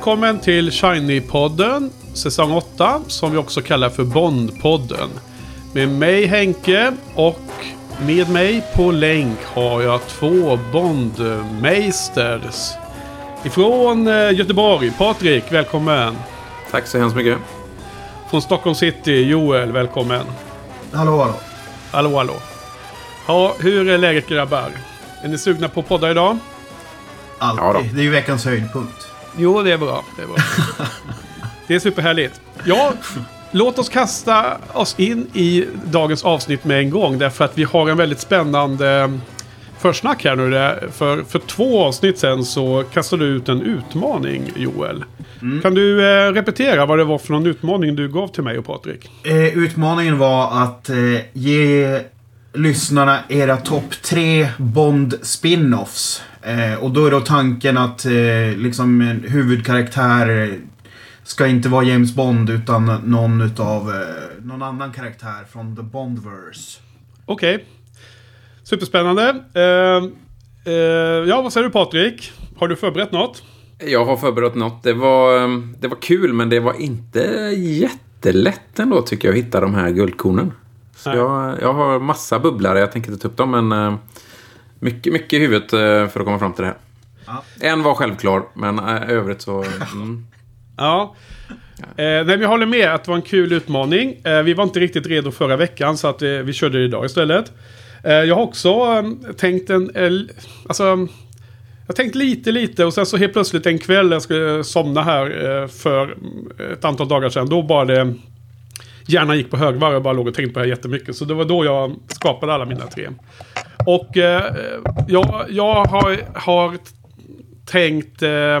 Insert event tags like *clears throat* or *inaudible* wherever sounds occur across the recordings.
Välkommen till Shiny-podden, säsong 8, som vi också kallar för Bond-podden. Med mig Henke och med mig på länk har jag två Bondmeisters. Ifrån eh, Göteborg, Patrik, välkommen. Tack så hemskt mycket. Från Stockholm City, Joel, välkommen. Hallå, hallå. Hallå, hallå. Ja, hur är läget grabbar? Är ni sugna på att podda idag? Alltid. Ja det är ju veckans höjdpunkt. Jo, det är bra. Det är, bra. det är superhärligt. Ja, låt oss kasta oss in i dagens avsnitt med en gång. Därför att vi har en väldigt spännande försnack här nu. För, för två avsnitt sen så kastade du ut en utmaning, Joel. Kan du eh, repetera vad det var för någon utmaning du gav till mig och Patrik? Eh, utmaningen var att eh, ge lyssnarna era topp tre Bond spin-offs. Eh, och då är då tanken att eh, liksom en huvudkaraktär eh, ska inte vara James Bond utan någon utav eh, någon annan karaktär från The Bondverse. Okej. Superspännande. Eh, eh, ja, vad säger du Patrik? Har du förberett något? Jag har förberett något. Det var, det var kul, men det var inte jättelätt ändå tycker jag att hitta de här guldkornen. Så jag, jag har massa bubblare, jag tänker inte ta upp dem, men eh, mycket, mycket i huvudet eh, för att komma fram till det här. Ja. En var självklar, men eh, övrigt så... *laughs* Mm. Ja. Eh, nej, men jag håller med att det var en kul utmaning. Eh, vi var inte riktigt redo förra veckan så att eh, vi körde det idag istället. Eh, jag har också eh, tänkt en... Alltså, jag tänkt lite, lite och sen så helt plötsligt en kväll jag skulle somna här för ett antal dagar sedan. Då bara det... Hjärnan gick på högvarv och bara låg och tänkte på det här jättemycket. Så det var då jag skapade alla mina tre. Och eh, jag, jag har, har tänkt... Eh,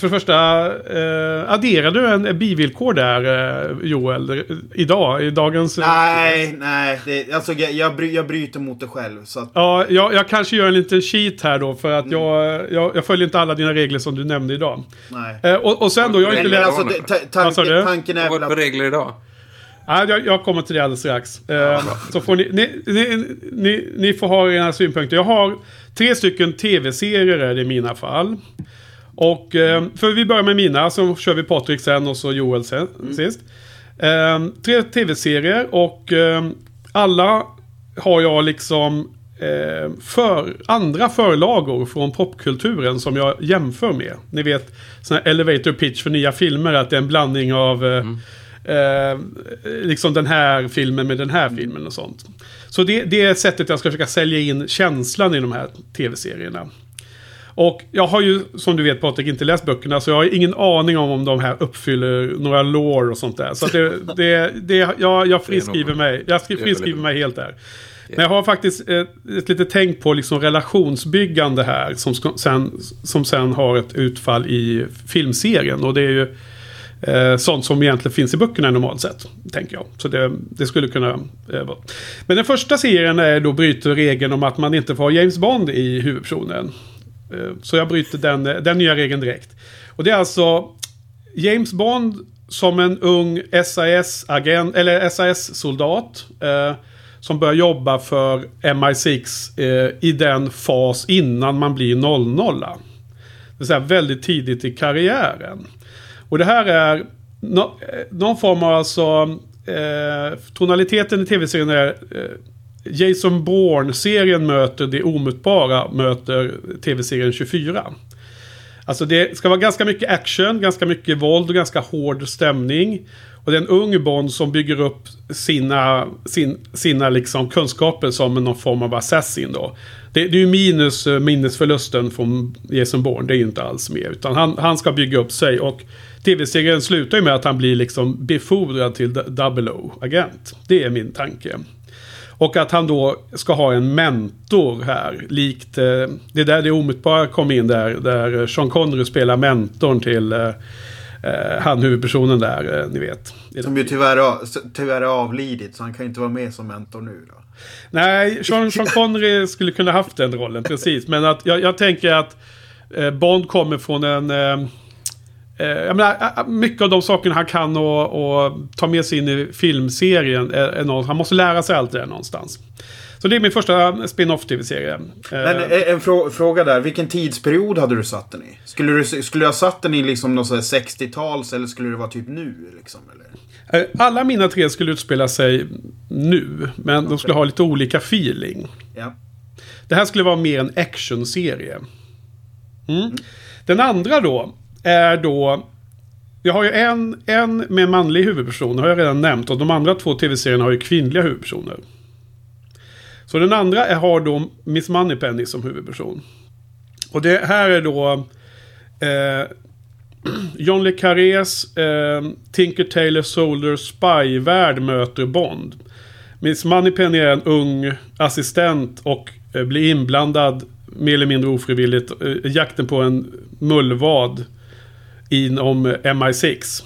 för det första, eh, adderar du en bivillkor där eh, Joel? Idag, i dagens... Nej, nej. Det, alltså, jag, jag, bry, jag bryter mot det själv. Så att, Ja, jag, jag kanske gör en liten cheat här då för att jag, jag, jag följer inte alla dina regler som du nämnde idag. nej. Eh, och, och sen då, jag har inte läst... alltså, ta, du? tanken, tanken är Vad väl att... regler idag? Jag, jag kommer till det alldeles strax. Eh, så får ni, ni, ni, ni, ni får ha era synpunkter. Jag har tre stycken tv-serier i mina fall. Och eh, för vi börjar med mina, så kör vi Patrik sen och så Joel sen, sist. Eh, tre tv-serier och alla har jag liksom för, andra förlagor från popkulturen som jag jämför med. Ni vet, sån här elevator pitch för nya filmer, att det är en blandning av eh, eh, liksom den här filmen med den här filmen och sånt. Så det, det är sättet jag ska försöka sälja in känslan i de här tv-serierna. Och jag har ju, som du vet Patrik, inte läst böckerna. Så jag har ingen aning om om de här uppfyller några lore och sånt där. Så det, det, det, jag, jag friskriver mig. Jag friskriver mig helt där. Men jag har faktiskt ett, ett litet tänk på liksom relationsbyggande här. Som, sen, som sen har ett utfall i filmserien. Och det är ju eh, sånt som egentligen finns i böckerna normalt sett. Tänker jag. Så det, det skulle kunna eh, vara. Men den första serien är då bryter regeln om att man inte får ha James Bond i huvudpersonen. Eh, Så jag bryter den, eh, den nya regeln direkt. Och det är alltså James Bond som en ung SAS-agent, eller SAS-soldat. Eh, som börjar jobba för MI6 eh, i den fas innan man blir 00 Det vill säga väldigt tidigt i karriären. Och det här är no, eh, någon form av alltså... Eh, tonaliteten i tv-serien är... Eh, Jason Bourne-serien möter det omutbara möter tv-serien 24. Alltså det ska vara ganska mycket action, ganska mycket våld och ganska hård stämning. Och det är en ung Bond som bygger upp sina, sin, sina liksom kunskaper som någon form av assassin då. Det, det är ju minus eh, minnesförlusten från Jason Bourne, det är ju inte alls med. Utan han, han ska bygga upp sig och tv-serien slutar ju med att han blir liksom befordrad till Double O-agent. Det är min tanke. Och att han då ska ha en mentor här. Likt, eh, det är där det omutbara kom in där. Där Sean Connery spelar mentorn till eh, eh, han huvudpersonen där, eh, ni vet. Som ju tyvärr, tyvärr är avlidit, så han kan ju inte vara med som mentor nu då. Nej, Sean, Sean Connery skulle kunna haft den rollen, precis. Men att jag, jag tänker att eh, Bond kommer från en... Eh, eh, jag menar, eh, mycket av de sakerna han kan och, och ta med sig in i filmserien är, är något, Han måste lära sig allt det där någonstans. Så det är min första spin-off tv-serie. Men Eh, eh, en frå fråga där. Vilken tidsperiod hade du satt den i? Skulle du, skulle du ha satt den i liksom någon sån här 60-tals eller skulle det vara typ nu? Liksom, eller? eh, alla mina tre skulle utspela sig nu. Men de skulle ha lite olika feeling. Ja. Det här skulle vara mer en actionserie. Mm. Den andra då är då... Jag har ju en, en med manlig huvudperson, det har jag redan nämnt. Och de andra två tv-serierna har ju kvinnliga huvudpersoner. Så den andra är, har då Miss Moneypenny som huvudperson. Och det här är då... Eh, *clears throat* John Le Carrés eh, Tinker Tailor Soldier Spy-värld möter Bond. Miss Moneypenny är en ung assistent och eh, blir inblandad mer eller mindre ofrivilligt eh, i jakten på en mullvad inom eh, MI6.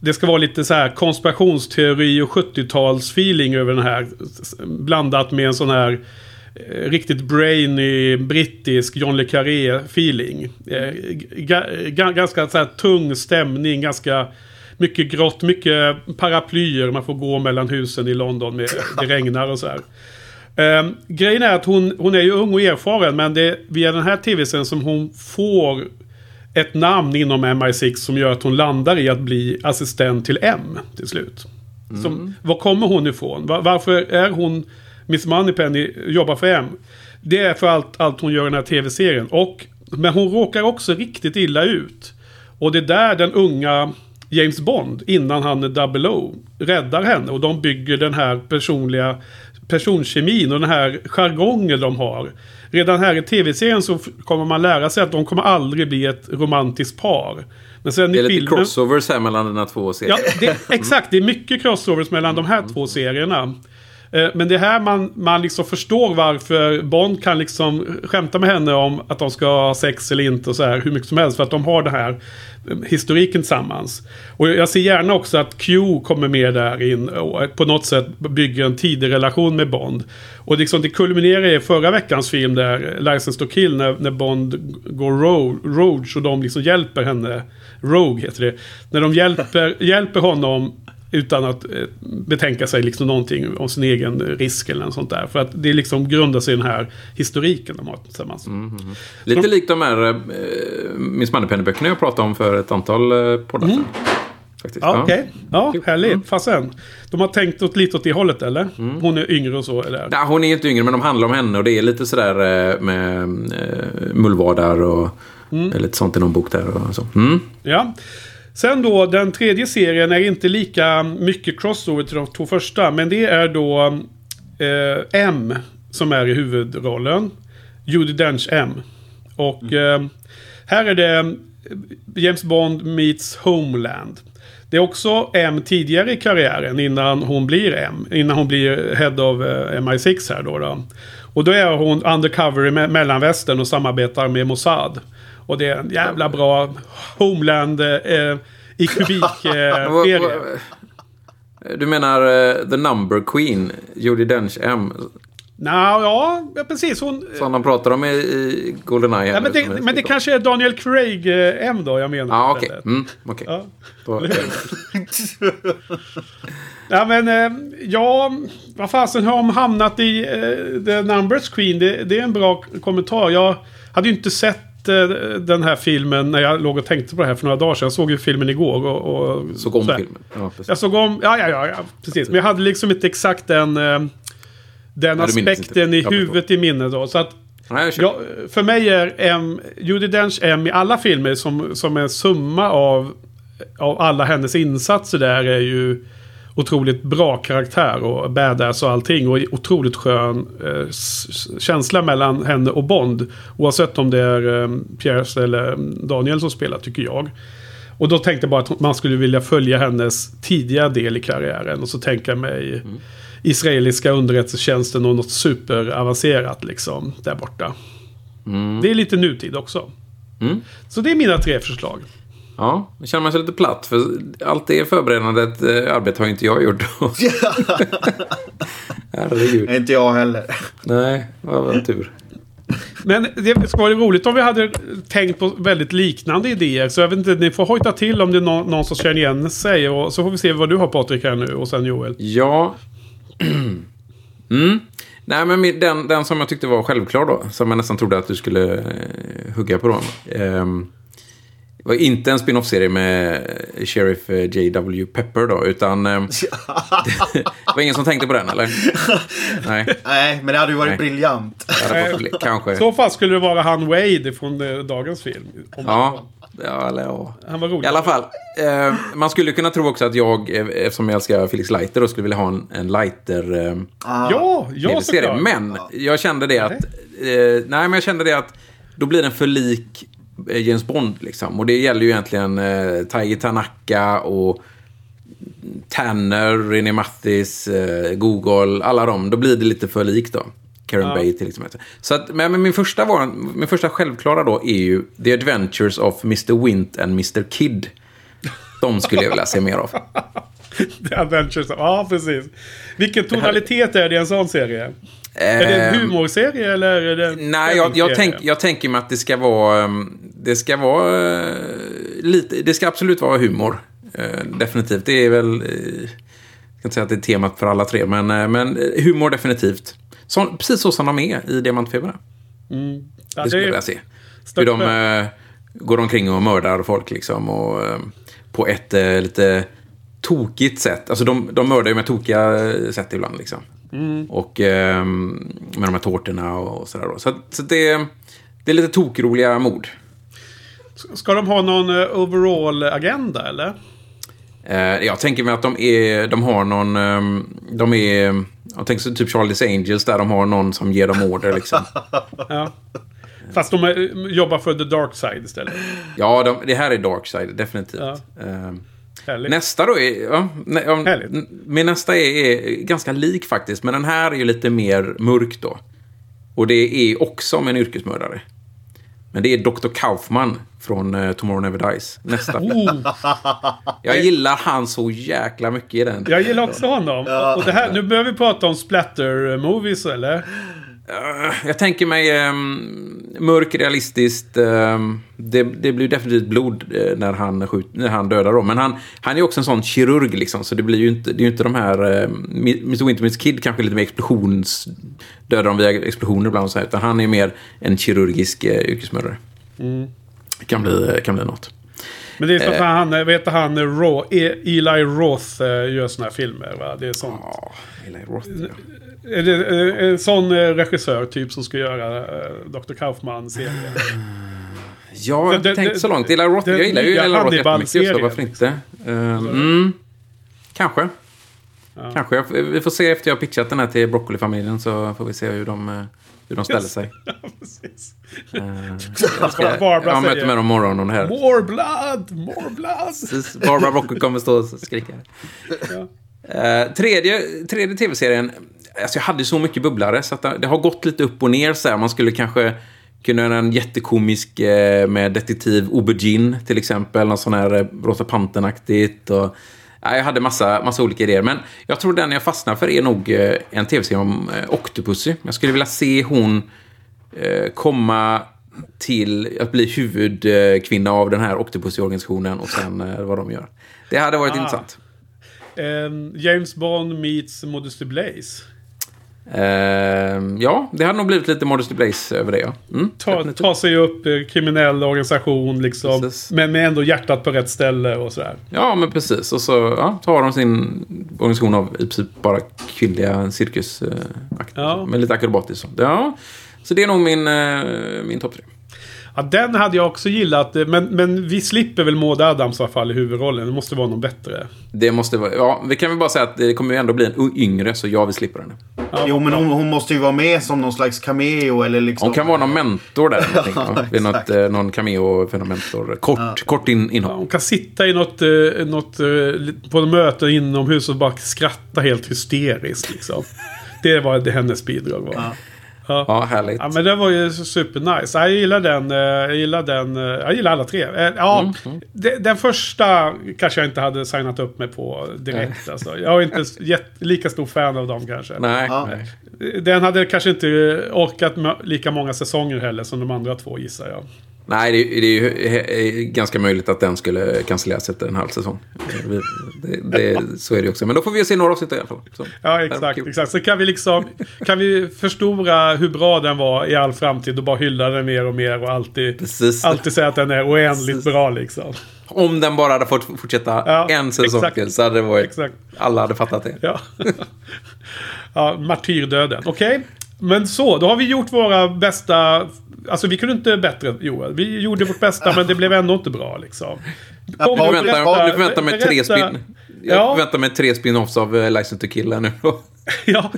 Det ska vara lite så här konspirationsteori och 70-talsfeeling över den här. Blandat med en sån här eh, riktigt brainy brittisk John Le Carré-feeling. Eh, ga- ga- ganska så här tung stämning, ganska mycket grått, mycket paraplyer. Man får gå mellan husen i London, med, *laughs* det regnar och så här. Eh, grejen är att hon, hon är ju ung och erfaren, men det är via den här tv-serien som hon får ett namn inom MI6 som gör att hon landar i att bli assistent till M till slut. Som, var kommer hon ifrån? Va- varför är hon Miss Moneypenny jobbar för M? Det är för allt, allt hon gör i den här tv-serien. Och, men hon råkar också riktigt illa ut. Och det är där den unga James Bond, innan han är double O, räddar henne. Och de bygger den här personliga personkemin och den här jargongen de har. Redan här i tv-serien så kommer man lära sig att de kommer aldrig bli ett romantiskt par. Men sen Det är i lite filmen... crossovers här mellan dina två serier. Ja, det, exakt. Det är mycket crossovers mellan de här två serierna. Eh, men det är här man, man liksom förstår varför Bond kan liksom skämta med henne om att de ska ha sex eller inte och så här hur mycket som helst. För att de har den här eh, historiken tillsammans. Och jag ser gärna också att Q kommer med där in och på något sätt bygger en tidig relation med Bond. Och liksom det kulminerar i förra veckans film där, License to Kill, när, när Bond går ro- rogue och de liksom hjälper henne. Rogue heter det. När de hjälper, *laughs* hjälper honom utan att eh, betänka sig liksom någonting om sin egen risk eller något sånt där. För att det liksom grundar sig i den här historiken de har tillsammans. Mm. Lite likt de här eh, Miss Moneypenny-böckerna jag pratade om för ett antal eh, poddar sedan. Faktiskt. Ja, okej. Ja, härligt. Fasen. De har tänkt åt lite åt det hållet eller? Hon är yngre och så eller? Nej, hon är inte yngre, men de handlar om henne och det är lite sådär eh, med eh, mullvadar och lite sånt i någon bok där och så. Mm. Ja. Sen då, den tredje serien är inte lika mycket crossover till de två första. Men det är då eh, M som är i huvudrollen. Judi Dench M. Och eh, här är det James Bond meets Homeland. Det är också M tidigare i karriären innan hon blir M. Innan hon blir Head of eh, MI6 här då. då. Och då är hon undercover i me- mellanvästern och samarbetar med Mossad. Och det är en jävla bra Homeland eh, i kubik eh, *laughs* Du menar eh, The Number Queen, Judi Dench M, Nå, ja, precis. Hon... som de pratar om i, i Goldeneye. Ja, men, det, men det kanske är Daniel Craig eh, M då jag menar. Okej. istället. Mm, okej. Ja. Då- Ja men eh, ja, vad fasen har de hamnat i eh, The Numbers Queen? Det, det är en bra kommentar. Jag hade ju inte sett eh, den här filmen när jag låg och tänkte på det här för några dagar sedan. Jag såg ju filmen igår. Och, och Såg om så filmen. Ja, precis. Jag såg om, ja, ja, ja, ja, precis. Men jag hade liksom inte exakt den, eh, den Ja, aspekten i Jag huvudet i minnet då. Så att Nej, jag kör. Ja, för mig är M, Judi Dench M i alla filmer som, som en summa av, av alla hennes insatser där är ju otroligt bra karaktär och badass och allting. Och otroligt skön eh, känsla mellan henne och Bond. Oavsett om det är eh, Pierce eller Daniel som spelar tycker jag. Och då tänkte jag bara att man skulle vilja följa hennes tidiga del i karriären. Och så tänka mig israeliska underrättelsetjänsten och något superavancerat liksom där borta. Det är lite nutid också. Mm. Så det är mina tre förslag. Ja, nu känner man sig lite platt. För allt det förberedandet eh, arbete har inte jag gjort. *laughs* Herregud. Inte jag heller. Nej, vad var tur. Men det skulle vara roligt om vi hade tänkt på väldigt liknande idéer. Så jag vet inte, ni får hojta till om det är någon, någon som känner igen sig. Och så får vi se vad du har Patrik här nu och sen Joel. Ja. *clears throat* Mm. Nej, men den, den som jag tyckte var självklar då, som jag nästan trodde att du skulle eh, hugga på då. ehm, var inte en spin-off-serie med Sheriff eh, J.W. Pepper då, utan... *laughs* det *laughs* var ingen som tänkte på den, eller? Nej, Nej, men det hade ju varit Nej. briljant. varit, I kanske. så fall skulle det vara han Wade från eh, dagens film. Om Ja, ja, eller ja. Han var rolig. I alla fall, eh, man skulle kunna tro också att jag, eh, eftersom jag älskar Felix Leiter, då skulle vilja ha en, en Leiter... Eh, Ja, ja tv-serie. såklart. Men jag kände det att... Eh, nej, men jag kände det att då blir den för lik eh, James Bond. Liksom. Och det gäller ju egentligen eh, Taiji Tanaka och Tanner, René Mathis, eh, Google, alla dem. Då blir det lite för likt då. Karen Ja. Bay till exempel. Så att, men, min, första var, min första självklara då är ju The Adventures of Mr. Wint and Mr. Kid. De skulle jag vilja se mer av. *laughs* The Adventures. Ja, precis. Vilken tonalitet är det i en sån serie? Är det en Ehm, humorserie eller är det en Nej, jag, jag, tänk, jag tänker mig att det ska vara... ehm, Det ska vara eh, lite... Det ska absolut vara humor. Eh, definitivt. Det är väl... eh, Jag kan inte säga att det är temat för alla tre, men, men humor definitivt. Så, precis så som de är i Diamantfeber. Mm. Ja, Det skulle jag vilja se. Hur de eh, går omkring och mördar folk liksom. Och, eh, på ett eh, lite tokigt sätt. Alltså de, de mördar ju med tokiga sätt ibland liksom. Och eh, med de här tårtorna och, och sådär. Så, så det, det är lite tokroliga mord. Ska de ha någon eh, overall-agenda eller? Eh, jag tänker mig att de, är, de har någon... Eh, de är... Jag tänker så typ Charlie's Angels där de har någon som ger dem order liksom. *laughs* Ja. Fast de eh, jobbar för the dark side istället. Ja, de, det här är Darkside, definitivt. Ja. Eh, Härligt. Nästa då är... Ja, n- min nästa är, är ganska lik faktiskt. Men den här är ju lite mer mörk då. Och det är också om en yrkesmördare. Men det är Dr. Kaufman från uh, Tomorrow Never Dies. Nästa. Oh, *laughs* Jag gillar han så jäkla mycket i den. jag gillar också honom. Och det här, nu behöver vi prata om splatter-movies eller? Eh, Jag tänker mig um, mörk, realistiskt. ehm, det, det blir definitivt blod eh, när, han skjut, när han dödar dem. Men han, han är också en sån kirurg liksom. Så det blir ju inte, det är ju inte de här... Uh, Mr. Wintermans Kid kanske lite mer explosions... Dödar dem via explosioner ibland och så här. Utan han är mer en kirurgisk uh, yrkesmördare. Det kan bli, kan bli något. Men det är så att han, vet han Ro, E- Eli Roth gör såna här filmer va? Det är sånt. Ja, Eli Roth. ja. Är det en sån eh, regissör typ som ska göra eh, Dr. Kaufman-serien? Ja, jag Det- det- tänkte så långt. Eli Roth, jag gillar ju Eli Roth jättemycket, så varför inte? Eh, mm, kanske. Ja. Kanske. Jag- Vi får se efter jag har pitchat den här till Broccoli-familjen så får vi se hur de, eh, hur de ställer sig. *laughs* Ja, precis. Eh, Vad Barbara jag möter med dem imorgon om det här. More blood! More blood! Barbara Broccoli kommer stå och skrika. Eh, tredje tredje tv-serien. Alltså jag hade så mycket bubblare så att det- det har gått lite upp och ner. Så här. Man skulle kanske kunna göra en jättekomisk eh, med detektiv Aubergine till exempel. Någon sån här eh, Rosa Pantern-aktigt. Och, ja, jag hade massa, massa olika idéer. Men jag tror den jag fastnar för är nog eh, en tv-serie om eh, Octopussy. Jag skulle vilja se hon eh, komma till att bli huvudkvinna av den här Octopussy-organisationen och sen eh, vad de gör. Det hade varit Ah. intressant. Ehm, James Bond meets Modesty Blaze. Ehm, ja, det hade nog blivit lite Modesty Blaze över det, ja. Mm, Ta, ta sig upp, eh, kriminell organisation liksom. Precis. Men med ändå hjärtat på rätt ställe och sådär. Ja, men precis. Och så ja, tar de sin organisation av i princip bara kvinnliga cirkusakter. Ja. Med lite akrobatiskt sånt. Ja, så det är nog min, eh, min topp tre. Ja, den hade jag också gillat. eh, Men, men vi slipper väl Maud Adams i alla fall i huvudrollen. Det måste vara någon bättre. Det måste vara... Ja, vi kan väl bara säga att det kommer ju ändå bli en yngre, så jag vill slippa den. Jo, men hon, hon måste ju vara med som någon slags cameo eller liksom... Hon kan vara någon mentor där. *laughs* någonting, va? Vid något, eh, någon cameo för någon mentor. Kort, kort in, inhopp. Hon kan sitta i något, eh, något eh, på ett möte inomhus och bara skratta helt hysteriskt liksom. *laughs* Det var det hennes bidrag var. Ja. Ja, härligt. Ja men det var ju supernice. Jag gillar den. eh, Jag gillar den. eh, Jag gillar alla tre. Eh, Ja, de- Den första kanske jag inte hade signat upp mig på direkt. Alltså. Jag är inte jätt, lika stor fan av dem kanske. Nej, Ja. nej. Den hade kanske inte orkat med lika många säsonger heller som de andra två gissar jag. Nej, det, är- ju ganska möjligt att den skulle cancelleras efter en halv säsong. Det, det, så är det också. Men då får vi se några avsnitt i alla fall. Så. Ja, exakt. exakt. Så kan vi liksom kan vi förstora hur bra den var i all framtid och bara hylla den mer och mer och alltid, Precis. alltid säga att den är oändligt Precis. bra liksom. Om den bara hade fått fortsätta Ja, en säsong till så hade det varit... Exakt. Alla hade fattat det. Ja, *laughs* ja martyrdöden. Okej, men så. Då har vi gjort våra bästa... Alltså vi kunde inte bättre Joel. Vi gjorde vårt bästa men det blev ändå inte bra liksom. Kom, Du Ja, förväntar, berätta- du förväntar mig tre spin... Jag Ja. förväntar mig tre spin-offs av uh, License to Kill här nu då. *laughs* Ja,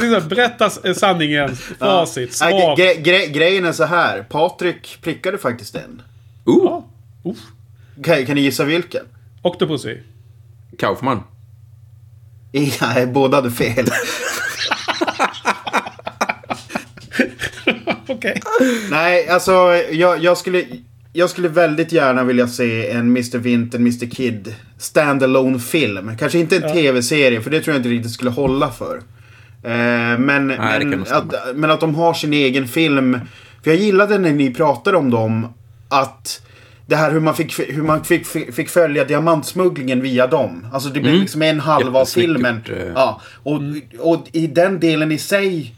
liksom, berätta s- sanningen, facit, svar. gre gre grejen är så här. Patrik prickade faktiskt en. Ooh, Ja. Uff. Kan, kan ni gissa vilken? Octopussy. Kaufman. *laughs* Nej, båda hade fel. *laughs* Okej. Nej, alltså jag, jag, skulle, jag skulle väldigt gärna vilja se en Mr. Vint, en Mr. Kid standalone film. Kanske inte en tv-serie, för det tror jag inte riktigt skulle hålla för. Eh, men, kan men, att, men att de har sin egen film. För jag gillade när ni pratade om dem, att det här hur man fick, hur man fick, fick, följa diamantsmugglingen via dem. Alltså det blev Mm. liksom en halva av filmen. eh. Ja, och, och i den delen i sig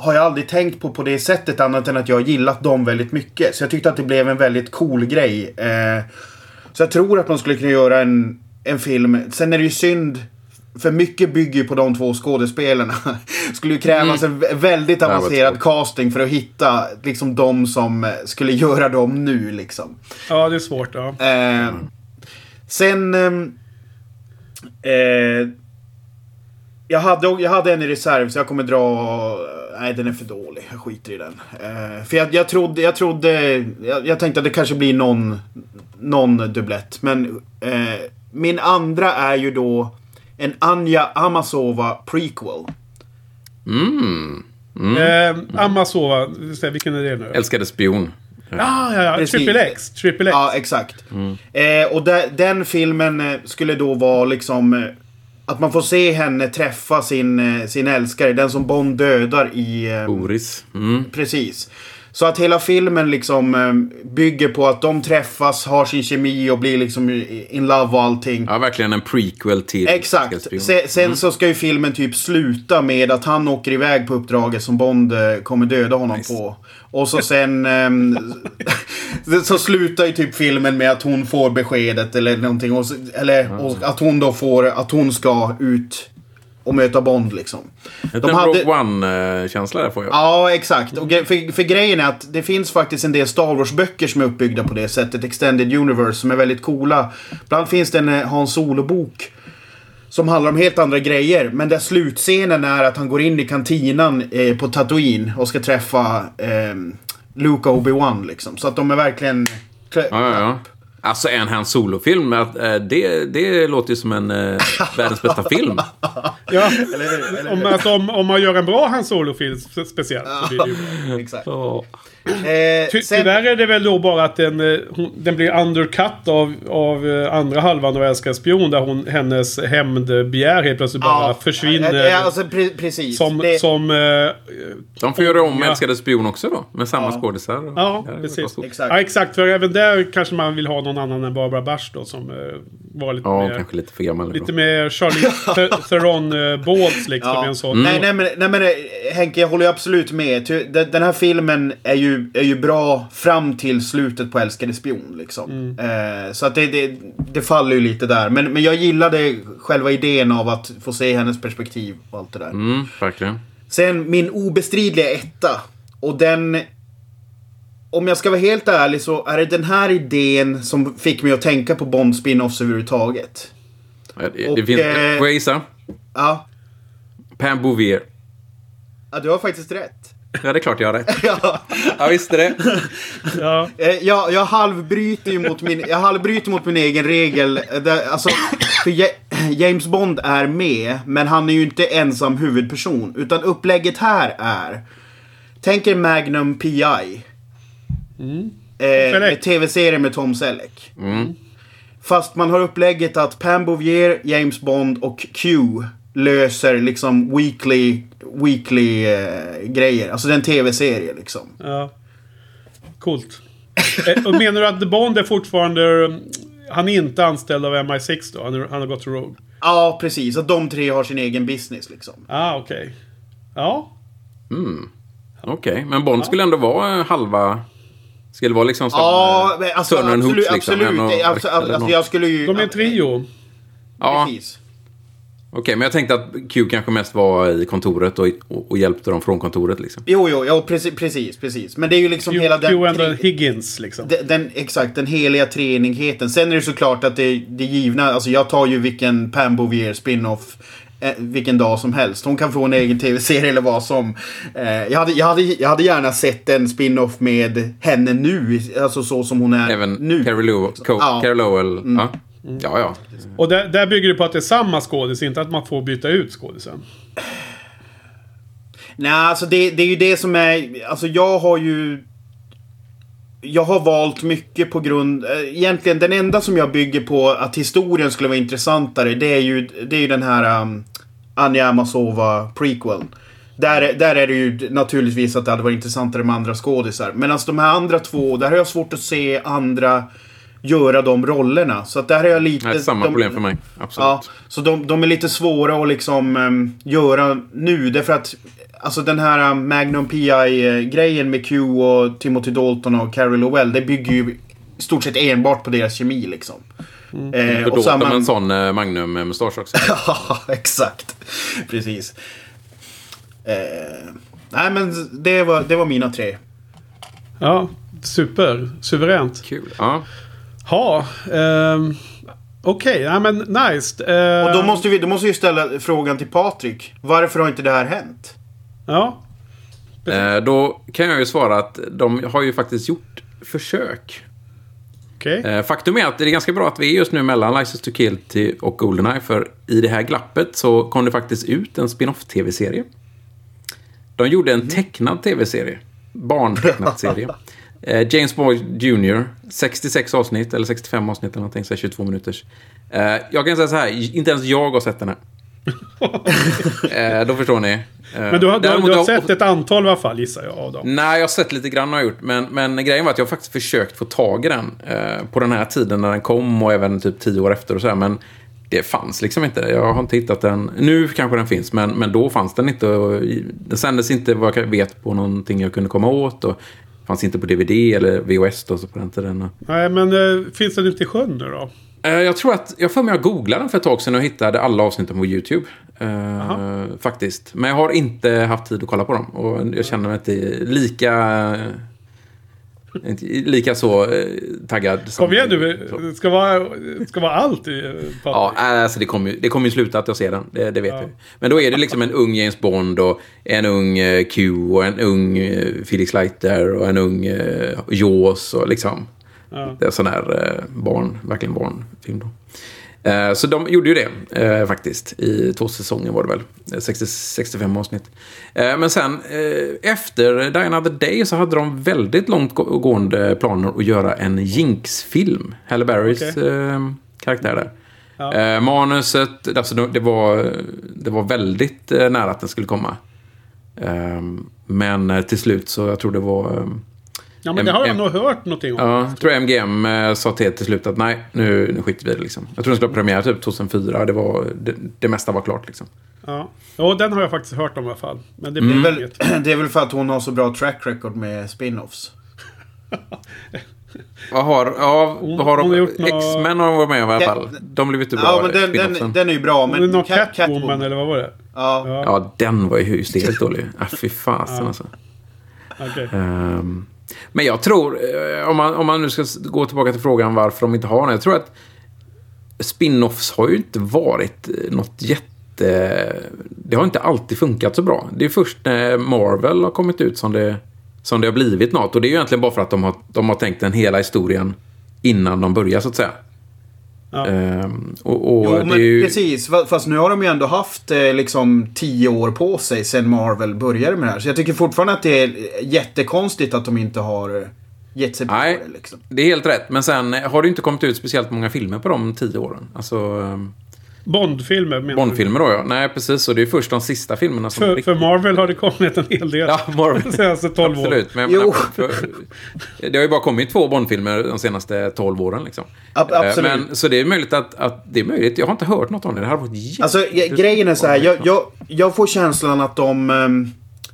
har jag aldrig tänkt på på det sättet annat än att jag har gillat dem väldigt mycket. Så jag tyckte att det blev en väldigt cool grej. Eh, så jag tror att man skulle kunna göra en, en film. Sen är det ju synd. För mycket bygger ju på de två skådespelarna. *laughs* skulle ju krävas en vä- väldigt avancerad casting för att hitta liksom de som eh, skulle göra dem nu liksom. Ja, det är svårt. Ja. Eh, sen... ehm, Eh, jag, hade, jag hade en i reserv så jag kommer dra... Nej, den är för dålig. Jag skiter i den. Eh, för jag, jag trodde... Jag, trodde jag, jag tänkte att det kanske blir någon, någon dubblett. Men eh, min andra är ju då en Anja Amasova prequel. Mm. Eh, Amazova, just det, vilken är det nu? Älskade spion. Ja, ja, ja. Precis. Triple X. Triple X. Ja, exakt. Eh, och där, den filmen eh, skulle då vara liksom... Att man får se henne träffa sin, eh, sin älskare. Den som Bond dödar i... Eh, Boris. Mm. Precis. Så att hela filmen liksom eh, bygger på att de träffas, har sin kemi och blir liksom in love och allting. Ja, verkligen en prequel till Exakt. Se, sen så ska ju filmen typ sluta med att han åker iväg på uppdraget som Bond kommer döda honom Nice. på. Och så sen... ehm, *laughs* så slutar ju typ filmen med att hon får beskedet eller någonting. Och, eller och att hon då får... Att hon ska ut och möta Bond liksom. En De hade- Rogue One-känsla där får jag. Ja, exakt. Och för, för grejen är att det finns faktiskt en del Star Wars-böcker som är uppbyggda på det sättet. Extended Universe, som är väldigt coola. Bland annat finns det en eh, Hans Solo-bok. Som handlar om helt andra grejer. Men där slutscenen är att han går in i kantinan eh, på Tatooine och ska träffa eh, Luke och Obi-Wan liksom. Så att de är verkligen... Ja, ja, ja. Alltså en Han Solo-film, eh, det, det låter ju som en eh, världens bästa film. *laughs* Ja. Eller hur? Eller Om, att om, om man gör en bra Han Solo-film spe- speciellt så blir det ju bra. *laughs* Exakt. Ja. Eh, Ty, sen- Tyvärr är det väl då bara att den, eh, hon, den blir undercut av, av eh, andra halvan av Älskar spion. Där hon, hennes hämndbegär helt plötsligt bara försvinner. Ja, alltså, pre- precis. som... Det- som eh, De får göra om Ja. Älskade spion också då, med samma Ja. skådisar. ja, precis. Exakt. Ja, exakt. För även där kanske man vill ha någon annan än Barbara Bush då. Som eh, var lite Ja, mer... kanske lite för gammal. Lite då. mer Charlie Th- *laughs* Theron Balls liksom. Ja. En sån. Nej, nej, men, nej men eh, Henke, jag håller ju absolut med. Den här filmen är ju, är ju bra fram till slutet på Älskade spion. Liksom. Eh, så att det, det, det faller ju lite där. Men, men jag gillade själva idén av att få se hennes perspektiv och allt det där. Mm, verkligen. Sen min obestridliga etta. Och den... Om jag ska vara helt ärlig så är det den här idén som fick mig att tänka på Bond spin-offs överhuvudtaget. Ja, Det, Och, det finns, eh, får jag gissa? Ja, Pam Bouvier. ja du har faktiskt rätt. Ja, det är klart jag har rätt. *laughs* ja. Jag visste det. *laughs* Ja. Eh, Jag, jag halvbryter ju mot min, jag halvbryter mot min egen regel. Eh, Där, alltså, för Ja- James Bond är med, men han är ju inte ensam huvudperson. Utan upplägget här är... Tänk er Magnum P.I. Eh, med tv-serie med Tom Selleck. Mm. Fast man har upplägget att Pam Bouvier, James Bond och Q löser liksom weekly, weekly eh, grejer. Alltså det är en tv-serie liksom. ja. Coolt. Eh, och menar du att The Bond är fortfarande... Han är inte anställd av MI6 då? Han, är, han har gått till Rogue? Ja, precis. Att de tre har sin egen business liksom. Ah, okej. Okay. Ja. Mm. Okej, okay. men Bond ja. skulle ändå vara halva... Skulle vara liksom som ja, eh, alltså, Turner absolut, Hoops liksom. Absolut. Och, alltså, alltså, jag skulle ju... De är en trio. Ja. Precis. Okej, okay, men jag tänkte att Q kanske mest var i kontoret och, och, och hjälpte dem från kontoret liksom. Jo, jo, jo precis, precis, precis. Men det är ju liksom Q, hela den... Q ändå Higgins liksom. Den, den, exakt, den heliga treenigheten. Sen är det såklart att det, det givna, alltså jag tar ju vilken Pam Bouvier spin-off eh, vilken dag som helst. Hon kan få en egen tv-serie eller vad som. Eh, jag, hade, jag, hade, jag hade gärna sett en spin-off med henne nu. Alltså så som hon är Även nu. Carrie Lowell. Ja. Carrie Lowell. Mm. Ja. Mm. Ja, ja. Och där, där, bygger det på att det är samma skådis, inte att man får byta ut skådisen. Nej, alltså det, det är ju det som är... Alltså jag har ju... Jag har valt mycket på grund... Eh, egentligen den enda som jag bygger på att historien skulle vara intressantare, det är ju, det är ju den här um, Anja Amasova prequel. Där, där är det ju naturligtvis att det hade varit intressantare med andra skådisar. Medan de här andra två, där har jag svårt att se andra göra de rollerna. Så att där har jag lite... Det är samma de, problem för mig. Absolut. Ja, så de, de är lite svåra att liksom um, göra nu. Därför att Alltså den här um, Magnum PI-grejen med Q och Timothy Dalton och Carrie Lowell. Det bygger ju i stort sett enbart på deras kemi liksom. Mm. Eh, och Dalton med en sån eh, Magnum-mustasch också. *laughs* ja, exakt. Precis. Eh, nej men det var, det var mina tre. Ja, super. Suveränt. Kul. Ja. Ha, um, Okej, okay, ja, men nice. Uh, och då måste, vi, då måste vi ställa frågan till Patrik. Varför har inte det här hänt? Ja. Uh, då kan jag ju svara att de har ju faktiskt gjort försök. Okay. Uh, eh, faktum är att det är ganska bra att vi är just nu mellan License to Kill och Goldeneye. För i det här glappet så kom det faktiskt ut en spin-off tv-serie. De gjorde en tecknad tv-serie. Barntecknad serie. *laughs* Eh, James Bond Jr. 66 avsnitt, eller 65 avsnitt eller någonting, så 22 minuters. Eh, jag kan säga så här, inte ens jag har sett den här. *laughs* eh, då förstår ni. Eh, men du har, du, du har sett ett antal i alla fall, gissar jag, av dem? Nej, jag har sett lite grann har jag gjort. Men, men grejen var att jag faktiskt försökt få tag i den eh, på den här tiden när den kom och även typ tio år efter och så här, Men det fanns liksom inte. Jag har inte hittat den. Nu kanske den finns, men, men då fanns den inte. Den sändes inte vad jag vet på någonting jag kunde komma åt. Och Fanns inte på DVD eller VHS då så på den tiden. Nej, men äh, finns den inte i sjön nu då? Uh, jag tror att, jag får mig jag googlade den för ett tag sedan och hittade alla avsnitten på YouTube. Uh, faktiskt. Men jag har inte haft tid att kolla på dem. Och jag känner mig inte lika inte lika så eh, taggad. Kom igen nu, det ska vara, ska vara allt i Ja, alltså det kommer ju, det kommer sluta att jag ser den. Det, det vet ja. jag. Men då är det liksom en ung James Bond och en ung eh, Q och en ung eh, Felix Leiter och en ung eh, Jaws och liksom. Ja. Det är sån här eh, barn, verkligen barnfilm då. Eh, så de gjorde ju det eh, faktiskt. I två säsonger var det väl. 60, 65 avsnitt. Eh, men sen efter Die Another Day så hade de väldigt långtgående planer att göra en Jinx-film. Halle Berrys okay. karaktär där. Ja. manuset, alltså det var, det var väldigt nära att den skulle komma. men till slut så jag tror det var Ja, men det har jag nog hört någonting om. Ja, jag tror MGM eh, sa till till slut att nej, nu, nu skiter vi det liksom. Jag tror den skulle ha premiär typ 2004. Det, var, det, det mesta var klart liksom. Ja. ja, den har jag faktiskt hört om i alla fall. Men det, mm. det, är väl, *clears throat* det är väl för att hon har så bra track record med spin-offs. *laughs* Vad har, ja, vad har de? X-Men har de varit med om i alla fall. De blev inte bra. Ja, men den, den, den är ju bra. Men Cat, Catwoman, Catwoman eller vad var det? Ja. Ja, den var ju hysteriskt dålig. Ah, fy fasen ja. alltså. Okay. Um, ehm, men jag tror, eh, om man, om man nu ska gå tillbaka till frågan varför de inte har den. Jag tror att spin-offs har ju inte varit eh, något jätte... Det har inte alltid funkat så bra. Det är först när Marvel har kommit ut som det, som det har blivit något. Och det är ju egentligen bara för att de har, de har tänkt den hela historien innan de börjar så att säga. Ja. Ehm, och, och jo, men ju... precis. Fast nu har de ju ändå haft eh, liksom tio år på sig sedan Marvel började med det här. Så jag tycker fortfarande att det är jättekonstigt att de inte har gett sig på Nej, det. Liksom. det är helt rätt. Men sen har det inte kommit ut speciellt många filmer på de tio åren. Alltså... Bondfilmer menar Bondfilmer då ja. Nej, precis. Och det är först de sista filmerna som... För, riktigt- för Marvel har det kommit en hel del. Ja, Marvel. De senaste 12 åren. Absolut. Men menar, för, det har ju bara kommit två Bondfilmer de senaste 12 åren. Liksom. Ab- Eh, absolut. Men, så det är möjligt att, att... Det är möjligt. Jag har inte hört något om det. Det här har varit. Alltså grejen är så här, jag, jag, jag får känslan att de... ehm,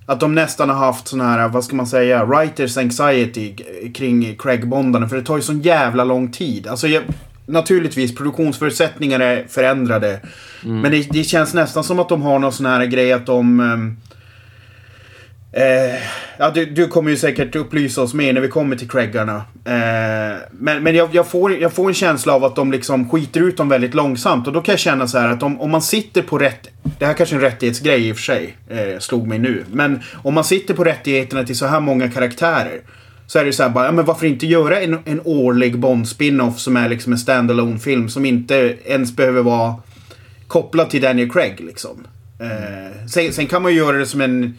Att de nästan har haft sån här, vad ska man säga, writers anxiety kring Craig-bondarna. För det tar ju sån jävla lång tid. Alltså jag, naturligtvis, produktionsförutsättningar är förändrade. Men det, det känns nästan som att de har någon sån här grej att de... ehm, Eh, ja, du, du kommer ju säkert upplysa oss mer när vi kommer till Craigarna. Eh, men men jag, jag, får, jag får en känsla av att de liksom skiter ut dem väldigt långsamt. Och då kan jag känna så här att om, om man sitter på rätt... Det här kanske är en rättighetsgrej i och för sig. Eh, slog mig nu. Men om man sitter på rättigheterna till så här många karaktärer. Så är det så här bara, ja, men varför inte göra en, en årlig Bond-spin-off som är liksom en standalone film som inte ens behöver vara kopplad till Daniel Craig liksom. Eh, sen, sen kan man ju göra det som en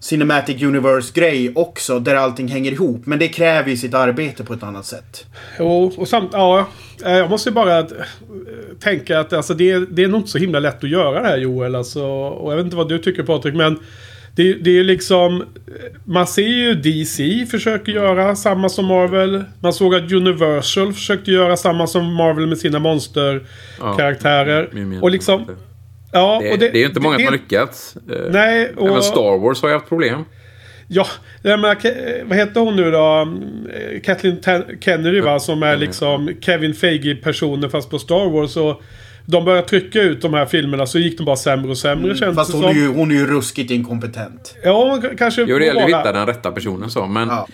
Cinematic Universe-grej också, där allting hänger ihop. Men det kräver ju sitt arbete på ett annat sätt. Jo, och samt, ja, eh, jag måste bara eh, tänka att alltså, det, är- det är nog inte så himla lätt att göra det här Joel. Alltså, och jag vet inte vad du tycker Patrik, men det, det är liksom... Man ser ju DC försöker göra samma som Marvel. Man såg att Universal försökte göra samma som Marvel med sina monsterkaraktärer. Mumin- och liksom... Ja, det, och det, är ju inte många det- som har lyckats. Eh, Nej, och... Även Star Wars har ju haft problem. Ja, Ke- vad heter hon nu då? Kathleen Kennedy va? Som är liksom Kevin Feige-personen fast på Star Wars. Och de började trycka ut de här filmerna så gick de bara sämre och sämre kändes Mm, Fast det hon är, som. ju, hon är ju ruskigt inkompetent. Ja, kanske Jo, det gäller att hitta den rätta personen så. Men, Ja.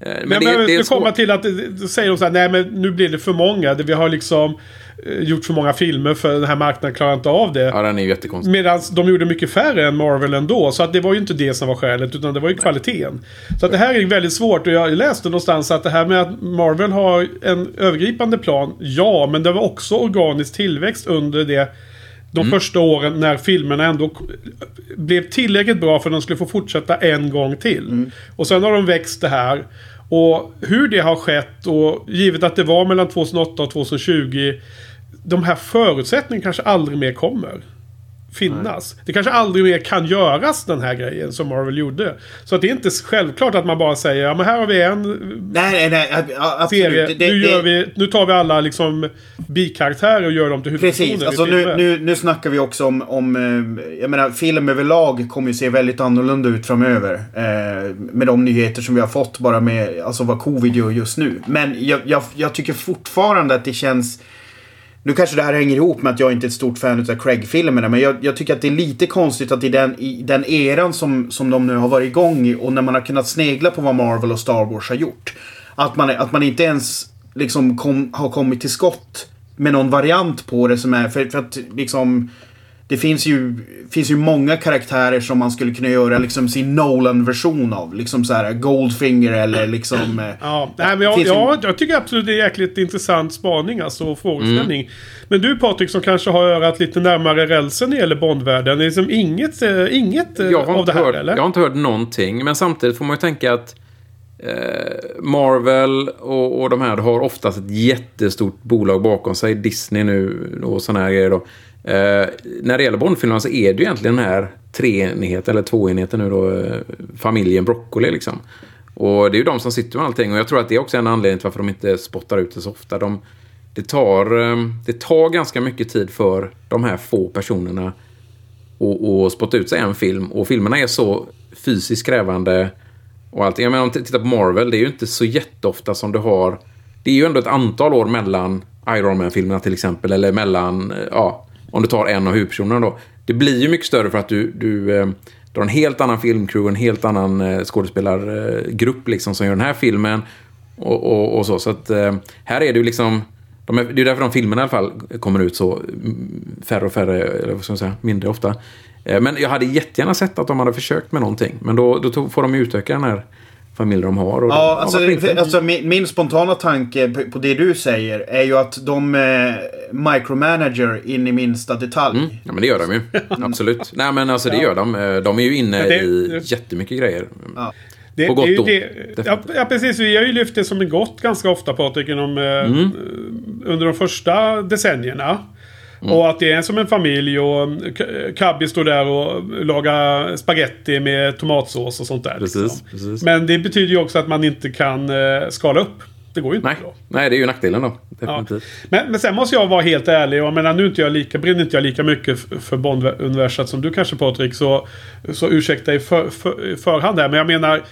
Eh, Men, men men det, det jag ska komma till att eh, då säger de så här, nej men nu blir det för många. Det- Vi har liksom eh, gjort för många filmer för den här marknaden klarar inte av det. Ja, den är ju jättekonstig. Medan de gjorde mycket färre än Marvel ändå. Så att det var ju inte det som var skälet, utan det var ju kvaliteten. Så att det här är väldigt svårt. Och jag läste någonstans att det här med att Marvel har en övergripande plan, ja, men det var också organisk tillväxt under det de första åren när filmerna ändå blev tillräckligt bra för att de skulle få fortsätta en gång till. Och sen har de växt det här. Och hur det har skett och givet att det var mellan 2008 och 2020 de här förutsättningarna kanske aldrig mer kommer finnas. Det kanske aldrig mer kan göras den här grejen som Marvel gjorde. Så att det är inte självklart att man bara säger ja men här har vi en Nej, nej, nej. Absolut. serie. Det- nu, gör vi, nu tar vi alla liksom bikaraktärer och gör dem till huvudpersoner Precis, alltså nu, nu, nu snackar vi också om, om eh, jag menar film överlag kommer ju se väldigt annorlunda ut framöver. Eh, med de nyheter som vi har fått bara med alltså vad covid gör just nu. Men jag, jag, jag tycker fortfarande att det känns nu kanske det här hänger ihop med att jag inte är ett stort fan av Craig-filmerna. Men jag, jag tycker att det är lite konstigt att i den, i den eran som, som de nu har varit igång i och när man har kunnat snegla på vad Marvel och Star Wars har gjort. Att man, att man inte ens liksom kom, har kommit till skott med någon variant på det som är... För, för att liksom... Det finns ju, finns ju många karaktärer som man skulle kunna göra liksom sin Nolan-version av. Liksom så här Goldfinger eller liksom... eh, Ja, nej, men jag, ja, jag tycker absolut det är jäkligt intressant spaning alltså, och frågeställning. Mm. Men du Patrik som kanske har örat lite närmare rälsen när det gäller Bondvärlden. Det är liksom inget, eh, inget eh, Jag har, av inte det här hört, eller? jag har inte hört någonting. Men samtidigt får man ju tänka att eh, Marvel och, och de här har oftast ett jättestort bolag bakom sig. Disney nu och sådana här grejer då. Eh, när det gäller Bondfilmerna så är det ju egentligen den här treenigheten, eller tvåenheten nu då, eh, familjen Broccoli liksom. Och det är ju de som sitter med allting och jag tror att det är också en anledning till varför de inte spottar ut det så ofta. De, det, tar, eh, det tar ganska mycket tid för de här få personerna att spotta ut sig en film. Och filmerna är så fysiskt krävande och allting. Jag menar om du tittar på Marvel, det är ju inte så jätteofta som du har... Det är ju ändå ett antal år mellan Iron Man-filmerna till exempel, eller mellan, eh, ja, om du tar en av huvudpersonerna då. Det blir ju mycket större för att du, du, eh, du har en helt annan filmcrew, en helt annan eh, skådespelargrupp liksom som gör den här filmen. Och, och, och så, så att eh, här är det ju liksom... De är, det är därför de filmerna i alla fall kommer ut så mm, färre och färre, eller vad ska man säga, mindre ofta. Eh, men jag hade jättegärna sett att de hade försökt med någonting. Men då, då tog- får de ju utöka den här familjen de har. Och Ja, då, alltså, alltså min, min spontana tanke på, på det du säger är ju att de eh, micromanager in i minsta detalj. Mm, ja, men det gör de ju. *laughs* Absolut. Nej, men alltså det gör de. Eh, De är ju inne det- i jättemycket grejer. Ja. Det, På gott det är ju och det, ja, precis. Vi har ju lyft det som en gott ganska ofta Patrik inom, eh, Mm. under de första decennierna. Mm. Och att det är som en familj och Cubby står där och lagar spaghetti med tomatsås och sånt där. Precis, liksom. precis. Men det betyder ju också att man inte kan uh, skala upp. Det går ju inte Nej, då. Nej det är ju nackdelen då. Ja. Men, men sen måste jag vara helt ärlig. Jag menar, nu inte jag lika, brinner inte jag lika mycket för Bond-universat som du kanske Patrik. Så, så ursäkta i för, för, förhand där. Men jag menar.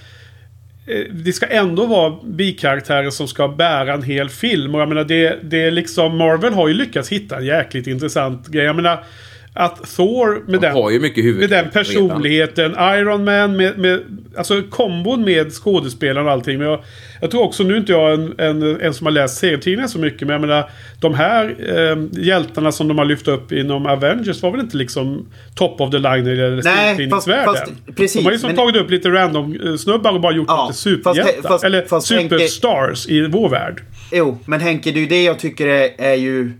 Eh, det ska ändå vara bikaraktärer som ska bära en hel film. Och jag menar det, det är liksom Marvel har ju lyckats hitta en jäkligt intressant grej. Jag menar att Thor med De den... har ju mycket huvud Med den redan. personligheten. Iron Man med, med... Alltså kombon med skådespelaren och allting. Men jag, jag tror också, nu är inte jag en, en, en som har läst serietidningar så mycket. Men jag menar, de här eh, hjältarna som de har lyft upp inom Avengers var väl inte liksom top of the line när det gäller Nej, fast- serietidningsvärlden. fast- precis, de har ju liksom men- tagit upp lite random eh, snubbar och bara gjort Ja, lite superhjältar. fast- fast- eller fast Henke- superstars i vår värld. Jo, men Henke, det är ju det jag tycker är, är ju...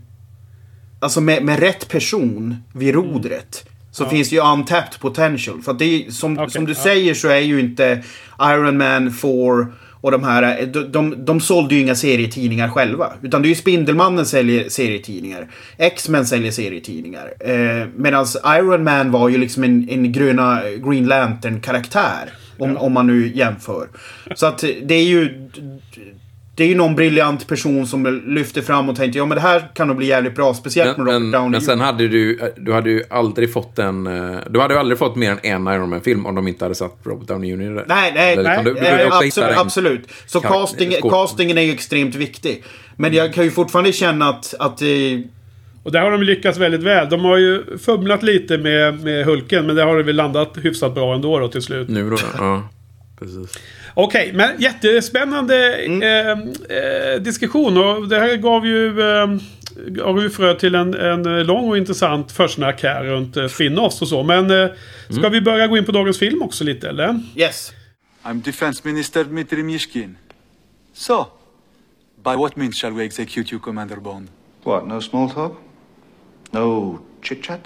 Alltså med, med rätt person vid rodret. Så finns det ju untapped potential. För att det är, som, Okej, som du ja. säger så är ju inte Iron Man, Thor och de här... De, de, de sålde ju inga serietidningar själva. Utan det är ju Spindelmannen säljer serietidningar. X-Men säljer serietidningar. Eh, Medan Iron Man var ju liksom en, en gröna Green Lantern-karaktär. Om, om man nu jämför. Så att det är ju... Det är ju någon briljant person som lyfter fram och tänkte ja men det här kan nog bli jävligt bra. Speciellt Men, med Robert men, Downey men sen hade du, du hade ju aldrig fått en... eh, Du hade ju aldrig fått mer än en Iron Man-film om de inte hade satt Robert Downey Jr. där. Nej, nej, Eller, nej. utan du- du eh, absolut, absolut. Så casting, castingen är ju extremt viktig. Men jag kan ju fortfarande känna att, att eh, Och där har de lyckats väldigt väl. De har ju fumlat lite med, med Hulken. Men det har det väl landat hyfsat bra ändå då till slut. Nu då? Ja, precis. Okej, men jättespännande Mm. eh, eh, diskussion. Och det här gav ju, eh, gav ju frö till en, en lång och intressant försnack här runt eh, spin-offs och så. Men eh, ska Mm. vi börja gå in på dagens film också lite eller? yes. I'm Defense Minister Dmitry Mishkin. So, by what means shall we execute you, Commander Bond? What, no small talk? No chit chat?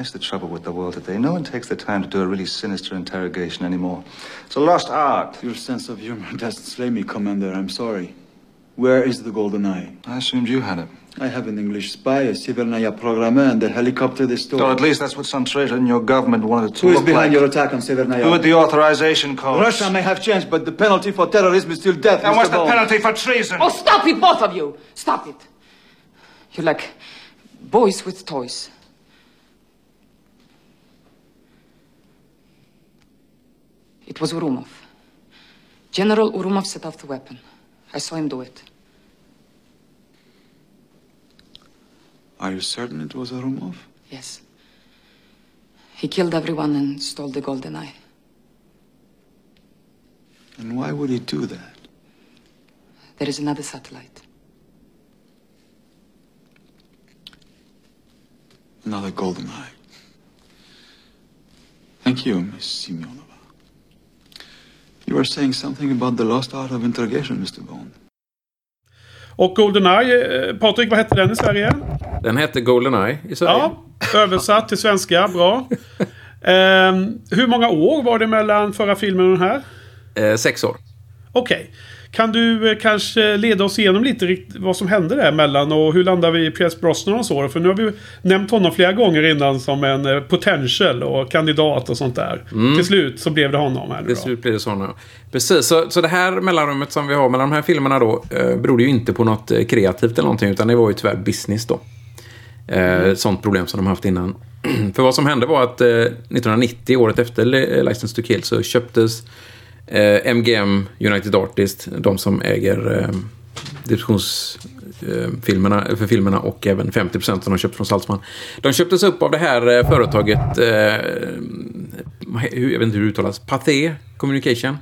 That's the trouble with the world today. No one takes the time to do a really sinister interrogation anymore. It's a lost art. Your sense of humor *laughs* doesn't slay me, Commander. I'm sorry. Where is the Golden Eye? I assumed you had it. I have an English spy, a Severnaya programmer, and the helicopter they stole. Or at least that's what some traitor in your government wanted it to Who is look behind like. your attack on Severnaya? Who had the authorization codes? Russia may have changed, but the penalty for terrorism is still death, And Mr. what's the Bond. penalty for treason? Oh, stop it, both of you! Stop it! You're like boys with toys. It was Urumov. General Urumov set off the weapon. I saw him do it. Are you certain it was Urumov? Yes. He killed everyone and stole the golden eye. And why would he do that? There is another satellite. Another golden eye. Thank you, Miss Simeonova. You were saying something about the lost art of interrogation, Mr. Bond. Och Goldeneye, eh, Patrik, vad hette den i Sverige? Den hette Goldeneye i Sverige. Ja, översatt till svenska. Bra. Ehm, hur många år var det mellan förra filmen och den här? Eh, sex år. Okej. Kan du eh, kanske leda oss igenom lite vad som hände där emellan och hur landar vi i Pierce Brosnan och så? För nu har vi nämnt honom flera gånger innan som en eh, potential och kandidat och sånt där. Till slut så blev det honom här nu Till slut blir det nu. Precis, så, så det här mellanrummet som vi har mellan de här filmerna då eh, berodde ju inte på något eh, kreativt eller någonting utan det var ju tyvärr business då. Eh, Sånt problem som de haft innan. *clears throat* För vad som hände var att eh, 1990, året efter License to Kill, så köptes eh, MGM United Artists, de som äger eh, distributionsfilmerna för filmerna och även 50% som de köpt från Saltzman. De köptes upp av det här eh, företaget, eh, jag vet inte hur det uttalas, Pathé Communication.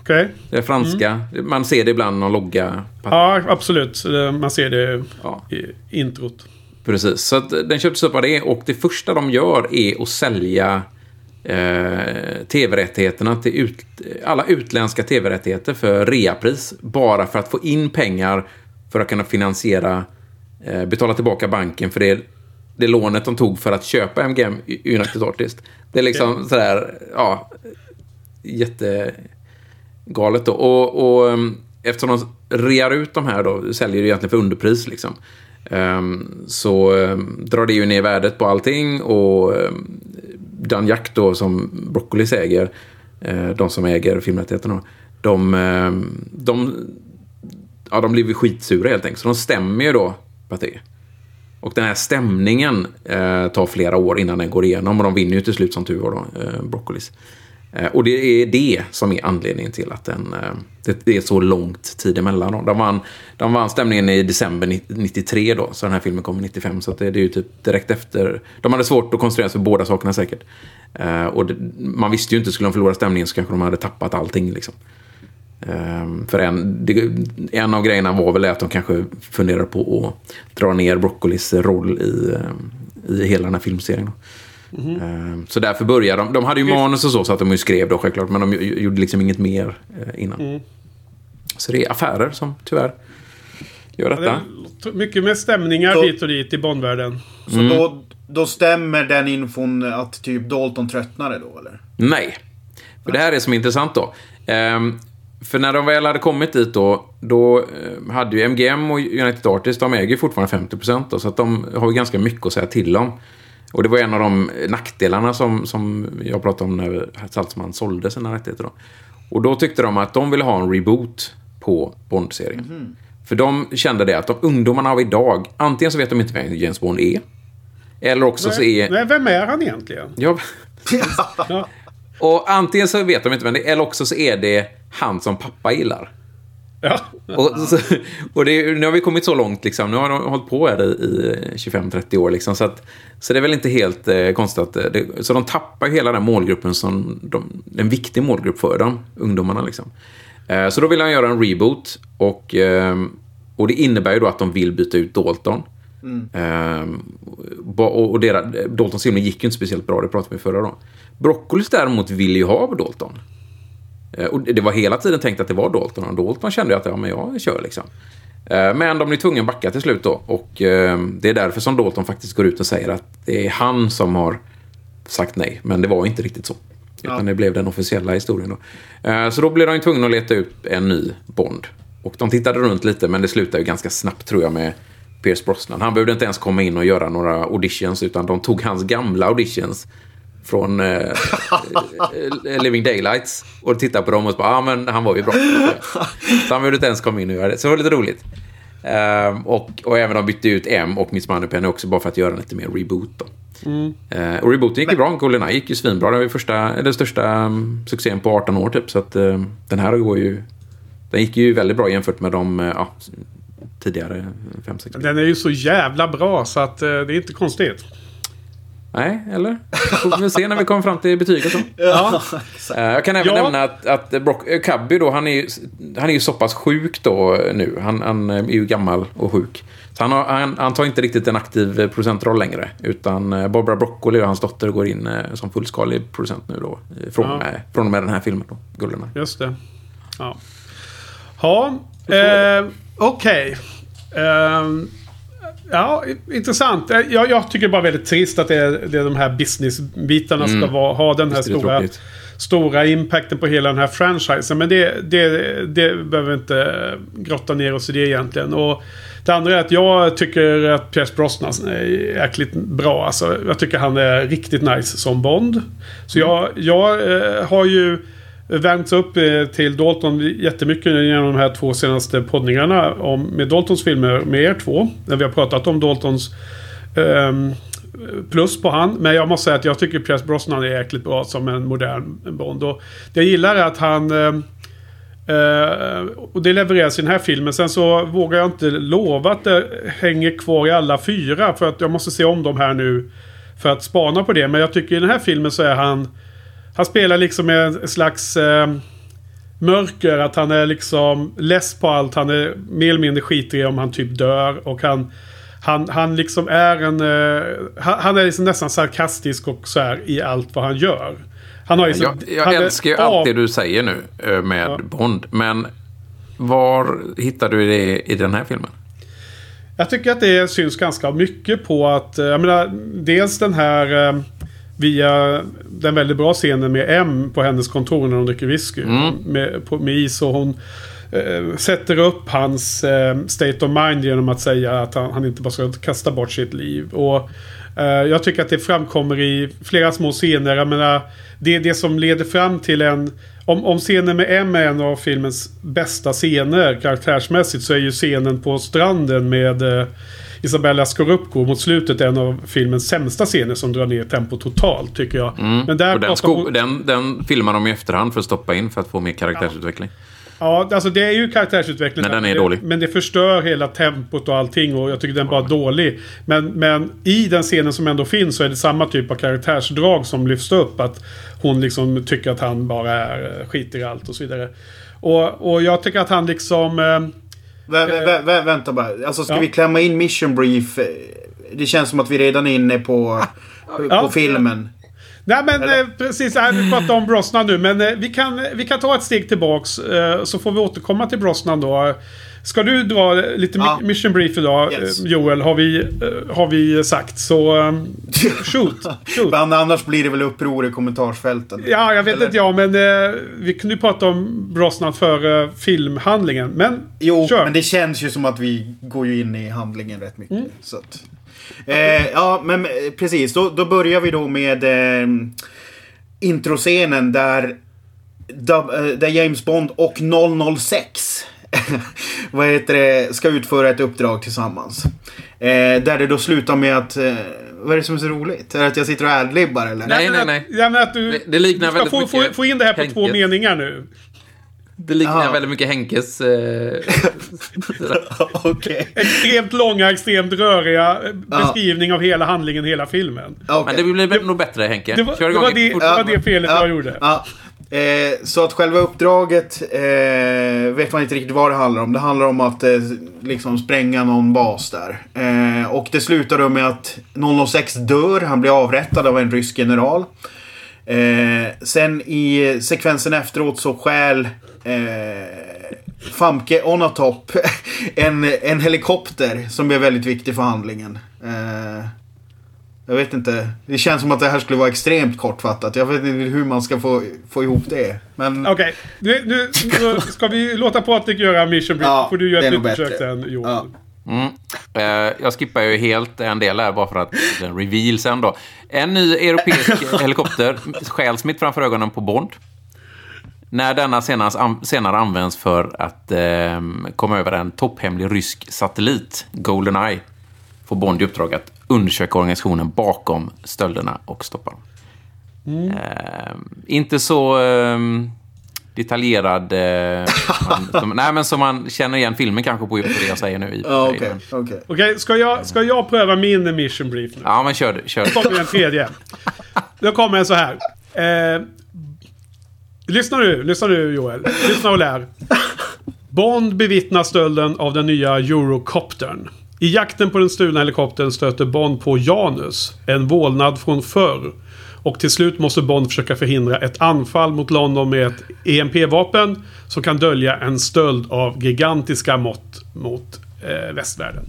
Okej. Det är franska. Man ser det ibland, någon logga. Ja, absolut. Eh, Man ser det Ja. i introt. Precis, så den köptes upp av det och det första de gör är att sälja eh, tv-rättigheterna till ut, alla utländska tv-rättigheter för reapris. Bara för att få in pengar för att kunna finansiera, eh, betala tillbaka banken för det, det lånet de tog för att köpa MGM United Artists. Det är liksom sådär, ja, jättegalet då. Och, och um, eftersom de rear ut de här då, säljer det egentligen för underpris liksom. ehm, så ehm, drar det ju ner värdet på allting och Dan Jack då som Broccolis äger, eh, de som äger filmrättigheterna, de, eh, de, ja, de blir skitsura helt enkelt. Så de stämmer ju då Paté. Och den här stämningen eh, tar flera år innan den går igenom och de vinner ju till slut som tur var då, eh, Broccolis. Eh, och det är det som är anledningen till att den, eh, det, är så långt tid emellan. Då. De, vann, de vann stämningen i december 93 då, så den här filmen kom 95. Så det, är ju typ direkt efter. De hade svårt att koncentrera sig på båda sakerna säkert. Eh, och det, man visste ju inte, skulle de förlora stämningen så kanske de hade tappat allting. Liksom. Ehm, för en, det, en av grejerna var väl att de kanske funderade på att dra ner Broccolis roll i, i hela den här filmserien. Mm -hmm. så därför började de. De hade ju manus och så, så att de ju skrev då självklart. Men de gjorde liksom inget mer uh, innan. Mm. Så det är affärer som tyvärr gör detta. Ja, det mycket med stämningar så, hit och dit i Bondvärlden. Så mm. då, då stämmer den infon att typ Dalton tröttnade då, eller? Nej. För det här är som är intressant då. Um, för när de väl hade kommit dit då, då eh, hade ju MGM och United Artists, de äger ju fortfarande 50% då, så att de har ju ganska mycket att säga till om. Och det var en av de nackdelarna som, som jag pratade om när Saltzman sålde sina rättigheter. Då. Och då tyckte de att de ville ha en reboot på Bond-serien. Mm. För de kände det att de ungdomarna av idag, antingen så vet de inte vem James Bond är. Eller också nej, så är... Nej, vem är han egentligen? Ja. *laughs* ja. Och antingen så vet de inte vem det är, eller också så är det han som pappa gillar. Ja. Och, så, och det, nu har vi kommit så långt, liksom. nu har de hållit på här i, i 25-30 år. Liksom, så, att, så det är väl inte helt eh, konstigt att... Det, så de tappar hela den målgruppen som de, en viktig målgrupp för dem, ungdomarna. Liksom. Eh, så då vill han göra en reboot. Och, eh, och det innebär ju då att de vill byta ut Dalton. Mm. Eh, och, och deras, Daltons filmer gick ju inte speciellt bra, det pratade vi förra då. Broccolis däremot vill ju ha Dalton. Eh, och det var hela tiden tänkt att det var Dalton. Och Dalton kände att ja, men jag kör liksom. Eh, men de blir tvungna att backa till slut då. Och eh, det är därför som Dalton faktiskt går ut och säger att det är han som har sagt nej. Men det var inte riktigt så. Utan ja. det blev den officiella historien då. Så då blev de tvungna att leta ut en ny Bond. Och de tittade runt lite men det slutade ju ganska snabbt tror jag med Pierce Brosnan. Han behövde inte ens komma in och göra några auditions utan de tog hans gamla auditions från eh, *laughs* eh, Living Daylights och tittade på dem och så bara, ja ah, men han var ju bra. Så han behövde inte ens komma in och göra det. Så det var lite roligt. Um, och, och även de bytte ut M och Miss Moneypenny också bara för att göra lite mer reboot. Då. Mm. Uh, och rebooten gick ju bra. Goldeneye gick ju svinbra. Det var ju första, den största um, succén på 18 år typ. Så att uh, den här går ju... Den gick ju väldigt bra jämfört med de uh, tidigare 5-6 Den är ju så jävla bra så att det är inte konstigt. Nej, eller? Får vi se när vi kommer fram till betyget då. *laughs* ja, uh, jag kan även ja. nämna att, att Brock, uh, Cubby då, han är, ju, han är ju så pass sjuk då nu. Han, han är ju gammal och sjuk. Så han, har, han, han tar inte riktigt en aktiv producentroll längre. Utan Barbara Broccoli och hans dotter går in som fullskalig producent nu då. Från, ja. med, från och med den här filmen då, Gulderna. Just det. Ja. Ja, eh, okej. Okay. Um, Ja, intressant. Eh, jag, jag tycker bara väldigt trist att det är, det är de här businessbitarna mm. ska vara, ha den här stora, stora impacten på hela den här franchisen. Men det, det, det behöver vi inte grotta ner oss i det egentligen. Och det andra är att jag tycker att Pierce Brosnan är jäkligt bra. Alltså, jag tycker han är riktigt nice som Bond. Så jag, jag eh, har ju värmts upp eh, till Dalton jättemycket genom de här två senaste poddningarna om, med Daltons filmer med er två. När vi har pratat om Daltons um, plus på han. Men jag måste säga att jag tycker Pierce Brosnan är jäkligt bra som en modern Bond. Och det jag gillar är att han... Uh, och det levereras i den här filmen. Sen så vågar jag inte lova att det hänger kvar i alla fyra. För att jag måste se om dem här nu. För att spana på det. Men jag tycker i den här filmen så är han... Han spelar liksom en slags eh, mörker. Att han är liksom less på allt. Han är mer eller mindre skitig om han typ dör. Och han, han, han liksom är en... Eh, han, han, är liksom nästan sarkastisk och så här i allt vad han gör. Han har liksom, jag jag älskar ju allt det du säger nu eh, med ja. Bond. Men var hittar du det i den här filmen? Jag tycker att det syns ganska mycket på att, eh, jag menar, dels den här via den väldigt bra scenen med M på hennes kontor när hon dricker whisky. Mm. Med, på, med is och hon... eh, sätter upp hans eh, state of mind genom att säga att han, han inte bara ska kasta bort sitt liv. Och eh, jag tycker att det framkommer i flera små scener. Jag menar, det är det som leder fram till en... Om, om scenen med M är en av filmens bästa scener karaktärsmässigt så är ju scenen på stranden med eh, Isabella Scorupco mot slutet en av filmens sämsta scener som drar ner tempo totalt tycker jag. Men där Och den, hon- den, den filmar de i efterhand för att stoppa in för att få mer karaktärsutveckling. Ja, alltså det är ju karaktärsutveckling. Men den är det, dålig. Men det förstör hela tempot och allting och jag tycker den är bara dålig. Men, men i den scenen som ändå finns så är det samma typ av karaktärsdrag som lyfts upp. Att hon liksom tycker att han bara är eh, skiter i allt och så vidare. Och, och jag tycker att han liksom... Eh, Vä, vä, vä, vänta bara. Alltså ska Ja. vi klämma in mission brief? Det känns som att vi redan är inne på, på Ja. filmen. Nej men eh, precis, vi pratar om Brosnan nu. Men eh, vi, kan, vi kan ta ett steg tillbaks. Eh, så får vi återkomma till Brosnan då. Ska du dra lite Ja. mi- mission brief idag Yes. eh, Joel? Har vi, eh, har vi sagt. Så eh, *laughs* shoot. shoot. Men annars blir det väl uppror i kommentarsfälten. Ja, jag vet Eller? inte jag, men eh, vi kunde ju prata om Brosnan före filmhandlingen. Men Jo, kör. men det känns ju som att vi går ju in i handlingen rätt mycket. Mm. Så att, eh, ja, men eh, precis. Då, då börjar vi då med eh, introscenen där, eh, där James Bond och 006 *laughs* vad heter det, ska utföra ett uppdrag tillsammans. Eh, där det då slutar med att... Eh, vad är det som är så roligt? Är det att jag sitter och adlibbar eller? Nej, nej, att- nej. Ja, att du Det- det liknar du ska väldigt få, få, mycket få in det här på två Henkes. meningar nu. Det liknar Jaha. väldigt mycket Henkes... Eh, *laughs* Okej. Extremt långa, extremt röriga eh, beskrivning av hela handlingen, hela filmen. Okej. men det blir nog bättre Henke. Det var, Kör det igång var, det, det, var det felet jag gjorde. Eh, så att själva uppdraget eh, vet man inte riktigt vad det handlar om. Det handlar om att eh, liksom spränga någon bas där. Eh, och det slutar då med att 006 dör. Han blir avrättad av en rysk general. Eh, sen i sekvensen efteråt så stjäl eh, Famke Onatop *laughs* en, en helikopter som är väldigt viktig för handlingen. Eh, jag vet inte. Det känns som att det här skulle vara extremt kortfattat. Jag vet inte hur man ska få, få ihop det. Men... Okej, nu, nu, nu ska vi låta Patrik göra mission brief. Ja, får du göra ett nytt försök sen Joel. Ja. Mm. Eh, jag skippar ju helt en del här bara för att den reveal sen då. En ny europeisk *laughs* helikopter stjäls mitt framför ögonen på Bond. När denna senare används för att eh, komma över en topphemlig rysk satellit, Goldeneye, får Bond i uppdrag att undersöka organisationen bakom stölderna och stoppa dem. Mm. Eh, inte så eh, detaljerad... Eh, man, *laughs* som, nej, men som man känner igen filmen kanske på det jag säger nu. Okej. den. okej. Okej, ska, jag, ska jag pröva min mission brief nu? Ja, men kör du. Kör. Då kommer den tredje. Då kommer den så här. Eh, lyssna nu, lyssna nu Joel. Lyssna och lär. Bond bevittnar stölden av den nya Eurocoptern. I jakten på den stulna helikoptern stöter Bond på Janus, en vålnad från förr. Och till slut måste Bond försöka förhindra ett anfall mot London med ett EMP-vapen som kan dölja en stöld av gigantiska mått mot eh, västvärlden.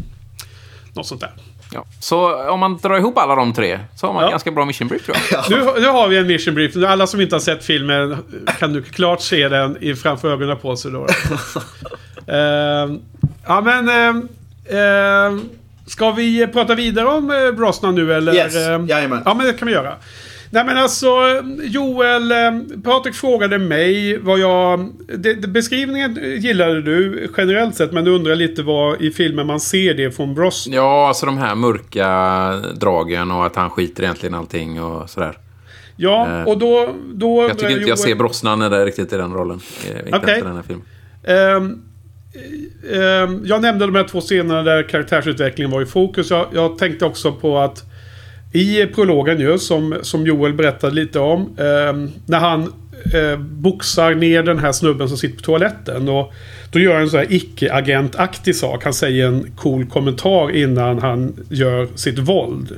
Något sånt där. Ja. Så om man drar ihop alla de tre så har man Ja. ganska bra mission brief tror jag. *laughs* Nu, nu har vi en mission brief. Alla som inte har sett filmen kan nu klart se den i framför ögonen på sig. Då. *laughs* Ehm, ja men... ehm, ehm, ska vi prata vidare om uh, Brosnan nu eller? Yes, Ehm, jajamän. Ja men det kan vi göra. Nej men alltså Joel, eh, Patrik frågade mig vad jag... Det, det, beskrivningen gillade du generellt sett men du undrar lite vad i filmen man ser det från Brosnan. Ja, alltså de här mörka dragen och att han skiter egentligen allting och sådär. Ja, Eh, och då... då Jag tycker inte jag Joel- ser Brosnan där riktigt i den rollen. eh, Inte Okej. efter den här filmen. Ehm, Ehm, jag nämnde de här två scenerna där karaktärsutvecklingen var i fokus. Jag, jag tänkte också på att i prologen ju, som, som Joel berättade lite om. eh, när han eh, boxar ner den här snubben som sitter på toaletten. Och då gör han en sån här icke-agentaktig sak. Han säger en cool kommentar innan han gör sitt våld.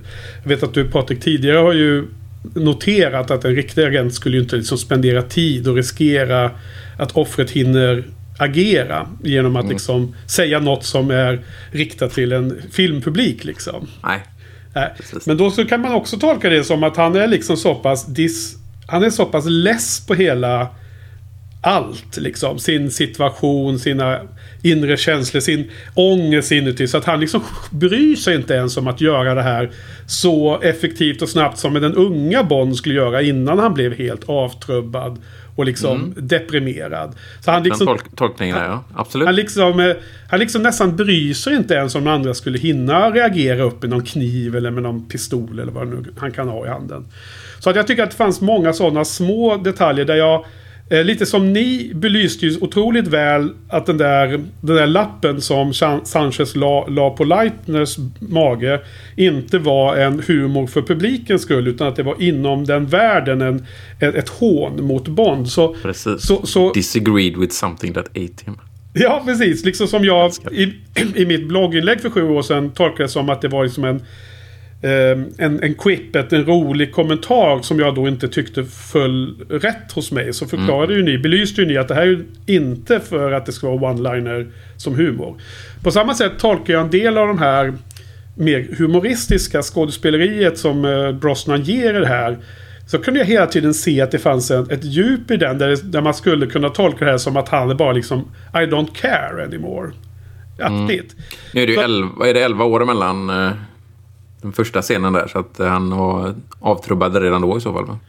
Jag vet att du Patrik tidigare har ju noterat att en riktig agent skulle ju inte liksom spendera tid och riskera att offret hinner agera genom att liksom säga något som är riktat till en filmpublik liksom. Nej. Nej. Men då så kan man också tolka det som att han är liksom så pass dis... Han är så pass less på hela allt. Liksom. Sin situation, sina inre känslor, sin ångest inuti. Så att han liksom bryr sig inte ens om att göra det här så effektivt och snabbt som den unga Bond skulle göra innan han blev helt avtrubbad och liksom Mm. deprimerad. Så han liksom, Den tolk tolkningen där, ja. Absolut. han liksom, eh, han liksom nästan bryr sig inte ens om andra skulle hinna reagera upp med någon kniv eller med någon pistol eller vad nu han kan ha i handen. Så att jag tycker att det fanns många sådana små detaljer där jag eh, Lite som ni belyste ju otroligt väl att den där, den där lappen som Sanchez la, la på Leitners mage inte var en humor för publikens skull utan att det var inom den världen en, ett, ett hån mot Bond. Så, Precis. så, så, Disagreed with something that ate him. Ja, precis. Liksom som jag i, i mitt blogginlägg för sju år sedan tolkade det som att det var liksom en, en, en quippet, en rolig kommentar som jag då inte tyckte föll rätt hos mig. Så förklarade ju ni, belyste ju ni att det här är ju inte för att det ska vara one-liner som humor. På samma sätt tolkar jag en del av de här mer humoristiska skådespeleriet som eh, Brosnan ger det här. Så kunde jag hela tiden se att det fanns en, ett djup i den där, det- där man skulle kunna tolka det här som att han är bara liksom I don't care anymore. Aktigt. Nu är det ju Så- 11, är det 11 år mellan eh, den första scenen där. Så att eh, han var avtrubbad redan då i så fall. Va?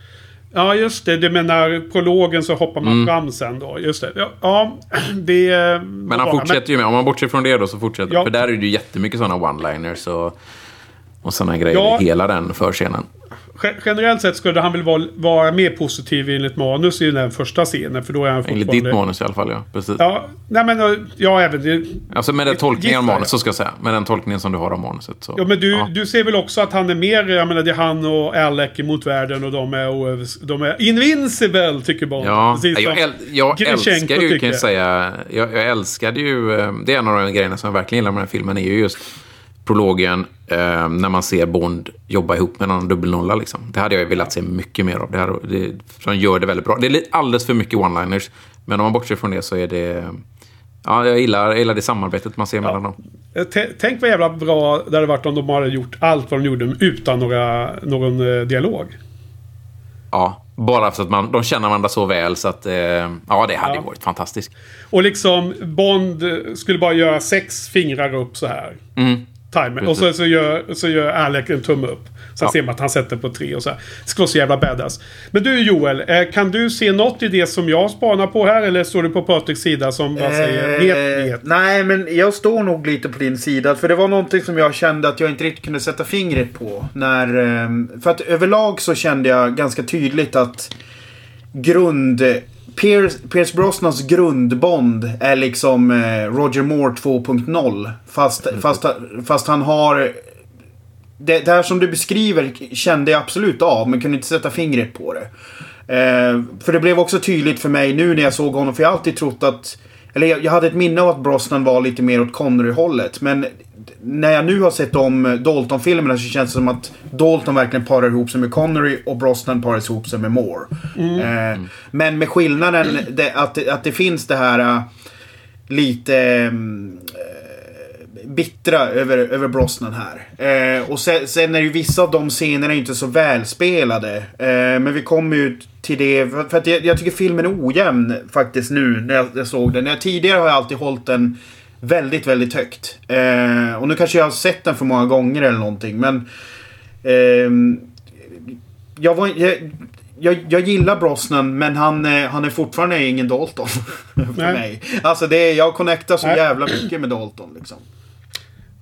Ja, just det. Du menar prologen så hoppar man fram sen då. Just det. Ja, ja *clears throat* det... Men han fortsätter ju med, om man bortser från det då så fortsätter Ja. För där är det ju jättemycket sådana one-liners och, och sådana grejer Ja. hela den förscenen. Ge- Generellt sett skulle han väl vara, vara mer positiv enligt manus i den första scenen. För då är han Enligt ditt manus i alla fall, ja. Precis. Ja, nej men eh, ja, även det. Alltså med den tolkningen av jag. manuset, så ska jag säga. Med den tolkningen som du har av manuset. Så. Ja, men du, Ja. du ser väl också att han är mer, jag menar det är han och Alec emot världen och de är, de är invincible tycker Bond. Ja, Precis jag, äl, jag älskar ju, kan jag säga. Jag, jag älskade ju, eh, det är en av de grejerna som jag verkligen gillar med den här filmen, är ju just prologen eh, när man ser Bond jobba ihop med någon dubbelnolla. Liksom. Det hade jag velat se mycket mer av. Det här, det, de gör det väldigt bra. Det är alldeles för mycket one-liners. Men om man bortser från det så är det... Ja, jag gillar, jag gillar det samarbetet man ser mellan dem. Eh, t- Tänk vad jävla bra det hade varit om de hade gjort allt vad de gjorde utan några, någon eh, dialog. Ja, bara för att man, de känner varandra så väl så att... Eh, ja, det hade Ja. varit fantastiskt. Och liksom Bond skulle bara göra sex fingrar upp så här. Mm. Timer. Och så, så, gör, så gör Alec en tumme upp. Sen Ja. ser man att han sätter på tre och så här. Det ska vara så jävla badass. Men du Joel, eh, kan du se något i det som jag spanar på här? Eller står du på Patriks sida som bara säger vet, Eh, vet? nej, men jag står nog lite på din sida. För det var någonting som jag kände att jag inte riktigt kunde sätta fingret på. När, eh, för att överlag så kände jag ganska tydligt att grund... Pierce, Pierce Brosnans grundbond är liksom eh, Roger Moore 2.0. Fast, fast, fast han har... Det, det här som du beskriver kände jag absolut av, men kunde inte sätta fingret på det. Eh, för det blev också tydligt för mig nu när jag såg honom, för jag har alltid trott att... Eller jag, jag hade ett minne av att Brosnan var lite mer åt Connery-hållet. Men när jag nu har sett om Dalton-filmerna så känns det som att Dalton verkligen parar ihop sig med Connery och Brosnan parar ihop sig med Moore. Eh, men med skillnaden det, att, det, att det finns det här äh, lite... mm, bittra över, över Brosnan här. Eh, och sen, sen är ju vissa av de scenerna inte så välspelade. Eh, men vi kommer ju till det. För, för att jag, jag tycker filmen är ojämn faktiskt nu när jag, jag såg den. Jag, tidigare har jag alltid hållit den väldigt, väldigt högt. Eh, och nu kanske jag har sett den för många gånger eller någonting. Men... ehm, jag, var, jag, jag, jag gillar Brosnan men han, eh, han är fortfarande ingen Dalton. *laughs* för Nej. mig. Alltså det, är- jag connectar så Nej. jävla mycket med Dalton liksom.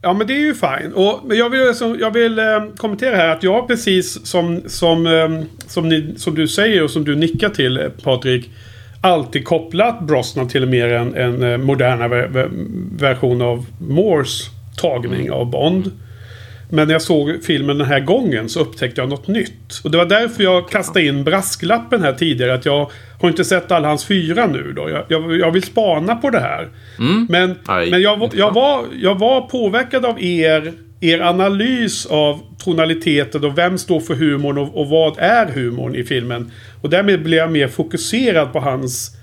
Ja men det är ju fine. Och, men jag vill, så, jag vill eh, kommentera här att jag precis som, som, eh, som, ni, som du säger och som du nickar till eh, Patrik. Alltid kopplat Brosnan till mer en, en eh, modernare ver, ver, version av Moores tagning av Bond. Men när jag såg filmen den här gången så upptäckte jag något nytt. Och det var därför jag kastade in brasklappen här tidigare. Att jag har inte sett alla hans fyra nu då. Jag, jag, jag vill spana på det här. Men, Aj, men jag, var- jag, var, jag var påverkad av er, er analys av tonaliteten och vem står för humorn och, och vad är humorn i filmen. Och därmed blev jag mer fokuserad på hans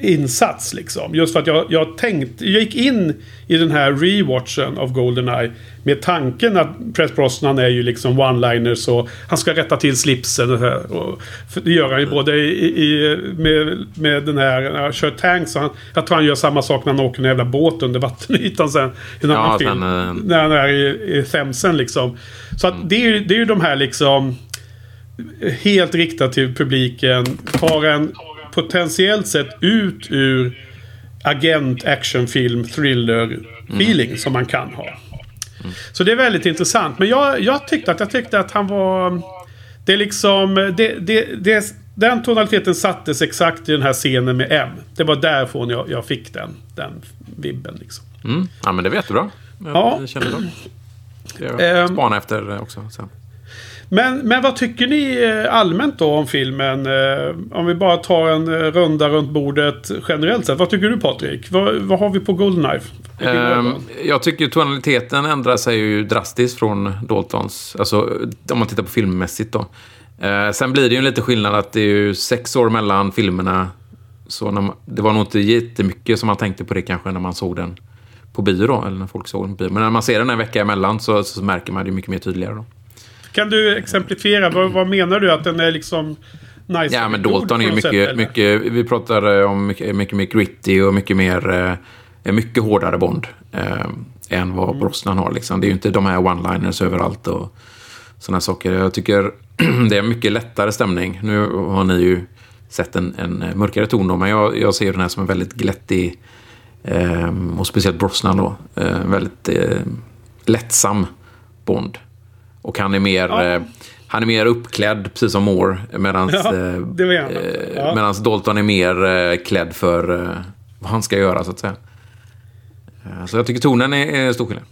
insats liksom. Just för att jag, jag tänkte, jag gick in i den här rewatchen av Goldeneye med tanken att Press Brosnan är ju liksom one-liners och han ska rätta till slipsen och. Och det gör han ju både i, i, med, med den här, när han kör tanks. Han, jag tror han gör samma sak när han åker en jävla båt under vattenytan sen. I en Ja, annan film. eh, När han är i, i Themsen liksom. Så att det är det är ju de här liksom helt riktat till publiken. Tar en potentiellt sett ut ur agent, actionfilm, thriller feeling som man kan ha. Så det är väldigt intressant. Men jag, jag tyckte att jag tyckte att han var... Det är liksom... Det, det, det, den tonaliteten sattes exakt i den här scenen med M. Det var därifrån jag, jag fick den, den vibben. Liksom. Mm. Ja, men det vet du bra. Jag Ja. känner det. Ska jag Ehm. spana efter det också sen. Men, men vad tycker ni eh, allmänt då om filmen? Eh, Om vi bara tar en eh, runda runt bordet generellt sett. Vad tycker du Patrik? Vad, vad har vi på Goldeneye? Vilken Ehm, jag tycker tonaliteten ändrar sig ju drastiskt från Daltons. Alltså om man tittar på filmmässigt då. Eh, sen blir det ju en lite skillnad att det är ju sex år mellan filmerna. Så man, det var nog inte jättemycket som man tänkte på det kanske när man såg den på bio då. Eller när folk såg den på bio. Men när man ser den en vecka emellan så, så märker man det mycket mer tydligare då. Kan du exemplifiera? Vad, vad menar du? Att den är liksom... Nice Ja, men Dalton är ju något sätt, mycket, mycket, vi pratar eh, om mycket, mycket mer gritty och mycket mer, eh, mycket hårdare Bond. Eh, än vad Brosnan har liksom. Det är ju inte de här one-liners överallt och sådana saker. Jag tycker *clears throat* det är mycket lättare stämning. Nu har ni ju sett en, en mörkare ton då, men jag, jag ser den här som en väldigt glättig eh, och speciellt Brosnan då. Eh, väldigt eh, lättsam Bond. Och han är mer... Ja. Eh, han är mer uppklädd, precis som Moore. Medan Ja, var gärna. Ja. Dalton är mer eh, klädd för eh, vad han ska göra, så att säga. Eh, så jag tycker tonen är, är stor skillnad.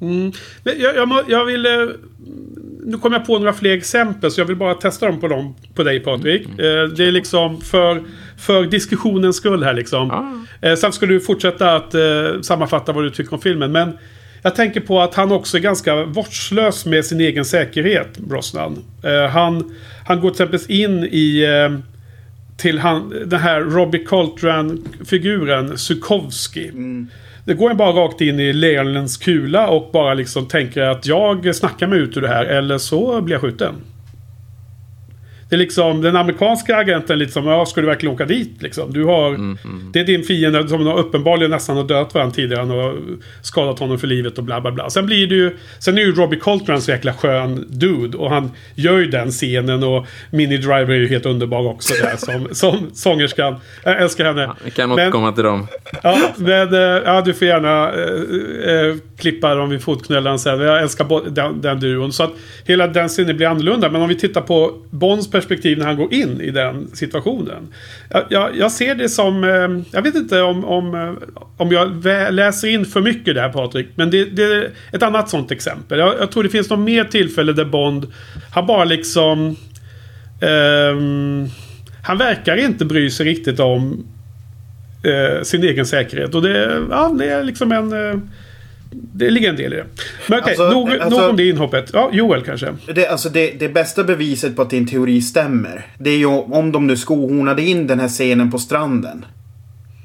Men Jag, jag, jag vill... eh, Nu kommer jag på några fler exempel så jag vill bara testa dem på, dem, på dig Patrik. Mm. Eh, Det är liksom för, för diskussionens skull här liksom. Ja. Eh, Sen ska du fortsätta att eh, sammanfatta vad du tycker om filmen. Men jag tänker på att han också är ganska vårdslös med sin egen säkerhet, Brosnan. Eh, Han, han går till exempel in i... eh, Till han, den här Robbie Coltrane-figuren, Sukowski. Det går bara rakt in i lejonens kula och bara liksom tänker att jag snackar mig ut ur det här eller så blir jag skjuten. Det är liksom den amerikanska agenten lite som, ja ska du verkligen åka dit liksom? Du har, det är din fiende som har uppenbarligen nästan har dödat varandra tidigare. Han har skadat honom för livet och bla bla bla. Sen blir det ju, sen är ju Robbie Coltrane så jäkla skön dude och han gör ju den scenen och Minnie Driver är ju helt underbar också där *laughs* som, som sångerskan. Jag älskar henne. Vi kan återkomma till dem. Ja, men eh, ja, du får gärna eh, klippa dem vid fotknölarna sen. Jag älskar den, den duon. Så att hela den scenen blir annorlunda. Men om vi tittar på Bonds perspektiv när han går in i den situationen. Jag, jag, jag ser det som... Eh, jag vet inte om, om, eh, om jag läser in för mycket där Patrik. Men det, det är ett annat sånt exempel. Jag, jag tror det finns något mer tillfälle där Bond... Han bara liksom... ehm, han verkar inte bry sig riktigt om eh, sin egen säkerhet. Och det, ja, det är liksom en... Eh, det ligger en del i det. Men okej, Alltså, nog, alltså- nog om det inhoppet. Ja, Joel kanske. Det, alltså det, det bästa beviset på att din teori stämmer. Det är ju om de nu skohornade in den här scenen på stranden.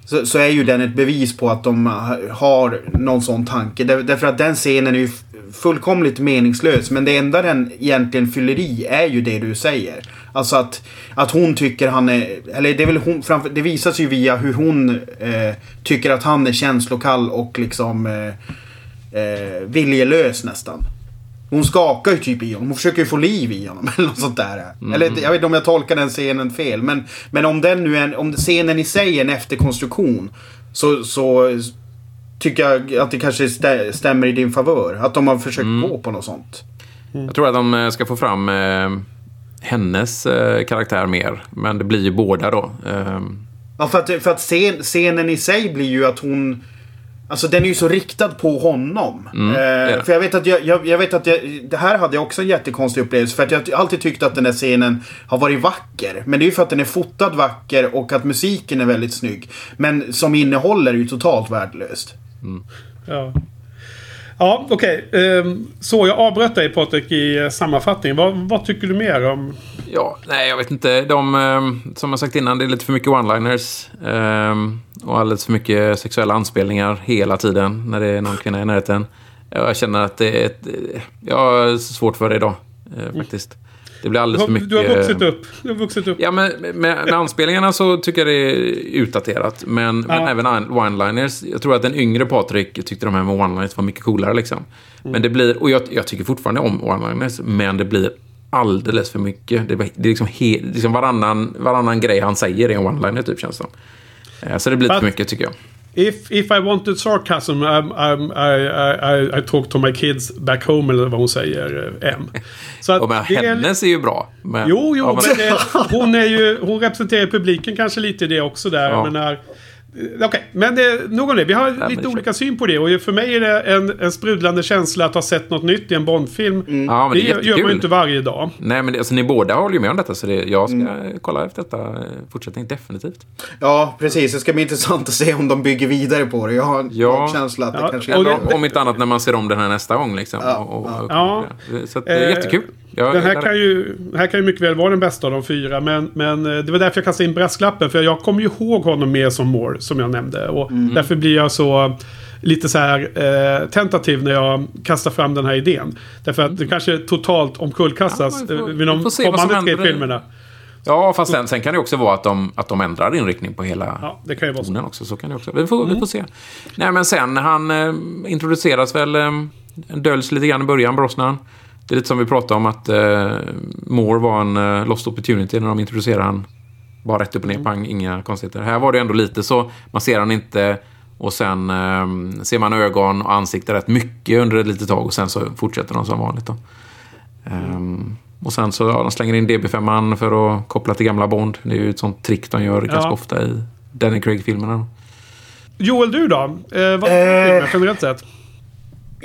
Så, så är ju den ett bevis på att de ha- har någon sån tanke. Där, därför att den scenen är ju fullkomligt meningslös. Men det enda den egentligen fyller i är ju det du säger. Alltså att, att hon tycker han är... Eller det är väl hon framför, Det visas ju via hur hon eh, tycker att han är känslokall och liksom... Eh, eh, viljelös nästan. Hon skakar ju typ i honom. Hon försöker ju få liv i honom *laughs* eller något sånt där. Eller jag vet inte om jag tolkar den scenen fel. Men, men om den nu är om scenen i sig är en efterkonstruktion. Så, så tycker jag att det kanske stä- stämmer i din favör. Att de har försökt gå på något sånt. Jag tror att de eh, ska få fram eh, hennes eh, karaktär mer. Men det blir ju båda då. Eh, Ja, för att, för att scen, scenen i sig blir ju att hon... Alltså den är ju så riktad på honom. Mm, eh, för jag vet att jag, jag, jag vet att jag, det här hade jag också en jättekonstig upplevelse. För att jag alltid tyckt att den här scenen har varit vacker. Men det är ju för att den är fotad vacker och att musiken är väldigt snygg. Men som innehåll är ju totalt värdelöst. Ja. Ja, okej. Ehm, så jag avbröt dig Patrik i eh, sammanfattningen. Vad, vad tycker du mer om? Ja, nej, jag vet inte. De, eh, som jag sagt innan, det är lite för mycket one-liners. Eh, och alldeles för mycket sexuella anspelningar hela tiden när det är någon kvinna i närheten. Jag känner att det är ett, eh, Jag har svårt för det idag, eh, faktiskt. Det blir Du alldeles har, för mycket... du har vuxit upp. Du har vuxit upp. Ja, men med, med *laughs* anspelningarna så tycker jag det är utdaterat. Men, men Ja. även one-liners. Jag tror att den yngre Patrik tyckte de här med one-liners var mycket coolare. Liksom. Mm. Men det blir, och jag, jag tycker fortfarande om one-liners, men det blir alldeles för mycket. Det, det är liksom, he, liksom varannan, varannan grej han säger är en one-liner, typ, känns det som. Eh, Så det blir lite för mycket, tycker jag. If, if I wanted sarcasm I'm, I'm, I, I, I, I talk to my kids back home eller vad hon säger. eh, M. Så att *laughs* men det är- hennes är ju bra. Men, Jo, jo, ja, men det, hon, är ju, hon representerar publiken kanske lite i det också där. Ja. Jag menar, eh, Okej, men det, nog om det. Vi har men lite är olika syn på det. Och för mig är det en, en sprudlande känsla att ha sett något nytt i en Bondfilm. Ja, men det är det gör man ju inte varje dag. Nej, men det, alltså, ni båda håller ju med om detta, så det, jag ska Mm. kolla efter detta eh, fortsättning, definitivt. Ja, precis. Det ska bli intressant att se om de bygger vidare på det. Jag har en Ja. känsla att det Ja, kanske... och det- Om, inte annat när man ser om den här nästa gång. Liksom, och, och, och, Ja. Så att det är Eh, jättekul. Jag, Den här kan, ju, här kan ju mycket väl vara den bästa av de fyra. Men, men eh, det var därför jag kastade in brasklappen. För jag kommer ju ihåg honom mer som Moore, som jag nämnde. Och Mm. därför blir jag så lite så här eh, tentativ när jag kastar fram den här idén. Därför att det kanske totalt omkullkastas Ja, får- eh, vid de kommande tre filmerna. Ja, fast sen, sen kan det också vara att de, att de ändrar inriktning på hela Ja, det kan ju vara tonen också. Så kan det också. Vi får, vi får se. Nej, men sen han eh, introduceras väl, eh, döljs lite grann i början, Brosnan. Det är lite som vi pratade om att eh, Moore var en eh, lost opportunity när de introducerade han. Bara rätt upp och ner, pang, inga konstigheter. Här var det ändå lite så, man ser han inte och sen eh, ser man ögon och ansikte rätt mycket under ett litet tag och sen så fortsätter de som vanligt. Då. Ehm, och sen så ja, de slänger in DB5 för att koppla till gamla Bond. Det är ju ett sånt trick de gör ganska ofta i Danny Craig-filmerna. Joel, du då? Eh, vad Eh. generellt sett?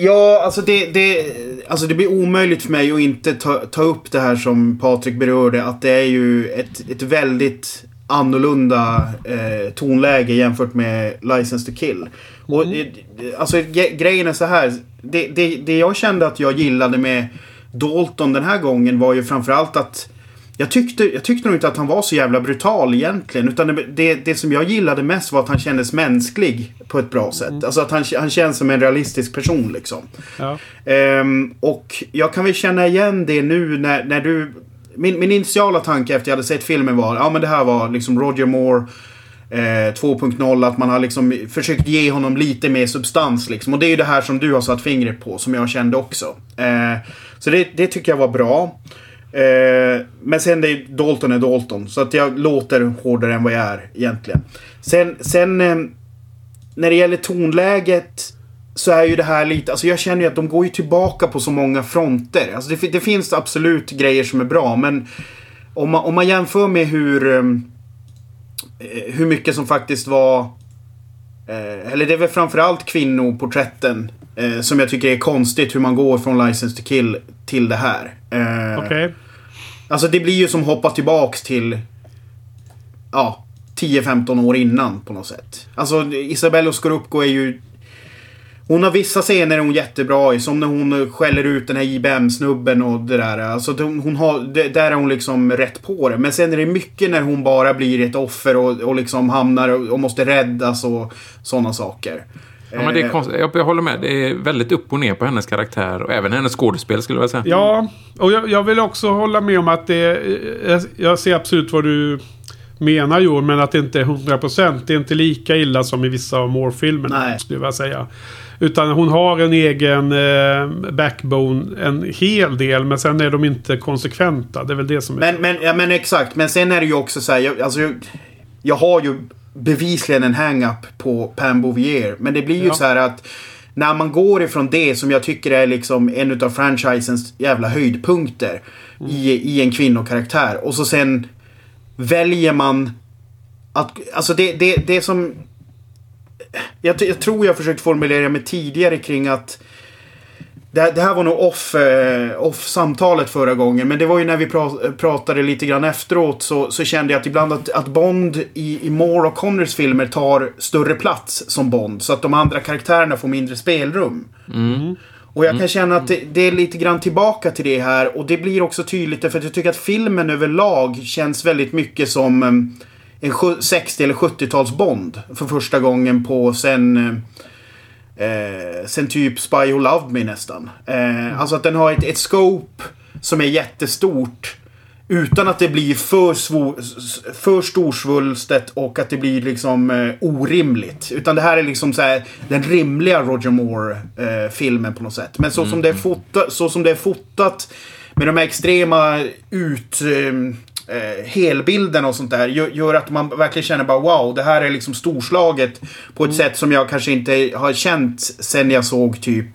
Ja, alltså det, det, alltså det blir omöjligt för mig att inte ta, ta upp det här som Patrik berörde. Att det är ju ett, ett väldigt annorlunda eh, tonläge jämfört med License to Kill. Och det- alltså grejen är så här. Det, det, det jag kände att jag gillade med Dalton den här gången var ju framförallt att jag tyckte, jag tyckte nog inte att han var så jävla brutal egentligen. Utan det, det, det som jag gillade mest var att han kändes mänsklig på ett bra sätt. Alltså att han, han känns som en realistisk person liksom. Ja. Ehm, och jag kan väl känna igen det nu när, när du... Min, min initiala tanke efter jag hade sett filmen var ja men det här var liksom Roger Moore eh, 2.0. Att man har liksom försökt ge honom lite mer substans liksom. Och det är ju det här som du har satt fingret på som jag kände också. Eh, så det, det tycker jag var bra. Eh, men sen det är Dalton är Dalton. Så att jag låter hårdare än vad jag är egentligen. Sen, sen eh, när det gäller tonläget så är ju det här lite, alltså jag känner ju att de går ju tillbaka på så många fronter. Alltså det, det finns absolut grejer som är bra men om man, om man jämför med hur eh, eh hur mycket som faktiskt var eh, eller det är väl framförallt kvinnoporträtten eh, som jag tycker är konstigt hur man går från License to Kill till det här. Eh, Okej. Alltså det blir ju som hoppa tillbaks till ja, 10-15 år innan på något sätt. Alltså Isabella Scorupco är ju... Hon har vissa scener är hon jättebra i. Som när hon skäller ut den här IBM-snubben och det där. Alltså hon har, det, där är hon liksom rätt på det. Men sen är det mycket när hon bara blir ett offer och, och liksom hamnar och, och måste räddas och sådana saker. Ja, men det är Eh, konstigt. Jag, jag håller med. Det är väldigt upp och ner på hennes karaktär och även hennes skådespel skulle jag vilja säga. Ja, och jag, jag vill också hålla med om att det... Jag, jag ser absolut vad du menar Joel, men att det inte är 100%. Det är inte lika illa som i vissa av Moore-filmerna, Nej. skulle jag säga. Utan hon har en egen eh, backbone, en hel del, men sen är de inte konsekventa. Det är väl det som är... Men, men, ja, men exakt. Men sen är det ju också så här. Jag, alltså, jag, jag har ju bevisligen en hang-up på Pam Bouvier. Men det blir ju Ja. så här att när man går ifrån det som jag tycker är liksom en av franchisens jävla höjdpunkter i, i en kvinnokaraktär. Och så sen väljer man att... Alltså det, det, det som... Jag, jag tror jag försökt formulera mig tidigare kring att det, det här var nog off, eh, off samtalet förra gången. Men det var ju när vi pra, pratade lite grann efteråt så, så kände jag att ibland att, att Bond i, i Moore och Connors filmer tar större plats som Bond. Så att de andra karaktärerna får mindre spelrum. Och jag kan känna att det, det är lite grann tillbaka till det här. Och det blir också tydligt för att jag tycker att filmen överlag känns väldigt mycket som eh, en sju- 60 eller 70-tals Bond. För första gången på sen... eh, Eh, sen typ Spy Who Loved Me nästan. Eh, alltså att den har ett, ett scope som är jättestort. Utan att det blir för, svo, för storsvulstet och att det blir liksom eh, orimligt. Utan det här är liksom så här, den rimliga Roger Moore-filmen på något sätt. Men så, som det är fotat, så som det är fotat med de här extrema ut... Eh, eh, helbilderna och sånt där gör, att man verkligen känner bara wow, det här är liksom storslaget på ett sätt som jag kanske inte har känt sen jag såg typ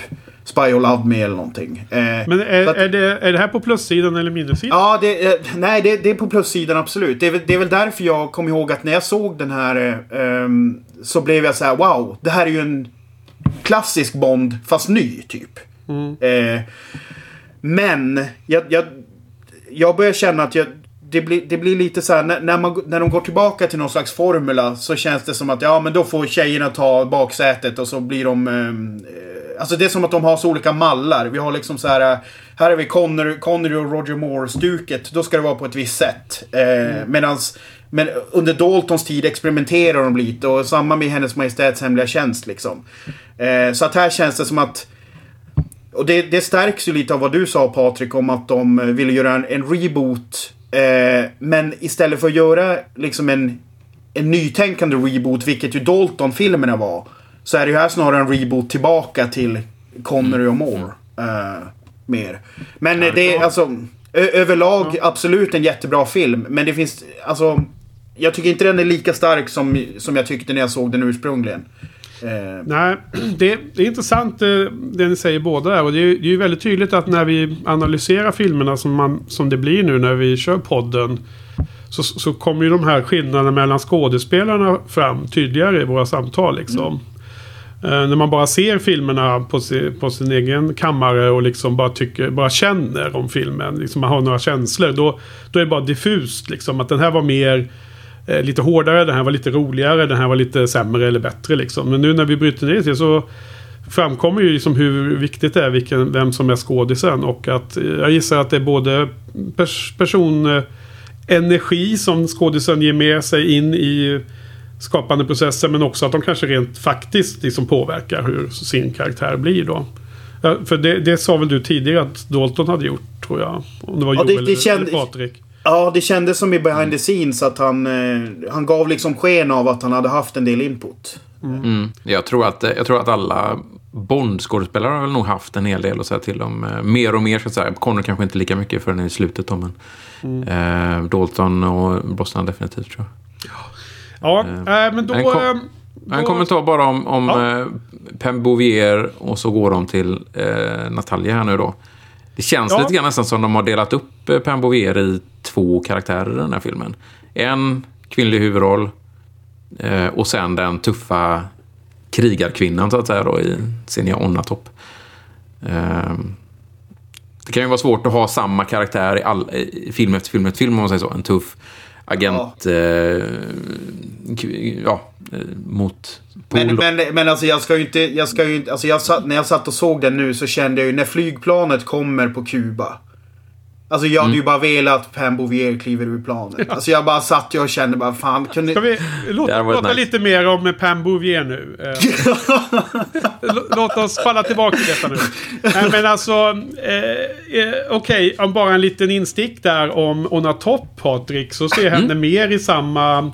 Spy Who Loved Me eller någonting. Eh, Men är, att- är, det, är det här på plussidan eller minussidan? Ja, det, eh, nej, det, det är på plussidan absolut. Det är, väl, det är väl därför jag kom ihåg att när jag såg den här eh, ehm, så blev jag så här: wow, det här är ju en klassisk Bond fast ny typ. Eh, men jag, jag, jag börjar känna att jag, det, blir, det blir lite så här när, när, man, när de går tillbaka till någon slags formula så känns det som att ja men då får tjejerna ta baksätet och så blir de ehm, eh, Alltså det är som att de har så olika mallar. Vi har liksom så här. Här är vi Connery, Connery och Roger Moore-stuket. Då ska det vara på ett visst sätt. Eh, medans, men under Daltons tid experimenterar de lite och samma med Hennes Majestäts Hemliga Tjänst liksom. Eh, så att här känns det som att och det, det stärks ju lite av vad du sa Patrik om att de eh, ville göra en, en reboot. Eh, men istället för att göra liksom en, en nytänkande reboot, vilket ju Dalton-filmerna var. Så är det ju här snarare en reboot tillbaka till Connery och Moore. Eh, mer. Men eh, det är alltså... Överlag absolut en jättebra film. Men det finns... Alltså... Jag tycker inte den är lika stark som, som jag tyckte när jag såg den ursprungligen. Eh, Nej, det, det är intressant eh, det ni säger båda där. Och det är, ju väldigt tydligt att när vi analyserar filmerna som, man, som det blir nu när vi kör podden. Så, så kommer ju de här skillnaderna mellan skådespelarna fram tydligare i våra samtal. Liksom. Eh, när man bara ser filmerna på, si, på sin egen kammare och liksom bara, tycker, bara känner om filmen. Liksom man har några känslor. Då, då är det bara diffust. Liksom, att den här var mer eh, lite hårdare, den här var lite roligare, den här var lite sämre eller bättre. Liksom. Men nu när vi bryter ner det så framkommer ju liksom hur viktigt det är vilken, vem som är skådisen. Och att eh, jag gissar att det är både pers, person... Eh, energi som skådisen ger med sig in i skapande processer men också att de kanske rent faktiskt liksom påverkar hur sin karaktär blir då. Ja, för det, det sa väl du tidigare att Dalton hade gjort tror jag. Om det var Ja, Joel det- det känd- eller Patrik. Ja, det kändes som i behind the scenes att han, eh, han gav liksom sken av att han hade haft en del input. Mm. Jag, tror att, jag tror att alla Bond-skådespelare har väl nog haft en hel del att säga till om. Eh, Mer och mer, så att säga. Connor kanske inte lika mycket förrän i slutet. Då, men, eh, Dalton och Brosnan definitivt, tror jag. Ja, äh, men då... en kom- eh, då En kommentar bara om, om Ja. eh, Pem Bouvier och så går de till eh, Natalia här nu då. Det känns Ja. lite grann nästan som de har delat upp eh, Pam Bouvier i två karaktärer i den här filmen. En kvinnlig huvudroll eh, och sen den tuffa krigarkvinnan så att säga då i Senja Onnatopp. Eh, det kan ju vara svårt att ha samma karaktär i, all, i film efter film efter film om man säger så. En tuff agent eh, k- ja, eh, mot Pol. Men, men, men alltså jag ska ju inte... Jag ska ju inte alltså jag satt, när jag satt och såg den nu så kände jag ju när flygplanet kommer på Kuba. Alltså jag Mm. hade ju bara velat att Pam Bouvier kliver ur planet. Alltså jag bara satt och kände bara fan kunde... Ska vi låt, Det hade varit prata nice. lite mer om Pam Bouvier nu? Eh, *laughs* låt oss falla tillbaka till detta nu. Nej, men alltså, eh, eh, okej, om bara en liten instick där om Ona Topp, Patrik, så ser jag henne mer i samma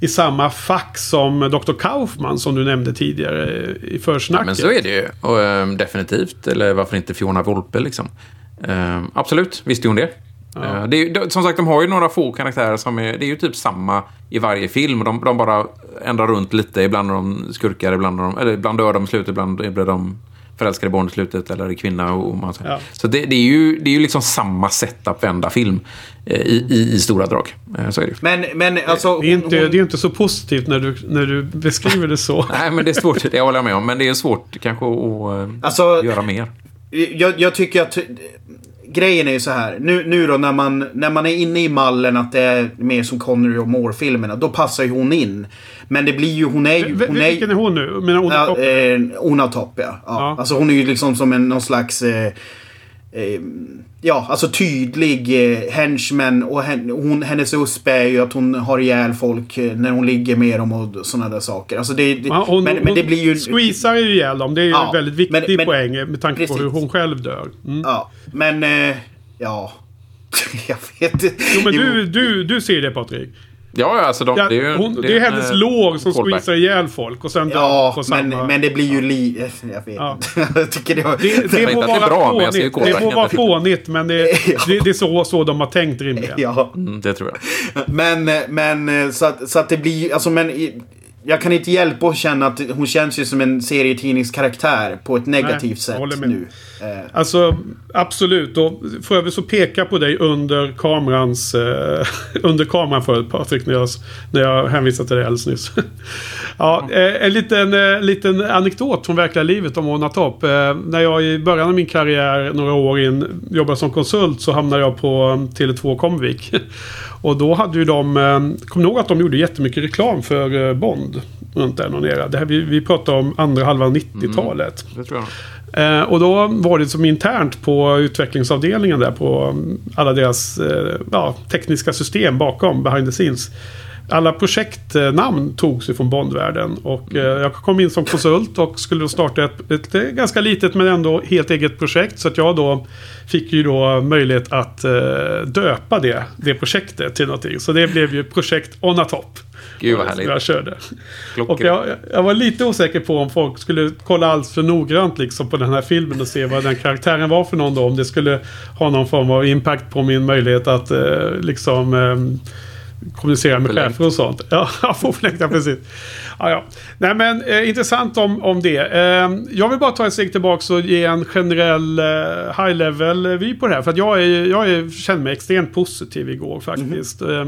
i samma fack som Dr. Kaufman som du nämnde tidigare i försnacket. Men så är det ju. Och, ehm, definitivt. Eller varför inte Fiona Volpe liksom. Ehm, absolut, visste hon det. Eh, det är, som sagt, de har ju några få karaktärer som är... Det är ju typ samma i varje film. De, de bara ändrar runt lite. Ibland är de skurkar, ibland, är de, eller ibland dör de i slutet, ibland blir de förälskade i barn i slutet. Eller är kvinna och man säger. Ja. Så det, det, är ju, det är ju liksom samma setup varenda film. eh, I, i, I stora drag. Eh, så är det ju. Men, men alltså... det, är inte, hon- det är inte så positivt när du, när du beskriver det så. *laughs* Nej, men det är svårt. Det håller jag med om. Men det är svårt kanske att eh, Alltså- göra mer. Jag, jag tycker att grejen är ju så här. Nu, nu då när man, när man är inne i mallen att det är mer som Connery och Moore-filmerna. Då passar ju hon in. Men det blir ju, hon är ju... Hon är, Vilken är hon nu? Menar hon ja, eh, Ona Topp ja. ja. Ja. Alltså hon är ju liksom som en, någon slags... Eh, eh, ja, alltså tydlig eh, henchman. Och hen, hon, hennes USP är ju att hon har ihjäl folk eh, när hon ligger med dem och sådana där saker. Alltså det, det, Ja, hon, men, men det blir ju... squeezar ju ihjäl dem. Det är ju Ja, en väldigt viktig men- poäng med tanke precis. på hur hon själv dör. Mm. Ja, men... Eh, ja... *laughs* jag vet inte. Jo, men du, du, du ser det Patrik. Ja, alltså de, Ja, det är ju... hon, det är hennes en, eh, lår som callback. squeezar ihjäl folk och sen Ja, på samma... men, men det blir ju li... Jag vet Ja. inte. *laughs* jag tycker det var... Det, det, må det är vara bra, men fånigt. Det må vara fånigt, men det, *laughs* det, det är så, så de har tänkt rimligen. ja. Mm, det tror jag. Men, men eh, så att, så att det blir alltså men i- jag kan inte hjälpa att känna att hon känns ju som en serietidningskaraktär på ett negativt Nej, sätt håller med. nu. Eh, Alltså, absolut. Och för övrigt så peka på dig under kamerans... Eh, *laughs* under kameran förut, Patrik, när jag, när jag hänvisade till dig alldeles nyss. *laughs* ja, eh, en liten, eh, liten anekdot från verkliga livet om Ona Topp. Eh, när jag i början av min karriär, några år in, jobbade som konsult så hamnade jag på eh, Tele2 Comvik. *laughs* Och då hade ju de... Eh, ni ihåg att de gjorde jättemycket reklam för eh, Bond? Runt där någon era. Det här, vi, vi pratar om andra halvan 90-talet. Det tror jag. Eh, och då var det som internt på utvecklingsavdelningen där på mm, alla deras eh, ja, tekniska system bakom, behind the scenes. Alla projektnamn togs ju från Bondvärlden. Och eh, jag kom in som konsult och skulle då starta ett, ett ganska litet men ändå helt eget projekt. Så att jag då fick ju då möjlighet att eh, döpa det, det projektet till någonting. Så det blev ju projekt On a Top. Gud vad härligt. jag körde. Och jag, jag var lite osäker på om folk skulle kolla allt för noggrant liksom på den här filmen och se vad den karaktären var för någon då. Om det skulle ha någon form av impact på min möjlighet att eh, liksom eh, kommunicera med chefer och sånt. Ja, *laughs* få förlängt, ja precis. Ja, ja. Nej men eh, intressant om, om det. Eh, jag vill bara ta ett steg tillbaka och ge en generell eh, high level vy på det här. För att jag, är, jag är, kände mig extremt positiv igår faktiskt. Eh,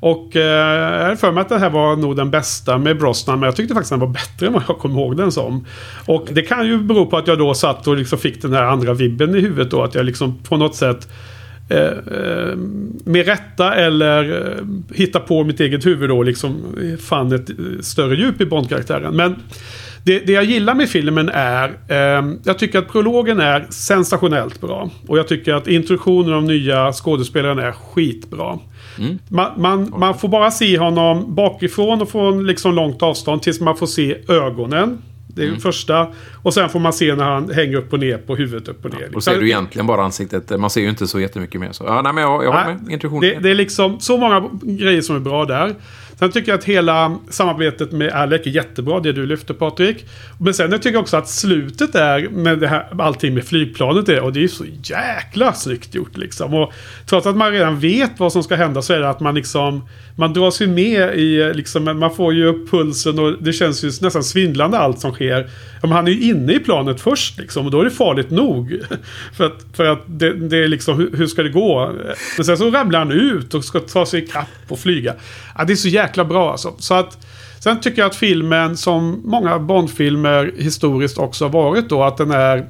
och eh, jag hade för mig att det här var nog den bästa med Brosnan. Men jag tyckte faktiskt den var bättre än vad jag kommer ihåg den som. Och det kan ju bero på att jag då satt och liksom fick den här andra vibben i huvudet då. Att jag liksom på något sätt eh, eh, med rätta eller eh, hitta på mitt eget huvud då liksom eh, fann ett större djup i Bond-karaktären. Men det, det jag gillar med filmen är, eh, jag tycker att prologen är sensationellt bra. Och jag tycker att introduktionen av nya skådespelaren är skitbra. Man, man, man får bara se honom bakifrån och från liksom långt avstånd tills man får se ögonen. Det är ju första. Och sen får man se när han hänger upp och ner på huvudet upp och ner. Och ser du egentligen bara ansiktet. Man ser ju inte så jättemycket mer. Så, ja, nej, men jag, jag håller med. Introduktionen. det, det är liksom så många grejer som är bra där. Sen tycker jag att hela samarbetet med Alec är jättebra, det du lyfter Patrik. Men sen jag tycker jag också att slutet är med det här, allting med flygplanet är, och det är så jäkla snyggt gjort liksom. Och trots att man redan vet vad som ska hända så är det att man liksom, man dras ju med i, liksom, man får ju upp pulsen och det känns ju nästan svindlande allt som sker. Ja, men han är ju inne i planet först liksom, och då är det farligt nog. *laughs* för att, för att det, det är liksom, hur, hur ska det gå? Men sen så ramlar han ut och ska ta sig ikapp och flyga. Ja, det är så jäkla jäkla bra alltså. Så att, sen tycker jag att filmen, som många Bondfilmer historiskt också har varit då, att den är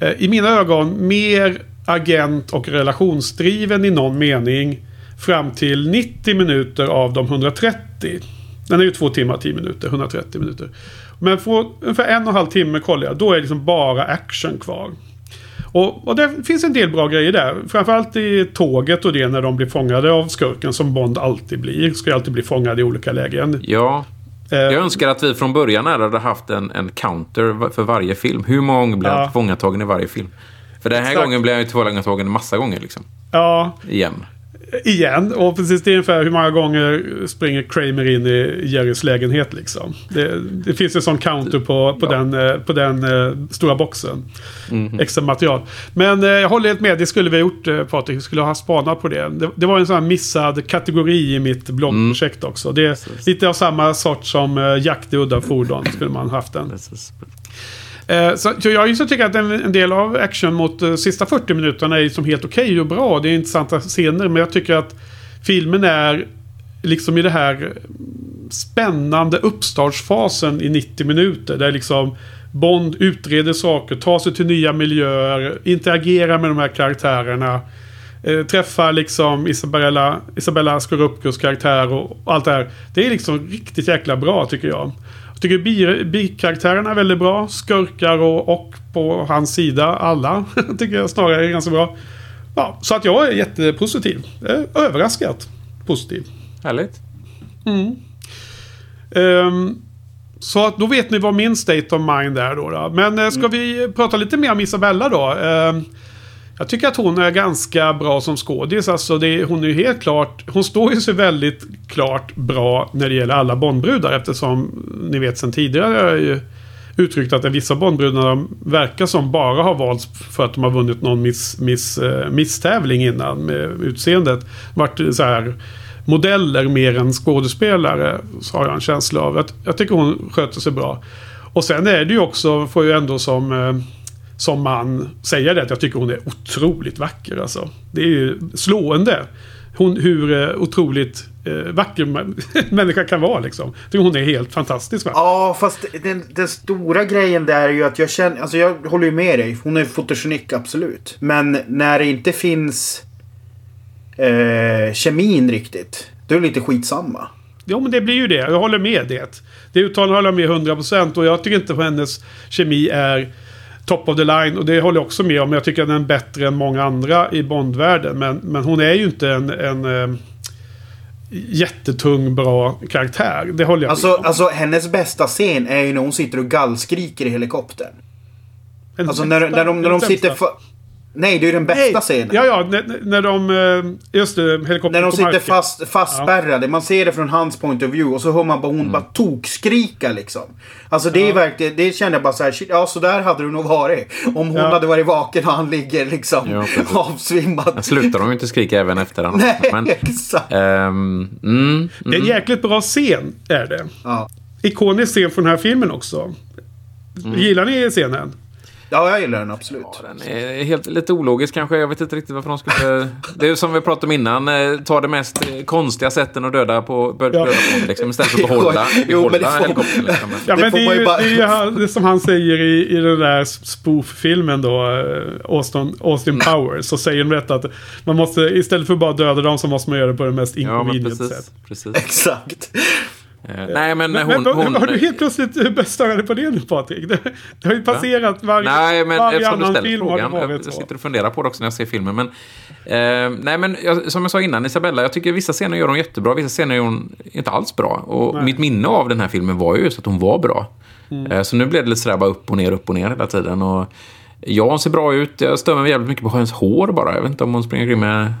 eh, i mina ögon mer agent och relationsdriven i någon mening fram till 90 minuter av de 130. Den är ju två timmar 10 minuter, 130 minuter. Men för ungefär en och en halv timme kollar jag, då är det liksom bara action kvar. Och, och det finns en del bra grejer där. Framförallt i tåget och det när de blir fångade av skurken som Bond alltid blir. Ska ju alltid bli fångad i olika lägen. Ja. Eh, Jag önskar att vi från början här hade haft en, en counter för varje film. Hur många gånger blir Ja. han tillfångatagen i varje film? För den här Exakt. gången blir han ju tillfångatagen en massa gånger liksom. Ja, Igen. Igen. Och precis det är ungefär hur många gånger springer Kramer in i Jerrys lägenhet liksom. Det, det finns en sån counter på, på Ja. den, eh, på den eh, stora boxen. Mhm. Extra material. Men eh, jag håller helt med, det skulle vi ha gjort eh, Patrik. Vi skulle ha spanat på det. det. Det var en sån här missad kategori i mitt bloggprojekt Mm. också. Det är lite av samma sort som eh, jakt i udda fordon. Skulle man haft den. Eh, Eh, så, så jag tycker att en, en del av action mot eh, sista 40 minuterna är som helt okej och bra. Det är intressanta scener. Men jag tycker att filmen är liksom i det här spännande uppstartsfasen i 90 minuter. Där liksom Bond utreder saker, tar sig till nya miljöer, interagerar med de här karaktärerna. Eh, träffar liksom Isabella, Isabella Scorupcos karaktär och, och allt det här. Det är liksom riktigt jäkla bra tycker jag. Jag tycker bi- bikaraktärerna är väldigt bra. Skurkar och, och på hans sida alla. *laughs* tycker jag snarare är ganska bra. Ja, så att jag är jättepositiv. Eh, överraskat positiv. Härligt. Ehm, så att då vet ni vad min state of mind är då. då. Men eh, ska vi prata lite mer om Isabella då? Ehm, jag tycker att hon är ganska bra som skådis. Alltså det, hon är ju helt klart... Hon står ju sig väldigt klart bra när det gäller alla Bondbrudar. Eftersom ni vet sen tidigare har jag ju uttryckt att vissa Bondbrudar verkar som bara har valts för att de har vunnit någon miss, miss, eh, misstävling innan med utseendet. Vart så här modeller mer än skådespelare. Så har jag en känsla av. Jag, jag tycker hon sköter sig bra. Och sen är det ju också, får ju ändå som, eh, som man säga det, att jag tycker hon är otroligt vacker. Alltså. Det är ju slående. Hon, hur eh, otroligt eh, vacker *laughs* människa kan vara liksom. Tycker hon är helt fantastisk vacker. Ja, fast den, den stora grejen där är ju att jag känner... Alltså jag håller ju med dig. Hon är fotogenik, absolut. Men när det inte finns eh, kemin riktigt. Då är det lite skitsamma. Ja men det blir ju det. Jag håller med det. Det uttalandet håller jag med 100% och jag tycker inte hennes kemi är top of the line. Och det håller jag också med om. Jag tycker att den är bättre än många andra i Bondvärlden. Men, men hon är ju inte en, en eh, jättetung bra karaktär. Det håller jag Alltså, med om. alltså hennes bästa scen är ju när hon sitter och gallskriker i helikoptern. En Alltså när, när de, när de sitter... För... Nej, det är ju den bästa scenen. Ja, ja. När, när de... eh, Just det, helikoptern När de sitter fast, fastspärrade. Man ser det från hans point of view. Och så hör man bara hon bara tokskrika liksom. Alltså det är verkligen... Det kände jag bara så här. Ja, så där hade det nog varit. Om hon Ja. hade varit vaken och han ligger liksom Ja, avsvimmad. Sen slutar de ju inte skrika även efter den. Nej, Men, exakt. ehm, mm, Det är en jäkligt bra scen, är det. Ja. Ikonisk scen från den här filmen också. Mm. Gillar ni scenen? Ja, jag gillar den absolut. Den är helt, lite ologisk kanske. Jag vet inte riktigt varför de skulle... Det är som vi pratade om innan. eh, Ta det mest eh, konstiga sätten att döda på. Ja. döda på liksom, istället för att *laughs* behålla, Jo, men det behålla får- helikoptern. Liksom. Ja, Det men det man är ju bara- det är ju det som han säger i, i den där spoof-filmen då. eh, Austin, Austin Mm. Powers. Så säger de rätt att man måste, istället för att bara döda dem så måste man göra det på det mest Ja, inconvenient precis. sätt. precis. Exakt. Eh, Nej, men, Men, hon... men, hon har du helt plötsligt eh, dig på det nu Patrik? Det, det har ju passerat varje, Nej, men varje du annan ställer film har det frågan. Jag, varit jag sitter och funderar på det också när jag ser filmen. Men, eh, nej, men jag, som jag sa innan, Isabella, jag tycker vissa scener gör hon jättebra, vissa scener gör hon inte alls bra. Och Nej. mitt minne av den här filmen var ju just att hon var bra. Mm. Eh, så nu blev det lite sådär bara upp och ner, upp och ner hela tiden. Och, ja, hon ser bra ut. Jag stör mig jävligt mycket på hennes hår bara. Jag vet inte om hon springer omkring med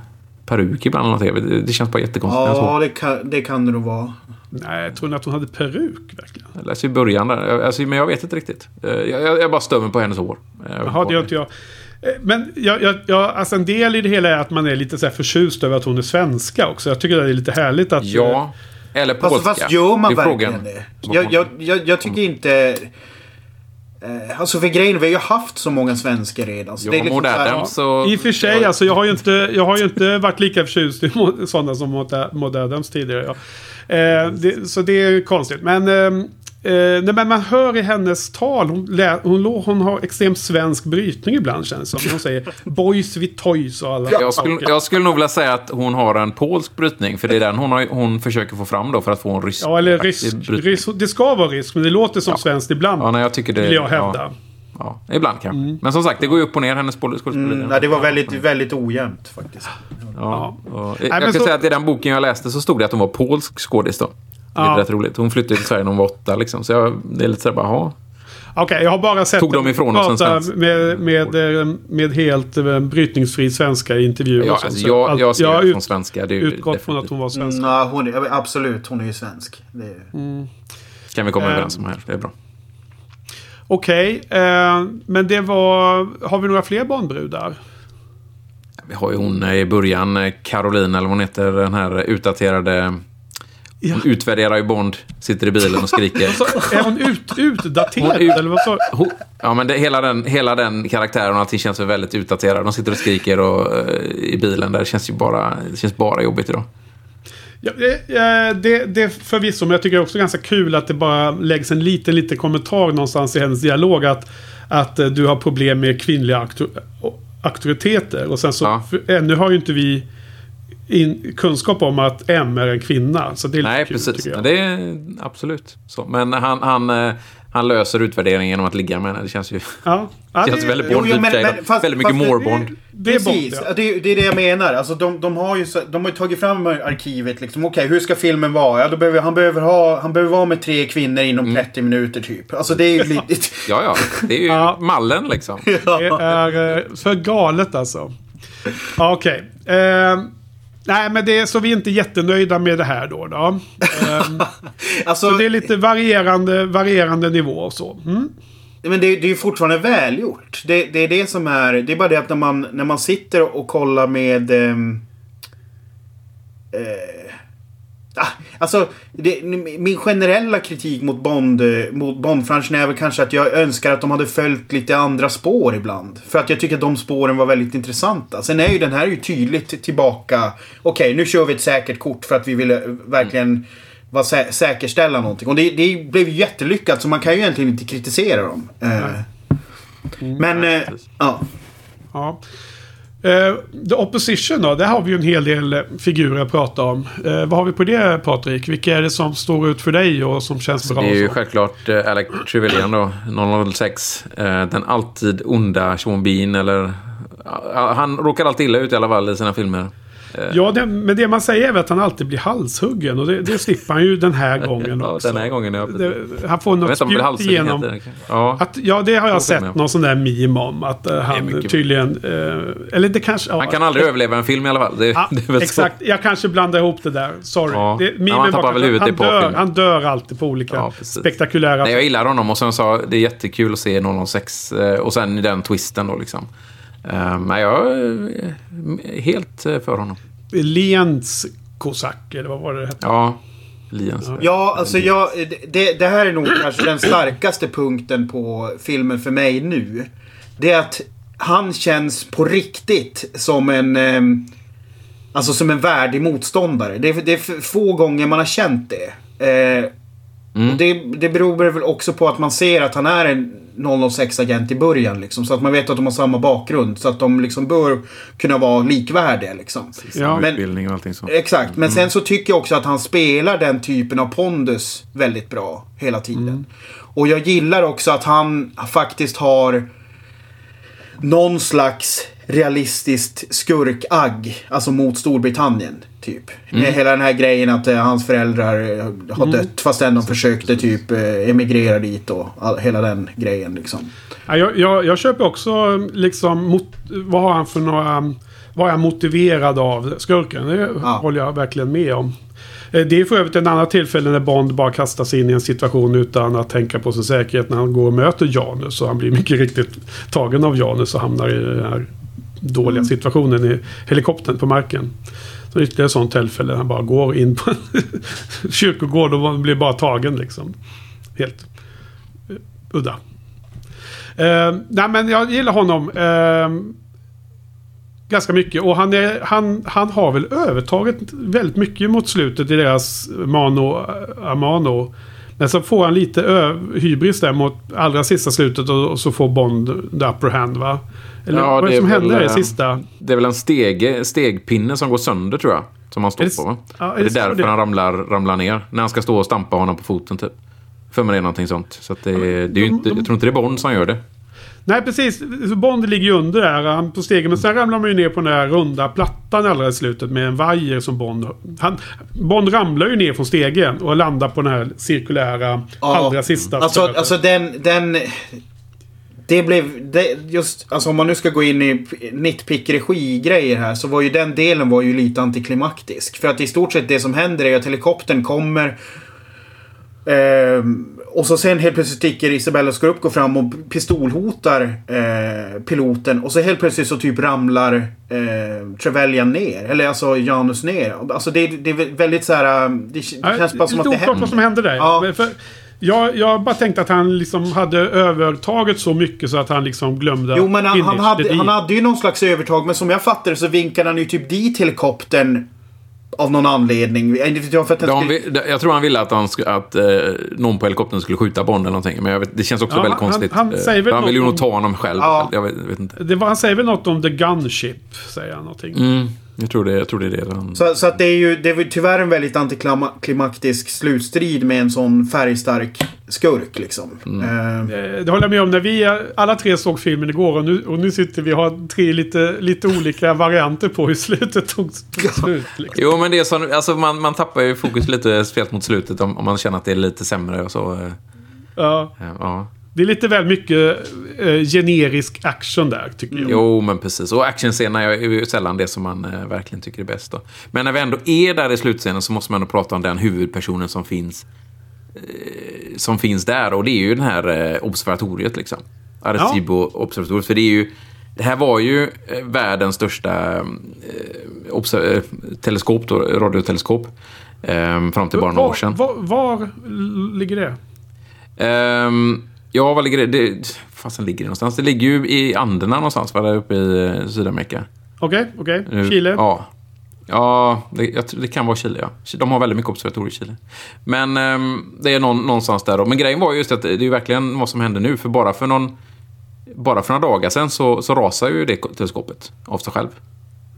peruk ibland eller något. Det känns bara jättekonstigt. Ja, det kan, det kan det nog vara. Nej, jag tror ni att hon hade peruk verkligen? Jag läste i början där. Alltså, men jag vet inte riktigt. Eh, Jag, jag, jag bara stör mig på hennes hår. Eh, Jaha, det gör inte inte jag. Eh, Men jag, jag, jag, alltså en del i det hela är att man är lite så här förtjust över att hon är svenska också. Jag tycker det är lite härligt att... Ja, eller polska. Fast, fast gör man Det verkligen det? Jag, jag, jag, jag tycker inte... Eh, alltså för grejen, vi har ju haft så många svenskar redan. Så Jo, det är liksom så här- och... I och för sig, alltså jag har ju inte, jag har ju inte varit lika förtjust i sådana som Maud Adams tidigare. Ja. Eh, det, så det är konstigt. Men, ehm, eh, nej, men man hör i hennes tal, hon, lä, hon, hon har extremt svensk brytning ibland känns det som. Hon säger boys with toys och alla Jag skulle, jag skulle nog vilja säga att hon har en polsk brytning, för det är den hon, har, hon försöker få fram då för att få en rysk Ja, eller rysk, rysk, det ska vara rysk, men det låter som svenskt ibland. Ja, nej, jag tycker det... vill jag hävda. Ja, ja, ibland kanske. Men som sagt, det går ju upp och ner, hennes skådespeleri. Mm, nej, det var väldigt, väldigt ojämnt faktiskt. Ja, men jag kan så- säga att i den boken jag läste så stod det att hon var polsk skådis då. Det är Ja. rätt roligt. Hon flyttade till Sverige när hon var åtta liksom. Så jag, det är lite sådär bara, jaha. Okej, jag har bara sett Tog de dem ifrån oss en med, med, eh, med helt eh, brytningsfri svenska i intervjuer. Ja, alltså, Så jag, jag ser det ut, från svenska. Det är utgått från att hon var svensk. Mm, ja, hon är, absolut, hon är ju svensk. Det är, kan vi komma Eh, överens om här. Det är bra. Okej, eh, men det var... Har vi några fler barnbrudar? Vi har ju hon i början, eh, Caroline, eller vad hon heter, den här utdaterade... Ja. Hon utvärderar ju Bond, sitter i bilen och skriker. *laughs* Är hon ut, utdaterad? Hon ut- eller vad sa Hon, ja, men det, hela, den, hela den karaktären och allting känns väl väldigt utdaterad. De sitter och skriker och, eh, i bilen där. Det känns ju bara, det känns bara jobbigt idag. Ja, det, eh, det, det är förvisso, men jag tycker också ganska kul att det bara läggs en liten, liten kommentar någonstans i hennes dialog att, att eh, du har problem med kvinnliga auktor, auktoriteter. Och sen så, Ja. för, ännu har ju inte vi in, kunskap om att M är en kvinna. Så det är lite Nej, kul, precis. tycker jag. Det är absolut så. Men han, han, eh, han löser utvärderingen genom att ligga med henne. Det känns ju... Ja. *laughs* Ja, känns det- väldigt Jo, Bond jo, men- men fast- Väldigt mycket fast det-. Det Bond, ja. det, är- det är det jag menar. Alltså, de, de, har ju, de har ju tagit fram arkivet. Liksom. Okej, hur ska filmen vara? Ja, då behöver, han, behöver ha, han behöver vara med tre kvinnor inom Mm. 30 minuter typ. Alltså det är ju lite... *laughs* Ja, ja. Det är ju *laughs* Ja. mallen liksom. Det är eh, för galet alltså. Okej. Eh, nej, men det är så vi är inte jättenöjda med det här då. då. Eh, *laughs* Alltså, så det är lite varierande, varierande nivå och så. Mm. Men det, det är ju fortfarande välgjort. Det, det är det som är... Det är bara det att när man, när man sitter och kollar med... ehm, eh, alltså, det, min generella kritik mot Bond, mot Bond-branschen är väl kanske att jag önskar att de hade följt lite andra spår ibland. För att jag tycker att de spåren var väldigt intressanta. Sen är ju den här ju tydligt tillbaka. Okej, nu kör vi ett säkert kort för att vi ville eh, verkligen vara sä säkerställa någonting. Och det, det blev ju jättelyckat så man kan ju egentligen inte kritisera dem. Eh, men, eh, ja. Ja. Eh, The Opposition då, där har vi ju en hel del figurer att prata om. Eh, vad har vi på det Patrik? Vilka är det som står ut för dig och som känns bra? Det är ju självklart eh, Alec Trevelyan då, 006. Eh, den alltid onda Sean Bean, eller... Han råkar alltid illa ut i alla fall i sina filmer. Ja, det, men det man säger är väl att han alltid blir halshuggen och det, det slipper han ju den här *laughs* gången Ja, också. den här gången, ja. Det, han får något spjut igenom. Ja. Att, ja, det har jag sett med. någon sån där meme om. Att eh, han tydligen... Eh, eller det kanske... Ja, Han kan aldrig överleva en film i alla fall. Det, det exakt. Jag kanske blandar ihop det där. Sorry. Ja. Det, memen han tappar väl huvudet han, dör, han dör alltid på olika spektakulära... Så. Nej, jag gillar honom och sen sa det är jättekul att se 006 eh, och sen den twisten då liksom. Eh, Men jag är eh, helt eh, för honom. Liens kosack, eller vad var det hette? Ja, Lians. Ja, alltså jag, det, det här är nog kanske den starkaste punkten på filmen för mig nu. Det är att han känns på riktigt som en... ehm, Alltså som en värdig motståndare. Det är, det är för få gånger man har känt det. Eh, och det, det beror väl också på att man ser att han är en 006-agent i början. Liksom, så att man vet att de har samma bakgrund. Så att de liksom bör kunna vara likvärdiga. Liksom. Ja. Men- Utbildning och allting så. Exakt, men sen så tycker jag också att han spelar den typen av pondus väldigt bra hela tiden. Och jag gillar också att han faktiskt har någon slags realistiskt skurkagg, alltså mot Storbritannien. Typ. Med hela den här grejen att eh, hans föräldrar eh, har dött fastän de försökte typ eh, emigrera dit och all, hela den grejen liksom. Ja, jag, jag, jag köper också liksom... Mot, vad har han för några... Vad är han motiverad av skurken? Det Ja. håller jag verkligen med om. Eh, Det är för övrigt en annan tillfälle när Bond bara kastar sig in i en situation utan att tänka på sin säkerhet när han går och möter Janus. Och han blir *laughs* mycket riktigt tagen av Janus och hamnar i den här dåliga situationen i helikoptern på marken. Så ytterligare sånt tillfälle när han bara går in på en *laughs* kyrkogård och blir bara tagen liksom. Helt eh, udda. Eh, nej men jag gillar honom. Eh, ganska mycket. Och han, är, han, han har väl övertaget väldigt mycket mot slutet i deras Mano Amano. Men så får han lite ö, hybris där mot allra sista slutet och, så får Bond the upper hand va? Eller Ja, vad är det det som händer i eh, sista? Det är väl en stege, stegpinne som går sönder tror jag. Som han står det- på va? ja, är det är det därför det- han ramlar, ramlar ner. När han ska stå och stampa honom på foten typ. För mig det är någonting sånt. Så det, det är ju inte, jag tror inte det är Bond som gör det. Nej precis. Bond ligger ju under där han på stegen. Men sen ramlar man ju ner på den där runda plattan allra i slutet med en vajer som Bond... Han, Bond ramlar ju ner från stegen och landar på den här cirkulära allra sista Alltså, stöten. alltså den, den... Det blev... Det, just, alltså om man nu ska gå in i nitpick-regi-grejer här så var ju den delen var ju lite antiklimaktisk. För att i stort sett det som händer är att helikoptern kommer ehm, och så sen helt plötsligt sticker Isabella Scorupco går fram och pistolhotar eh, piloten. Och så helt plötsligt så typ ramlar eh, Trevelyan ner. Eller alltså Janus ner. Alltså det, det är väldigt så här. Det, det känns bara som att det Lite oklart vad som hände där. Ja. För, jag, jag bara tänkte att han liksom hade övertaget så mycket så att han liksom glömde Jo men han, han, det hade, han hade ju någon slags övertag. Men som jag fattar det så vinkade han ju typ dit helikoptern. Av någon anledning. Jag, för att den skulle- vi- jag tror han ville att, han, sk- att eh, någon på helikoptern skulle skjuta Bond eller någonting. Men jag vet, det känns också Ja, väldigt han- konstigt. han Eh, säger väl han vill ju nog ta honom själv. Ja. Jag vet, vet inte. Det var, han säger väl något om The Gunship, säger han någonting. Mm, jag, tror det, jag tror det är det. Han... Så, så att det är ju det är tyvärr en väldigt antiklimaktisk slutstrid med en sån färgstark skurk liksom. Mm. Eh, Eh, Det håller jag med om. När vi alla tre såg filmen igår och nu, och nu sitter vi och har tre lite, lite olika varianter på hur slutet tog slut. Liksom. Jo, men det är så, alltså man, man tappar ju fokus lite speciellt mot slutet om, om man känner att det är lite sämre och så. eh, Ja, Ja. Det är lite väl mycket eh, generisk action där, tycker jag. Jo, men precis. Och actionscenerna är ju sällan det som man eh, verkligen tycker är bäst. Då. Men när vi ändå är där i slutscenen så måste man ändå prata om den huvudpersonen som finns eh, som finns där. Och det är ju den här eh, observatoriet liksom. Arecibo-observatoriet. För det är ju... Det här var ju eh, världens största eh, eh, teleskop, då, radioteleskop. Eh, fram till bara några år sedan. Var, var, ligger det? Ehm, ja, var ligger det? det fasen ligger det någonstans? Det ligger ju i Anderna någonstans, va? Där uppe i eh, Sydamerika. Okej, okej. Nu- Chile? Ja. Ja, det, jag, det kan vara Chile, ja. De har väldigt mycket observatorier i Chile. Men ehm, det är någon, någonstans där då. Men grejen var just att det är ju verkligen vad som händer nu. För bara för någon... Bara för några dagar sedan så, så rasar ju det teleskopet av sig själv.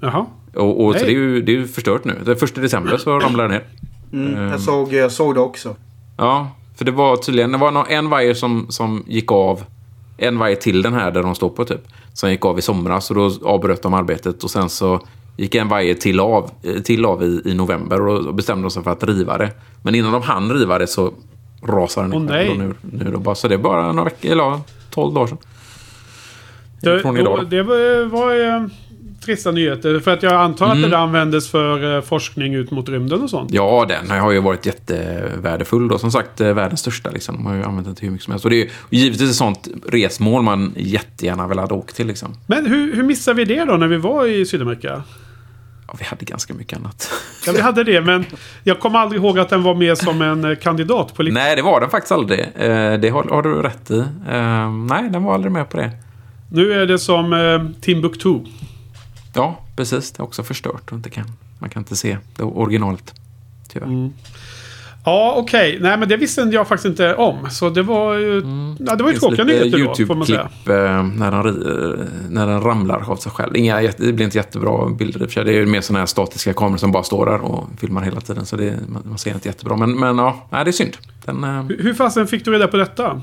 Jaha. Och, och så det är, ju, det är ju förstört nu. Den första december så ramlar det ner. mm, jag, såg, jag såg det också. Ja, för det var tydligen det var en vajer som, som gick av. En vajer till den här där de står på typ. Som gick av i somras och då avbröt de arbetet. Och sen så gick en vajer till av, eh, till av i, i november och då bestämde de sig för att riva det. Men innan de hann riva det så rasade den nej. då nu, nu då bara. Så det är bara några veckor, eller ja, 12 dagar sedan. Det, det var, var eh, trista nyheter. För att jag antar att det Mm. där användes för eh, forskning ut mot rymden och sånt. Ja, den har ju varit jättevärdefull då. Som sagt, eh, världens största liksom. De har ju använt den till hur mycket som helst. Och det är givetvis ett sånt resmål man jättegärna vill hade åkt till liksom. Men hur, hur missade vi det då när vi var i Sydamerika? Ja, vi hade ganska mycket annat. Ja, vi hade det, men jag kommer aldrig ihåg att den var med som en eh, kandidat på listan. Nej, det var den faktiskt aldrig. Det har, har du rätt i. Nej, den var aldrig med på det. Nu är det som eh, Timbuktu. Ja, precis. Det är också förstört och inte kan, man kan inte se det originalet. Tyvärr. Ja, okej. Nej, men det visste jag faktiskt inte om. Så det var ju, ja, det var ju tråkiga nyheter då, får man säga. Eh, när, ri- eh, när den ramlar av sig själv. Inga, det blir inte jättebra bilder för. Det är ju mer sådana här statiska kameror som bara står där och filmar hela tiden. Så det, man, man ser inte jättebra. Men, men ja, nej, det är synd. Den, eh, Hur- Hur fasen fick du reda på detta?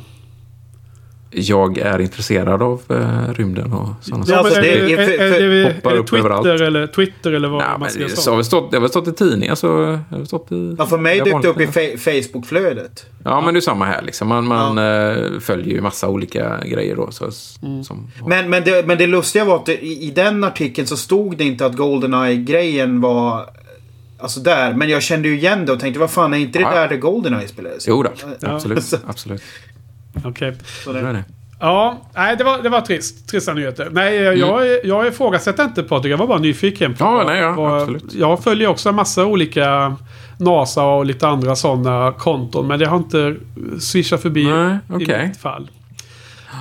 Jag är intresserad av eh, rymden och sådana Ja, saker. alltså, det- är, är, är, är, hoppar det upp överallt. Twitter eller, Twitter eller vad Ja, man ska säga? har väl stått, det har väl stått i tidningar så... Har stått i, Ja, för mig dök det upp i Facebook-flödet. Ja, men det är samma här. Liksom. Man, man eh, följer ju massa olika grejer då. Så, Mm. som, Men, men, det, men det lustiga var att det, i, i den artikeln så stod det inte att Goldeneye-grejen var... Alltså där. Men jag kände ju igen det och tänkte vad fan är inte det Ja. där det Goldeneye spelades? Jo då, Ja. absolut. absolut. Okej. Det det, det. Ja, nej, det var, det var trist. Trista nyheter. Nej, Mm. jag, jag, jag ifrågasätter inte Patrik. Jag var bara nyfiken. på Ja, nej, ja, vad- absolut. Jag följer också en massa olika NASA och lite andra sådana konton. Men det har inte swishat förbi Nej, i okej. mitt fall.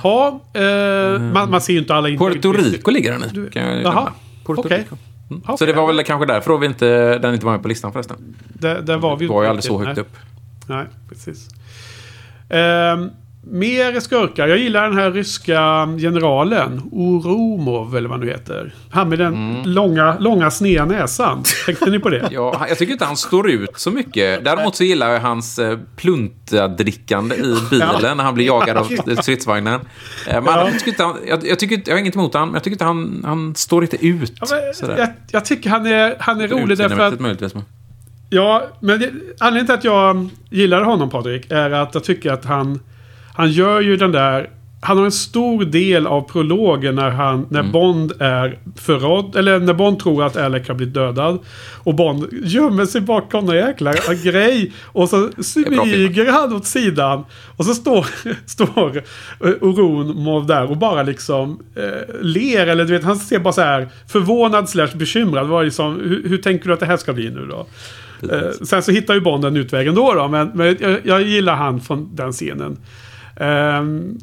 Ja, eh, man, man ser ju inte alla inlägg. Puerto Rico ligger den i. Kan jag Jaha, okej. Mm. Så det var väl kanske därför då vi inte, den inte var med på listan förresten. Där, där var vi Det var ju aldrig så nej. högt upp. Nej, precis. Ehm, mer skurkar. Jag gillar den här ryska generalen. Oromov eller vad han nu heter. Han med den Mm. långa, långa sneda näsan. Tänkte ni på det? *laughs* Ja, jag tycker inte han står ut så mycket. Däremot så gillar jag hans eh, pluntadrickande i bilen när han blir jagad av *laughs* stridsvagnen. Eh, Men jag, tycker inte han, jag, jag, tycker inte, jag har inget emot honom, men jag tycker inte han, han står inte ut. Ja, men jag, jag tycker han är, han är rolig därför att... Möjligtvis. Ja, men det, anledningen till att jag gillar honom Patrik är att jag tycker att han... Han gör ju den där... Han har en stor del av prologen när, han, när Mm. Bond är förrådd. Eller när Bond tror att Alec har blivit dödad. Och Bond gömmer sig bakom någon jäkla grej. Och så smyger han åt sidan. Och så står, *laughs* står eh, Oron där och bara liksom eh, ler. Eller du vet, han ser bara så här förvånad slash bekymrad. Vad liksom, hur, hur tänker du att det här ska bli nu då? Eh, sen så hittar ju Bond en utväg ändå då. Men, men jag, jag gillar han från den scenen. Ehm,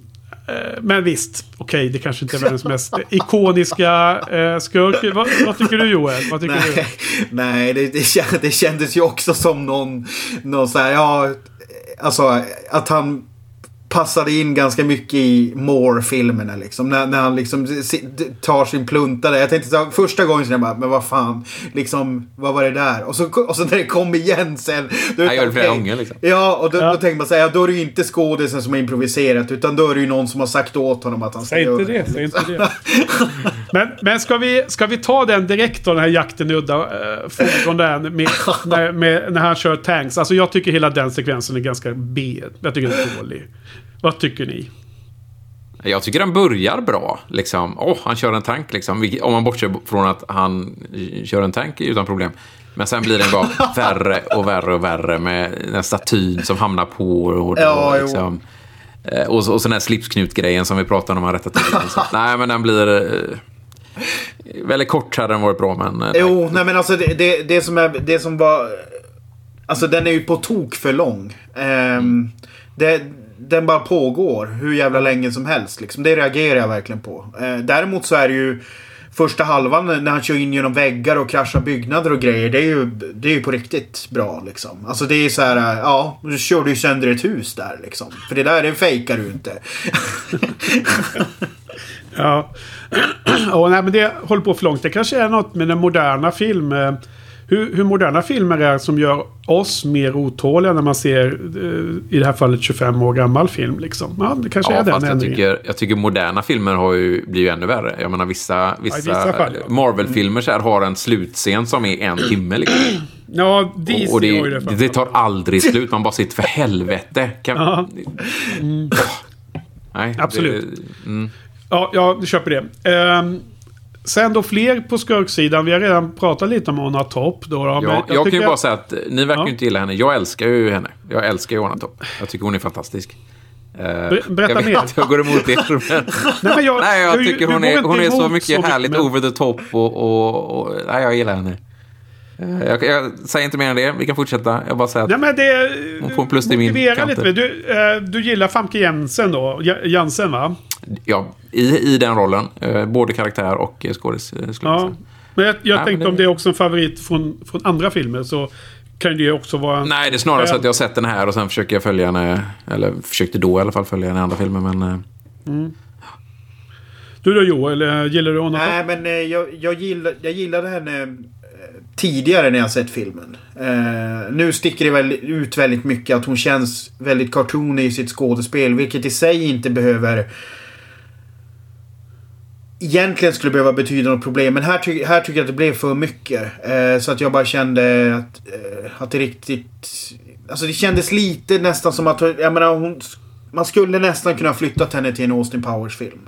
eh, men visst, okej, det kanske inte är världens mest ikoniska eh, skurk. Vad, vad tycker du Joel? Vad tycker du? Nej, nej det, det kändes ju också som någon, någon så här, ja, alltså att han passade in ganska mycket i Moore-filmerna liksom. När, när han liksom tar sin pluntare. Jag tänkte så här, första gången så jag bara, men vad fan, liksom, vad var det där? Och så, och så när det kom igen sen. Då, Jag gör det flera gånger, liksom. Ja, och då, Ja. då tänker man säga, ja, då är det ju inte skådisen som har improviserat. Utan då är det ju någon som har sagt åt honom att han ska Säg göra inte det, säg inte det. Men, men ska, vi, ska vi ta den direkt då, den här jakten i udda äh, fordon där med, när, med, när han kör tanks. Alltså jag tycker hela den sekvensen är ganska B. Jag tycker den är dålig. Vad tycker ni? Jag tycker den börjar bra. Liksom. Åh, han kör en tank, liksom. Om man bortser från att han kör en tank utan problem. Men sen blir den bara *laughs* värre och värre och värre med den statyn som hamnar på och, Ja, liksom, eh, och, så- och så den här slipsknut-grejen som vi pratade om, han rättat till. Liksom. *laughs* Nej, men den blir eh, väldigt kort hade den varit bra, men... eh, Jo, nej men alltså det, det, det som är, det som var... Alltså den är ju på tok för lång. Ehm, det, den bara pågår hur jävla länge som helst. Liksom. Det reagerar jag verkligen på. Eh, däremot så är det ju första halvan när han kör in genom väggar och kraschar byggnader och grejer. Det är ju, det är ju på riktigt bra liksom. Alltså det är så här, eh, ja, du kör du ju sönder ett hus där liksom. För det där, det fejkar du inte. *laughs* Ja. *clears throat* oh, nej, men det håller på för långt. Det kanske är något med den moderna film... Hur, hur moderna filmer är som gör oss mer otåliga när man ser, eh, i det här fallet, 25 år gammal film. Liksom. Ja, det kanske Ja, är den jag ändringen. tycker, jag tycker moderna filmer har ju blivit ännu värre. Jag menar vissa, vissa, vissa ja. Marvel-filmer så här har en slutscen som är en timme. Liksom. *clears throat* Ja, DC Och, och det, har ju det. det, tar aldrig *laughs* slut. Man bara sitter för helvete. Kan, Ja. Nej, Absolut. Det, mm. Ja, jag köper det. Ehm, sen då fler på skurksidan. Vi har redan pratat lite om Ona Top. Då, då, Ja, jag, kan tycker ju bara säga att ni verkar Ja. ju inte gilla henne. Jag älskar ju henne. Jag älskar Johanna Topp. Jag tycker hon är fantastisk. Eh, berätta jag vet mer. att jag går emot er. Men... Nej, men jag, Nej, jag du- tycker hon är, hon är så mycket härligt men- over the top och... och, och nej, jag gillar henne. Eh, Jag, jag säger inte mer än det. Vi kan fortsätta. Jag bara säger att... Nej, men det... Hon får en plus till min lite. Du, eh, du gillar Famke Jensen då? Ja- Jansen va? Ja, i, i den rollen. Eh, både karaktär och skådis. Ja. Men jag, jag men tänkte det- om det är också en favorit från, från andra filmer så kan det också vara en... Nej, det är snarare så Ja. att jag har sett den här och sen försöker jag följa henne. Eller försökte då i alla fall följa henne i andra filmer. Men eh, Du då Joel, gillar du honom? Nej, men jag, jag, gillar, jag gillade henne tidigare när jag sett filmen. Eh, nu sticker det väl ut väldigt mycket att hon känns väldigt cartoony i sitt skådespel. Vilket i sig inte behöver... Egentligen skulle behöva betyda något problem. Men här, ty här tycker jag att det blev för mycket. Eh, så att jag bara kände att, eh, att det riktigt... Alltså det kändes lite nästan som att... Jag menar, hon, man skulle nästan kunna flyttat henne till en Austin Powers-film.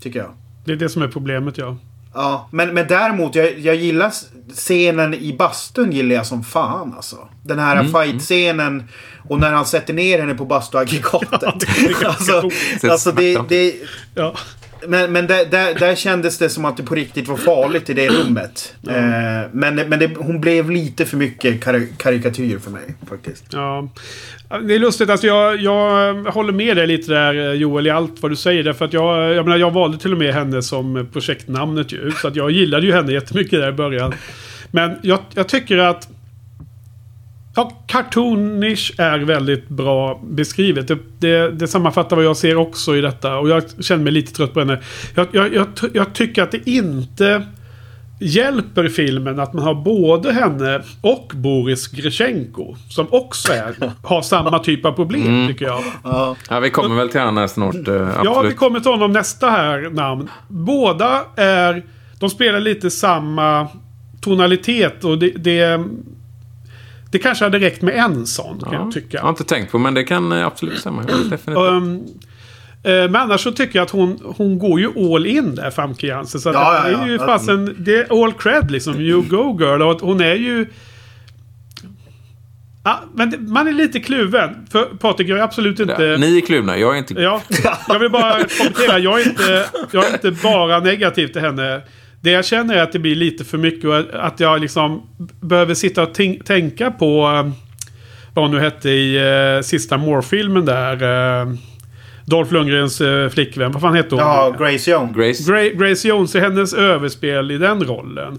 Tycker jag. Det är det som är problemet ja. Ja, men, men däremot, jag, jag gillar scenen i bastun gillar jag som fan alltså. Den här Mm. fight-scenen och när han sätter ner henne på bastuaggregatet. *laughs* det är ganska alltså, alltså det, det, ja. Men men där, där, där kändes det som att det på riktigt var farligt i det rummet. Eh, men men det, hon blev lite för mycket kar karikatyr för mig faktiskt. Ja. Det är lustigt, alltså jag, jag håller med dig lite där Joel i allt vad du säger. Därför att jag, jag menar jag valde till och med henne som projektnamnet ju. Så att jag gillade ju henne jättemycket där i början. Men jag, jag tycker att... Ja, cartoonish är väldigt bra beskrivet. Det, det, det sammanfattar vad jag ser också i detta. Och jag känner mig lite trött på henne. Jag, jag, jag, jag tycker att det inte hjälper filmen att man har både henne och Boris Grechenko. Som också är, *laughs* har samma typ av problem tycker jag. ja, vi kommer väl till henne snart. eh, Ja, absolut. vi kommer till honom nästa här namn. Båda är... De spelar lite samma tonalitet och det... Det, det kanske hade räckt med en sån kan jag tycka. Jag har inte tänkt på, men det kan eh, absolut stämma. Definitivt. Um, eh, men annars så tycker jag att hon, hon går ju all in där, Famke Jansen. Så Ja, ja, det är ju ja. fasen, det är all cred liksom. You go girl. Och hon är ju... Ja, men man är lite kluven. För Patrik, jag är absolut inte... Ja, Ni är kluvna, jag är inte... Ja, jag vill bara *laughs* kommentera. Jag är, inte, jag är inte bara negativ till henne. Det jag känner är att det blir lite för mycket och att jag liksom behöver sitta och tän- tänka på eh, vad hon nu hette i uh, sista Moore-filmen där. eh, Dolph Lundgrens eh, flickvän. Vad fan heter hon? Ja, Grace Young. Grace. Gra- Grace Jones i hennes överspel i den rollen.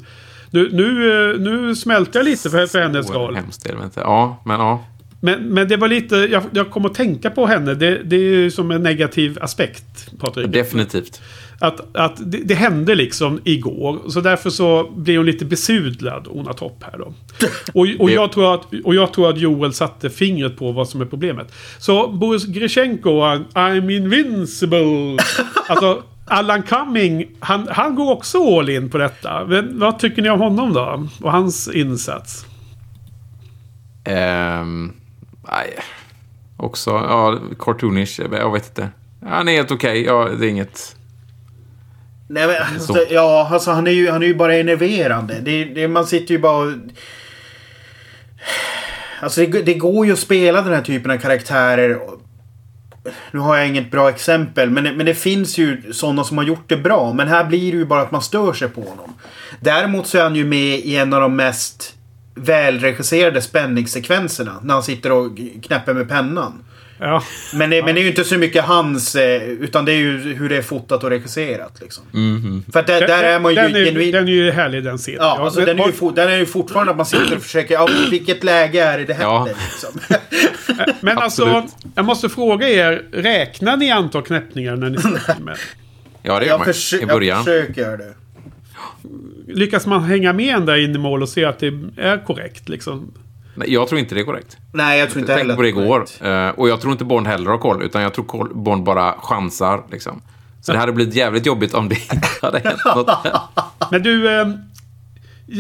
Nu, nu, eh, nu smälter jag lite för, för hennes roll. Hemskt är det inte. Ja, men ja. Men, men det var lite, jag, jag kom att tänka på henne. Det, det är ju som en negativ aspekt, Patrik. Definitivt. Att, att det, det hände liksom igår. Så därför så blir hon lite besudlad, Ona Topp här då. *laughs* Och, och, jag tror att, och jag tror att Joel satte fingret på vad som är problemet. Så Boris Grishenko, I'm invincible. *laughs* alltså, Allan Cumming, han, han går också all in på detta. Men vad tycker ni om honom då? Och hans insats? Ehm, nej. Också, ja, cartoonish. Jag vet inte. Han är helt okej. Ja, det är inget... Nej, men, alltså, ja, alltså han är ju, han är ju bara enerverande. Det, det, man sitter ju bara och... Alltså det, det går ju att spela den här typen av karaktärer. Nu har jag inget bra exempel, men, men det finns ju sådana som har gjort det bra. Men här blir det ju bara att man stör sig på honom. Däremot så är han ju med i en av de mest välregisserade spänningssekvenserna. När han sitter och knäpper med pennan. Ja, Men det, men det är ju inte så mycket hans, eh, utan det är ju hur det är fotat och regisserat. Liksom. För att där, där är man ju den, är, genuint... den är ju härlig den scenen. Ja, Ja, alltså den är, ju for, den är ju fortfarande att man sitter och försöker... Ja, vilket läge är det det Ja. händer liksom. *laughs* Men alltså, Absolut. jag måste fråga er. Räknar ni antal knäppningar när ni ser *laughs* filmen? Ja, det gör Jag, man i jag början. försöker göra det. Lyckas man hänga med ända in i mål och se att det är korrekt liksom? Nej, jag tror inte det är korrekt. Nej, jag tror inte Jag heller tänkte på det igår. Eh, och jag tror inte Bond heller har koll, utan jag tror koll- Bond bara chansar. Liksom. Så det hade blivit jävligt jobbigt om det inte hade hänt något. *laughs* Men du, eh,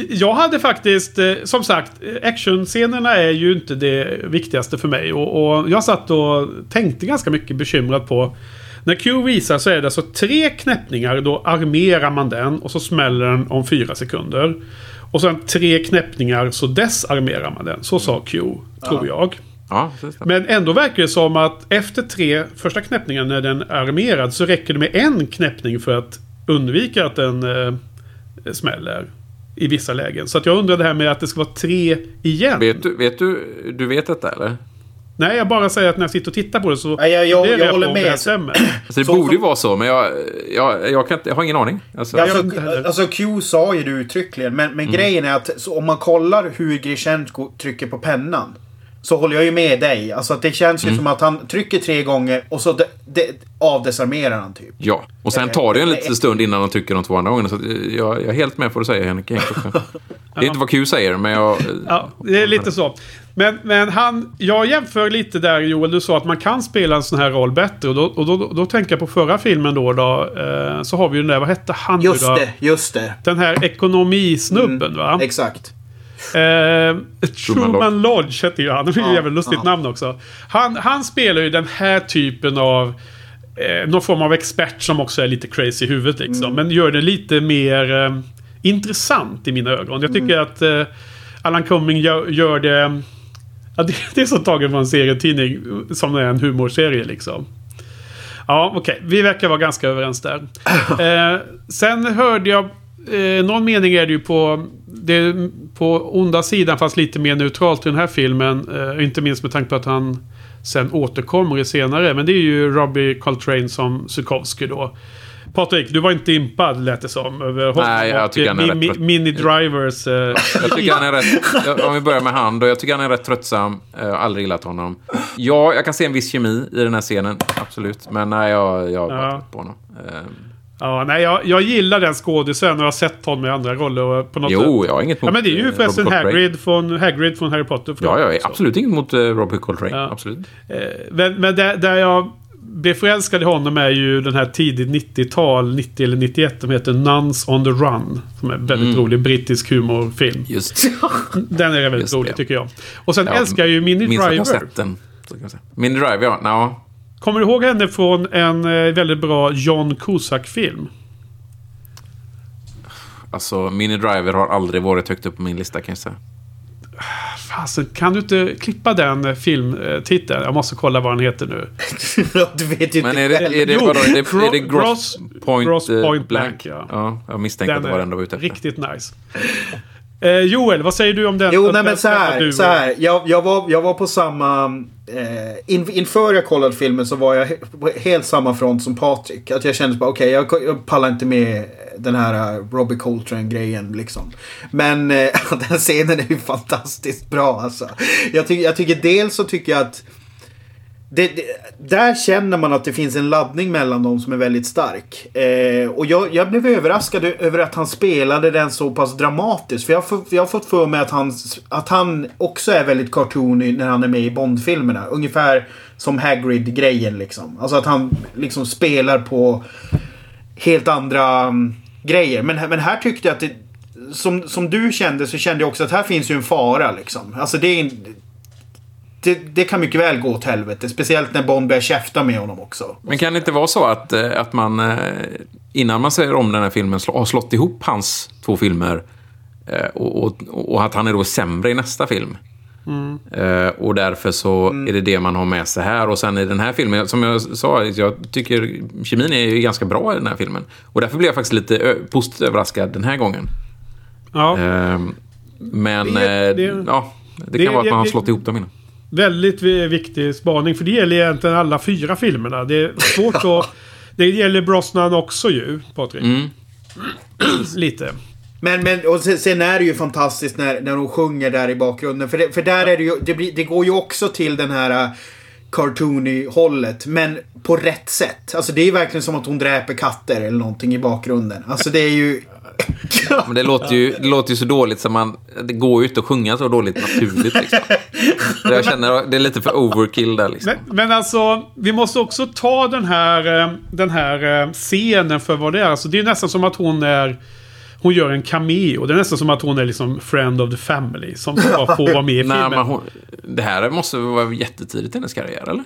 jag hade faktiskt, eh, som sagt, actionscenerna är ju inte det viktigaste för mig. Och, och jag satt och tänkte ganska mycket bekymrat på när Q visar så är det alltså tre knäppningar. Då armerar man den och så smäller den om fyra sekunder. Och sen tre knäppningar så desarmerar man den. Så sa Q, tror jag. Ja. Men ändå verkar det som att efter tre första knäppningar när den är armerad så räcker det med en knäppning för att undvika att den eh, smäller. I vissa lägen. Så att jag undrar det här med att det ska vara tre igen. Vet du, vet du, du vet detta eller? Nej, jag bara säger att när jag sitter och tittar på det så... Nej, jag- jag- det jag rätt håller med. Det. *clears throat* Alltså, det Så- borde ju vara så, men jag, jag, jag, kan jag har ingen aning. Alltså, Alltså, alltså Q sa ju det uttryckligen. Men, men grejen är att så om man kollar hur Grishenko trycker på pennan. Så håller jag ju med dig. Alltså att det känns ju som att han trycker tre gånger och så de, de, avdesarmerar han typ. Ja, och sen tar det en liten stund innan de trycker de två andra gångerna. Så att jag, jag är helt med på vad du säger, Henrik. *laughs* Det är inte vad Q säger, men jag... Ja, det är lite så. Men, men han... Jag jämför lite där Joel, du sa att man kan spela en sån här roll bättre. Och då, och då, då tänker jag på förra filmen då. då eh, så har vi ju den där, vad hette han nu Just då? det, just det. Den här ekonomisnubben va? Exakt. Eh, Truman Truman Lodge hette ju han. Det är ju Ja, jävligt lustigt ja. namn också. Han, han spelar ju den här typen av... Eh, någon form av expert som också är lite crazy i huvudet liksom. Mm. Men gör det lite mer eh, intressant i mina ögon. Jag tycker Mm. att eh, Alan Cumming gör, gör det... Ja, det, det är så taget från en serietidning som är en humorserie liksom. Ja, okej. Vi verkar vara ganska överens där. *clears throat* Eh, sen hörde jag... Eh, någon mening är det ju på... Det på onda sidan fast lite mer neutralt i den här filmen. Eh, inte minst med tanke på att han sen återkommer i senare. Men det är ju Robbie Coltrane som Sukowski då. Patrik, du var inte impad lät det som. Över Nej, jag tycker eh, han är mi- rätt- mi- Mini Drivers. Eh, Jag tycker han är rätt... Om vi börjar med han då. Jag tycker han är rätt tröttsam. Jag har aldrig gillat honom. Ja, jag kan se en viss kemi i den här scenen. Absolut. Men nej, jag, jag har bara Ja. trött på honom. Eh, ja, nej, jag, jag gillar den skådisen och har sett honom i andra roller. Och på något Jo, sätt. jag har inget Ja, mot men det är ju eh, förresten Robert. Hagrid från, Hagrid från Harry Potter. Ja, jag är Så. absolut inget mot uh, Robbie Coltrane. Ja. Absolut. Eh, Men, men där, där jag blev förälskad i honom är ju den här tidigt 90-tal, 90 eller 91. De heter Nuns on the Run. Som är en väldigt Mm. rolig brittisk humorfilm. Just *laughs* Den är väldigt Just rolig det. tycker jag. Och sen Ja, älskar jag ju Minns har Driver. kan jag. Mini Driver, ja. ja. Kommer du ihåg henne från en eh, väldigt bra John Cusack-film? Alltså, Mini Driver har aldrig varit högt upp på min lista kan jag säga. Fasen, kan du inte klippa den eh, filmtiteln? Jag måste kolla vad den heter nu. *laughs* du vet ju Men är det, är det, vadå, är det, är det Gro- Gross Point, Gross eh, Point Blank? Blank, ja. ja. Jag misstänkte att det var den du var ute efter. riktigt nice. Eh, Joel, vad säger du om den? Jo, nej men så här. du- Så här jag, jag, var, jag var på samma Eh, in, inför jag kollade filmen så var jag på helt samma front som Patrik. Att jag kände bara okej, jag, jag pallar inte med den här eh, Robbie Coltrane-grejen liksom. Men eh, *laughs* den scenen är ju fantastiskt bra alltså. Jag, ty jag tycker dels så tycker jag att det, det, där känner man att det finns en laddning mellan dem som är väldigt stark. Eh, och jag, jag blev överraskad över att han spelade den så pass dramatiskt. För jag, har fått- jag har fått för mig att han, att han också är väldigt cartoony när han är med i Bond-filmerna. Ungefär som Hagrid-grejen liksom. Alltså att han liksom spelar på helt andra um, grejer. Men, men här tyckte jag att det, som, som du kände så kände jag också att här finns ju en fara liksom. Alltså det är en, det, det kan mycket väl gå åt helvete. Speciellt när Bond börjar käfta med honom också. Men kan det inte vara så att, eh, att man eh, innan man ser om den här filmen slå- har slått ihop hans två filmer eh, och, och, och att han är då sämre i nästa film? Eh, och därför så är det det man har med sig här. Och sen i den här filmen, som jag sa, jag tycker kemin är ju ganska bra i den här filmen. Och därför blev jag faktiskt lite positivt överraskad den här gången. Ja. Eh, men Det- det- ja, det, det- kan vara att man har det- slått ihop dem innan. Väldigt vi- viktig spaning. För det gäller egentligen alla fyra filmerna. Det är svårt att... *laughs* Det gäller Brosnan också ju, Patrik. Mm. *clears throat* Lite. Men, men och sen, sen är det ju fantastiskt när, när hon sjunger där i bakgrunden. För, det, för där är det ju, det, blir, det går ju också till den här uh, cartoony-hållet. Men på rätt sätt. Alltså det är verkligen som att hon dräper katter eller någonting i bakgrunden. Alltså det är ju... Men det låter ju, det låter ju så dåligt så man... Det går ju inte att sjunga så dåligt naturligt liksom. Jag känner det är lite för overkill där liksom. Men, men alltså, vi måste också ta den här, eh, den här eh, scenen för vad det är. Alltså, det är nästan som att hon är... Hon gör en cameo. Det är nästan som att hon är liksom friend of the family. Som bara får vara med i *laughs* Nej, filmen. men hon, det här måste vara jättetidigt i hennes karriär, eller?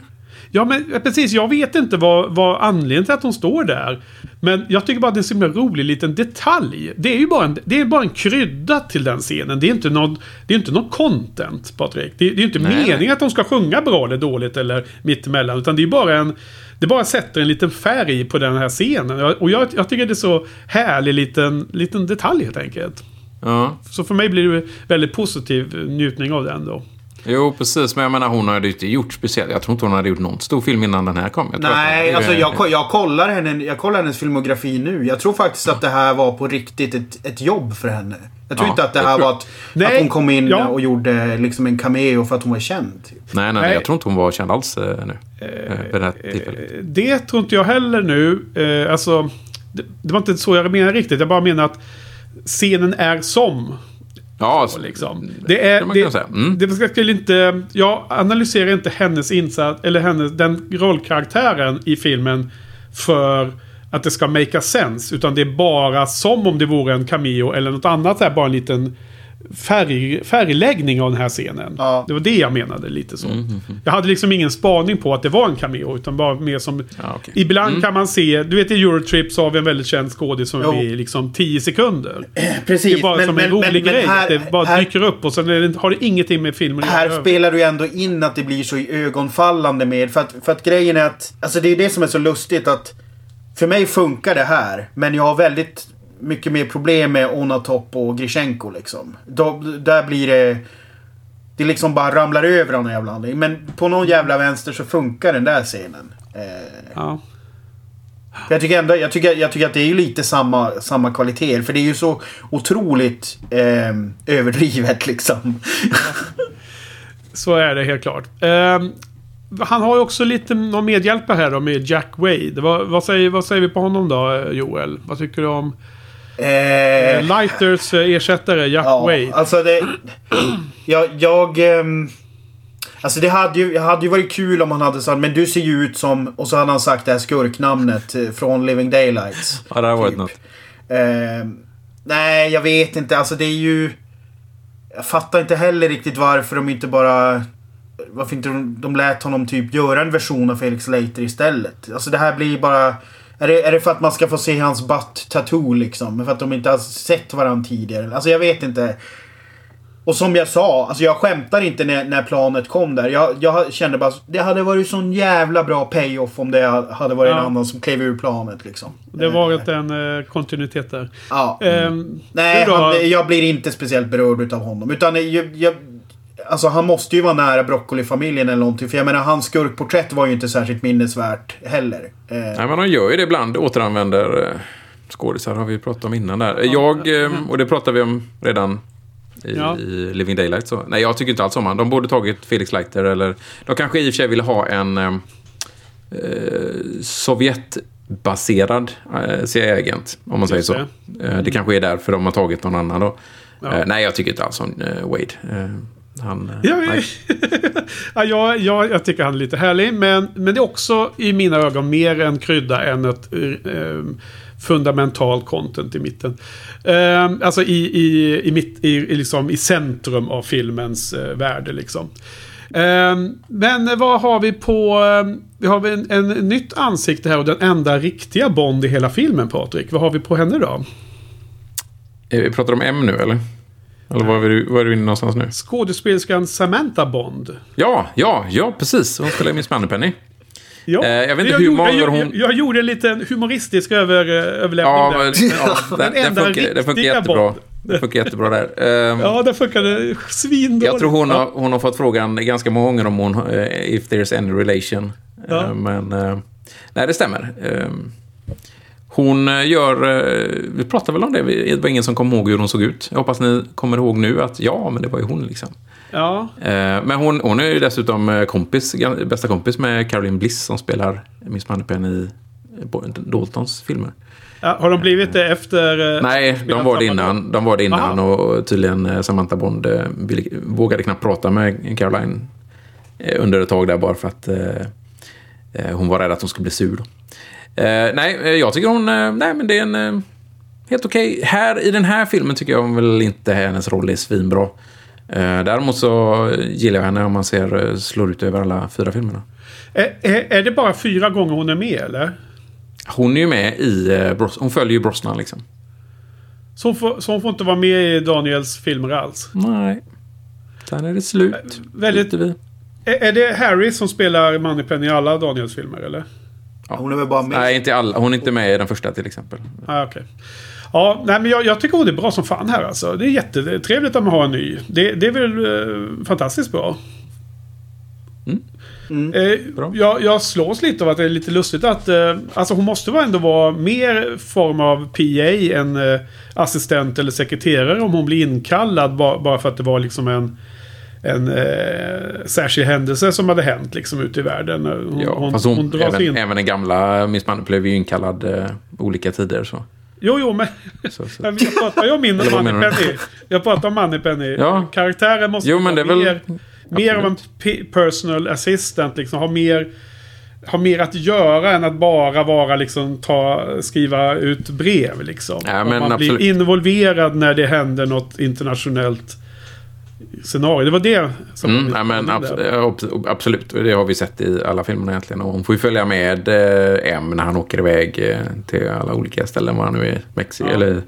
Ja, men eh, precis. Jag vet inte vad, vad anledningen till att hon står där. Men jag tycker bara att det är en så himla rolig liten detalj. Det är ju bara en, det är bara en krydda till den scenen. Det är inte någon, det är inte någon content, Patrik. Det, det är ju inte Nej, meningen nej. att de ska sjunga bra eller dåligt eller mittemellan. Utan det är bara en... Det bara sätter en liten färg på den här scenen. Och jag, jag tycker det är så härlig liten, liten detalj helt enkelt. Ja. Så för mig blir det väldigt positiv njutning av den då. Jo, precis. Men jag menar, hon hade ju inte gjort speciellt. Jag tror inte hon hade gjort någon stor film innan den här kom. Jag tror Nej, att- alltså jag, jag, kollar henne, jag kollar hennes filmografi nu. Jag tror faktiskt att det här var på riktigt ett, ett jobb för henne. Jag tror Ja, inte att det här tror var att, Nej, att hon kom in ja. och gjorde liksom en cameo för att hon var känd. Typ. Nej, nej, nej, jag tror inte hon var känd alls eh, nu. Eh, det här tillfället. Eh, Det tror inte jag heller nu. Eh, alltså, det, det var inte så jag menar riktigt. Jag bara menar att scenen är som. Ja, så, liksom. det är... Det, säga. Mm. det ska skulle inte... Jag analyserar inte hennes insats, eller hennes, den rollkaraktären i filmen för att det ska make sense. Utan det är bara som om det vore en cameo eller något annat. Här, bara en liten färg, färgläggning av den här scenen. Ja. Det var det jag menade lite så. Mm, Jag hade liksom ingen spaning på att det var en cameo. Utan bara mer som... Ja, okej. Ibland kan man se... Du vet i Eurotrip så har vi en väldigt känd skådis som är Jo. i liksom 10 sekunder. Precis. *clears throat* Det är bara som en rolig grej. att det bara här, dyker upp och sen är det, har det ingenting med filmen att här göra. spelar du ändå in att det blir så ögonfallande med. För att, för att grejen är att, alltså det är det som är så lustigt att för mig funkar det här. Men jag har väldigt mycket mer problem med Onatop och Grishenko liksom. Då, där blir det... Det liksom bara ramlar över av någon jävla anledning. Men på någon jävla vänster så funkar den där scenen. Eh, Ja. jag tycker ändå, jag tycker, jag tycker att det är ju lite samma, samma kvaliteter. För det är ju så otroligt eh, överdrivet liksom. *laughs* Så är det helt klart. Ehm, han har ju också lite någon medhjälpare här då med Jack Wade. Vad, vad, säger, vad säger vi på honom då, Joel? Vad tycker du om Eh, Lighters eh, ersättare, Jack Ja, Wade? alltså det... Jag... jag ehm, alltså det hade ju, det hade ju varit kul om han hade sagt men du ser ju ut som... Och så hade han sagt det här skurknamnet eh, från Living Daylights. Ja, det har varit typ. något. Ehm, nej, jag vet inte. Alltså det är ju... Jag fattar inte heller riktigt varför de inte bara... Varför inte de, de lät honom typ göra en version av Felix Leiter istället. Alltså det här blir bara... Är det, är det för att man ska få se hans butt-tattoo liksom? För att de inte har sett varandra tidigare? Alltså jag vet inte. Och som jag sa, alltså jag skämtar inte när, när planet kom där. Jag, jag kände bara, det hade varit sån jävla bra payoff om det hade varit en Ja. annan som klev ur planet liksom. Det har varit en eh, kontinuitet där. Ja. Ehm, Nej, han, jag blir inte speciellt berörd utav honom. Utan jag, jag, Alltså han måste ju vara nära Broccoli-familjen eller någonting. För jag menar, hans skurkporträtt var ju inte särskilt minnesvärt heller. Eh, Nej, men de gör ju det ibland. Återanvänder eh, skådisar har vi pratat om innan där. Jag, eh, och det pratade vi om redan i, Ja. i Living Daylight. Så. Nej, jag tycker inte alls om han. De borde tagit Felix Leiter eller... De kanske i och för sig ville ha en eh, Sovjetbaserad eh, CIA-agent, om man säger så. det. Eh, det kanske är därför de har tagit någon annan då. Ja. Nej, jag tycker inte alls om Wade. Han... eh, Ja, nej. ja, *laughs* jag, tycker han är lite härlig. Men, men det är också i mina ögon mer en krydda än ett eh, fundamentalt content i mitten. Eh, alltså i, i, i, mitt, i, i, liksom, i centrum av filmens eh, värde. Liksom. Eh, men vad har vi på... Eh, vi har en, en nytt ansikte här och den enda riktiga Bond i hela filmen, Patrik. Vad har vi på henne då? Vi pratar om M nu, eller? Eller var är du, var är du inne någonstans nu? Skådespelerskan Samantha Bond. Ja, ja, ja, precis. Hon spelar Miss Moneypenny. Ja. Eh, jag vet inte jag hur gjorde, många hon- jag, jag gjorde en liten humoristisk över, eh, överlämning Ja, där. ja *laughs* den, den, enda funkar, den funkar jättebra. Bond. Den funkar jättebra där. *laughs* Ehm, Ja, det funkade svindåligt. jag tror hon har, hon har fått frågan ganska många gånger om hon, eh, if there's any relation. Ja. Men, nej, det stämmer. Hon eh, gör, eh, vi pratade väl om det, det var ingen som kom ihåg hur hon såg ut. Jag hoppas ni kommer ihåg nu att ja, men det var ju hon liksom. Ja, Eh, Men hon, hon är ju dessutom kompis, bästa kompis med Caroline Bliss som spelar Miss Moneypenny i Daltons filmer. ja, har de blivit det efter... Nej, de var det innan. De var det innan Aha. och tydligen Samantha Bond vågade knappt prata med Caroline under ett tag där bara för att hon var rädd att hon skulle bli sur. Eh, nej, eh, jag tycker hon... Eh, nej, men det är en... Helt okej. Här, I den här filmen tycker jag väl inte hennes roll är svinbra. Eh, däremot så gillar jag henne om man ser slår ut över alla fyra filmerna. Är, är, är det bara fyra gånger hon är med, eller? Hon är ju med i... Bros- hon följer ju Brosnan liksom. Så hon, får, så hon får inte vara med i Daniels filmer alls? Nej. Sen är det slut. Väldigt-. Är, är det Harry som spelar Moneypenny i alla Daniels filmer, eller? Hon är väl bara med. Nej, inte alla. Hon är inte med i den första till exempel. Ah, okej. Ja, nej, men jag, jag tycker hon är bra som fan här alltså. Det är jättetrevligt att man har en ny. Det, det är väl eh, fantastiskt bra. Eh, Bra. jag, jag slås lite av att det är lite lustigt att... Eh, alltså hon måste väl ändå vara mer form av PA än eh, assistent eller sekreterare om hon blir inkallad ba, bara för att det var liksom en... En eh, särskild händelse som hade hänt liksom ute i världen. Hon, Ja, hon, hon, hon även, in. även den gamla Miss Money blev ju inkallad eh, olika tider. Så. Jo, jo, men... Så, så. *laughs* Men Jag pratar ju om min? *laughs* Moneypenny. Jag pratar om Moneypenny. Ja. Karaktären måste Jo, men det är vara väl- mer, mer av en pe- personal assistant. Liksom, ha mer... Ha mer att göra än att bara vara liksom ta, skriva ut brev liksom. Ja, man absolut. blir involverad när det händer något internationellt scenario. Det var det som Mm, ja, men abs absolut, det har vi sett i alla filmerna egentligen. Och hon får ju följa med eh, M när han åker iväg eh, till alla olika ställen, var han nu är. Mexiko Ja. eller...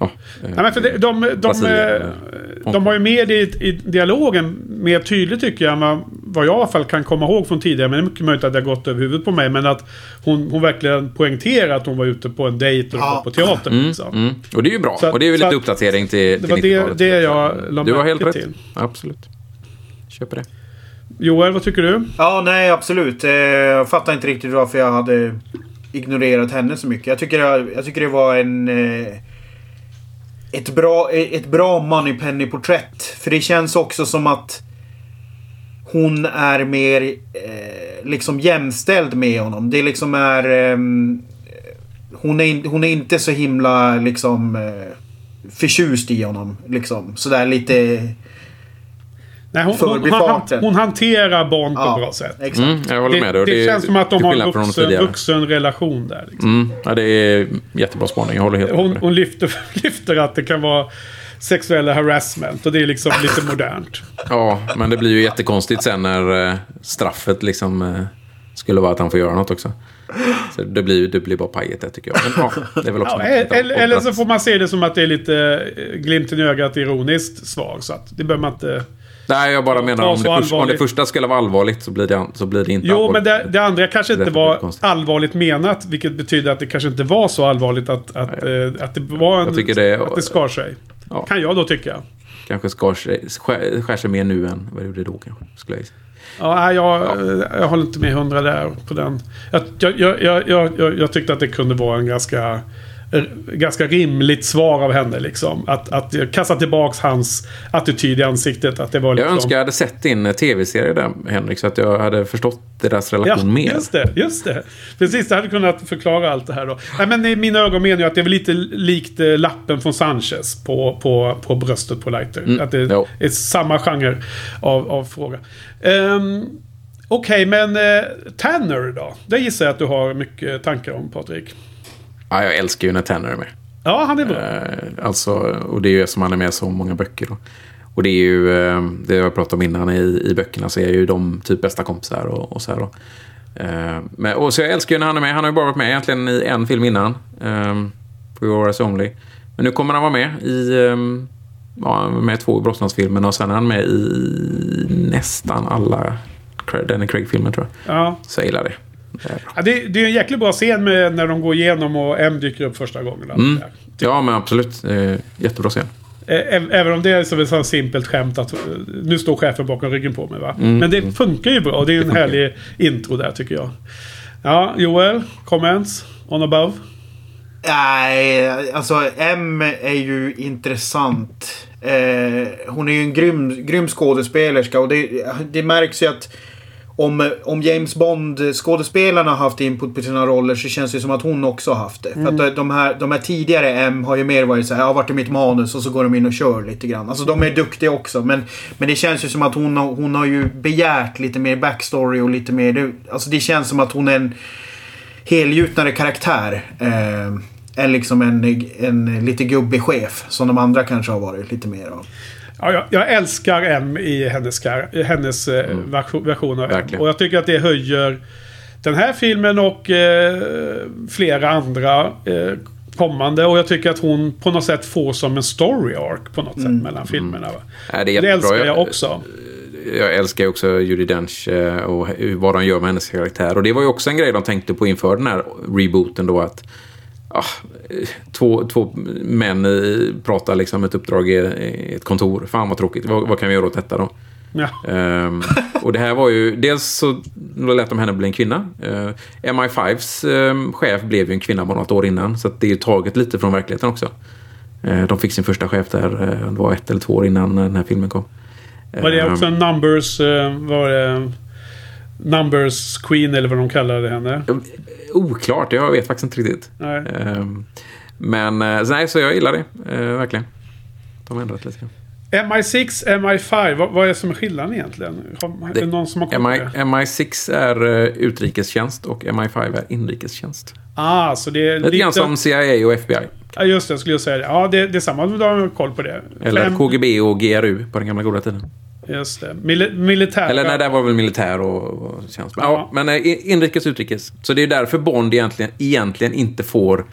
Ja, eh, Ja, men för det, de, de, eh, eh, de har ju med i, i dialogen mer tydligt tycker jag. än vad- jag i alla fall kan komma ihåg från tidigare. Men det är mycket möjligt att det har gått över huvudet på mig. Men att hon, hon verkligen poängterar att hon var ute på en dejt och Ja. var på teatern. Mm, liksom. mm. Och det är ju bra. Så att- och det är ju lite att- uppdatering till, Det till var det, 90-talet. det jag la Du har helt rätt. till. Absolut. Köper det. Joel, vad tycker du? Ja, nej absolut. Eh, Jag fattar inte riktigt varför jag hade ignorerat henne så mycket. Jag tycker, jag tycker det var en... eh, Ett bra, ett bra Moneypenny-porträtt. För det känns också som att hon är mer eh, liksom jämställd med honom. Det liksom är... ehm, hon, är in, hon är inte så himla liksom eh, förtjust i honom. Liksom. Sådär lite... Nej, hon, hon, hon, Förbifarten. hon hanterar Bond på Ja, ett bra sätt. Exakt. Mm, jag håller Det, med det, dig. Och känns som att de har en vuxen, vuxen relation där. Liksom. Mm, ja, det är jättebra spaning. Jag håller helt med Hon, det. hon lyfter, *laughs* lyfter att det kan vara sexuella harassment. Och det är liksom lite *laughs* modernt. Ja, men det blir ju jättekonstigt sen när eh, straffet liksom eh, skulle vara att han får göra något också. Så det blir, det blir bara pajet det tycker jag. Men ja, det är väl också Ja, eller, eller så får man se det som att det är lite eh, glimten i ögat ironiskt svar. Så att det behöver man inte... Nej, jag bara menar om det, först, om det första skulle vara allvarligt så blir det, så blir det inte Jo, allvarligt. men det, det andra kanske inte var konstigt. allvarligt menat. Vilket betyder att det kanske inte var så allvarligt att, att, eh, att det var en... Jag tycker det- att det skar sig. Ja. Kan jag då tycka. kanske skar sig, skär, skär sig mer nu än vad det gjorde då kanske. Skulle jag gissa. Ja, jag, jag håller inte med hundra där på den. Jag, jag, jag, jag, jag, jag tyckte att det kunde vara en ganska, eh, ganska rimligt svar av henne. Liksom. Att, att kasta tillbaks hans attityd i ansiktet. Att det var liksom... Jag önskar jag hade sett din tv-serie där, Henrik, så att jag hade förstått deras relation Ja, mer. just det, just det. Precis, det hade kunnat förklara allt det här då. Nej, men i mina ögon menar jag att det är väl lite likt eh, lappen från Sanchez på, på, på bröstet på Lighter. Mm, Att det jo. är samma genre av, av fråga. Um, Okej, men eh, Tanner då? Det gissar jag att du har mycket tankar om, Patrik. Ja, jag älskar ju när Tanner är med. Ja, han är bra. Eh, alltså, och det är ju som han är med i så många böcker. Då. Och det är ju, eh, det jag pratade om innan i, i böckerna, så är ju de typ bästa kompisar och, och så här då. Eh, men, och så jag älskar ju när han är med. Han har ju bara varit med egentligen i en film innan. For Your Eyes Only. Men nu kommer han vara med i, eh, ja, med två Brosnans-filmerna och sen är han med i nästan alla Danny Craig-filmer tror jag. Ja. Så jag gillar det. Det. Ja, det, det är en jäkligt bra scen med när de går igenom och M dyker upp första gången. Mm. det där. Ja, men absolut. Eh, jättebra scen. Ä- Även om det är som ett sånt simpelt skämt att eh, nu står chefen bakom ryggen på mig va. Men det funkar ju bra och det är en funkar. härlig intro där tycker jag. Ja, Joel, comments on above? Nej, alltså M är ju intressant. Eh, hon är ju en grym, grym skådespelerska och det, det märks ju att om, om James Bond-skådespelarna har haft input på sina roller så känns det som att hon också har haft det. För att de här, de här tidigare M har ju mer varit så här, ja vart är mitt manus? Och så går de in och kör lite grann. Alltså de är duktiga också. Men, men det känns ju som att hon har, hon har ju begärt lite mer backstory och lite mer... det- Alltså det känns som att hon är en helgjutnare karaktär. Eh, än liksom en, en lite gubbig chef. Som de andra kanske har varit lite mer av. Ja, jag, jag älskar M i hennes, i hennes eh, version, version av M. Verkligen. Och jag tycker att det höjer den här filmen och eh, flera andra eh, kommande. Och jag tycker att hon på något sätt får som en story arc på något sätt mellan filmerna. Va? Ja, det är det älskar jag Jag- också. Jag älskar också Judi Dench eh, och vad de gör med hennes karaktär. Och det var ju också en grej de tänkte på inför den här rebooten då att ah, två, två män pratar liksom ett uppdrag i ett kontor. Fan vad tråkigt. Vad, vad kan vi göra åt detta då? Ja. Ehm, och det här var ju, dels så lät de henne bli en kvinna. Uh, MI5s ehm, chef blev ju en kvinna bara något år innan. Så att det är ju taget lite från verkligheten också. Eh, de fick sin första chef där, eh, det var ett eller två år innan eh, den här filmen kom. Var det Ehm, också en numbers... Eh, var det, numbers queen eller vad de kallade henne? Oklart, jag vet faktiskt inte riktigt. Nej. Ehm, men eh, så nej, så jag gillar det. eh, verkligen. De har ändrat lite grann. MI6, MI5, vad, vad är som är skillnaden egentligen? Har, är det någon som har koll MI, det? MI6 är uh, utrikestjänst och MI5 är inrikestjänst. Ah, så det är Lite grann som CIA och FBI. Ja, just det. Jag skulle säga det. Ja, det, det är samma. Du har koll på det. Eller KGB och GRU på den gamla goda tiden. Just det. Mil militär. Eller nej, där var väl militär och, och tjänst. Men, Ja. ja. men eh, inrikes utrikes. Så det är därför Bond egentligen, egentligen inte får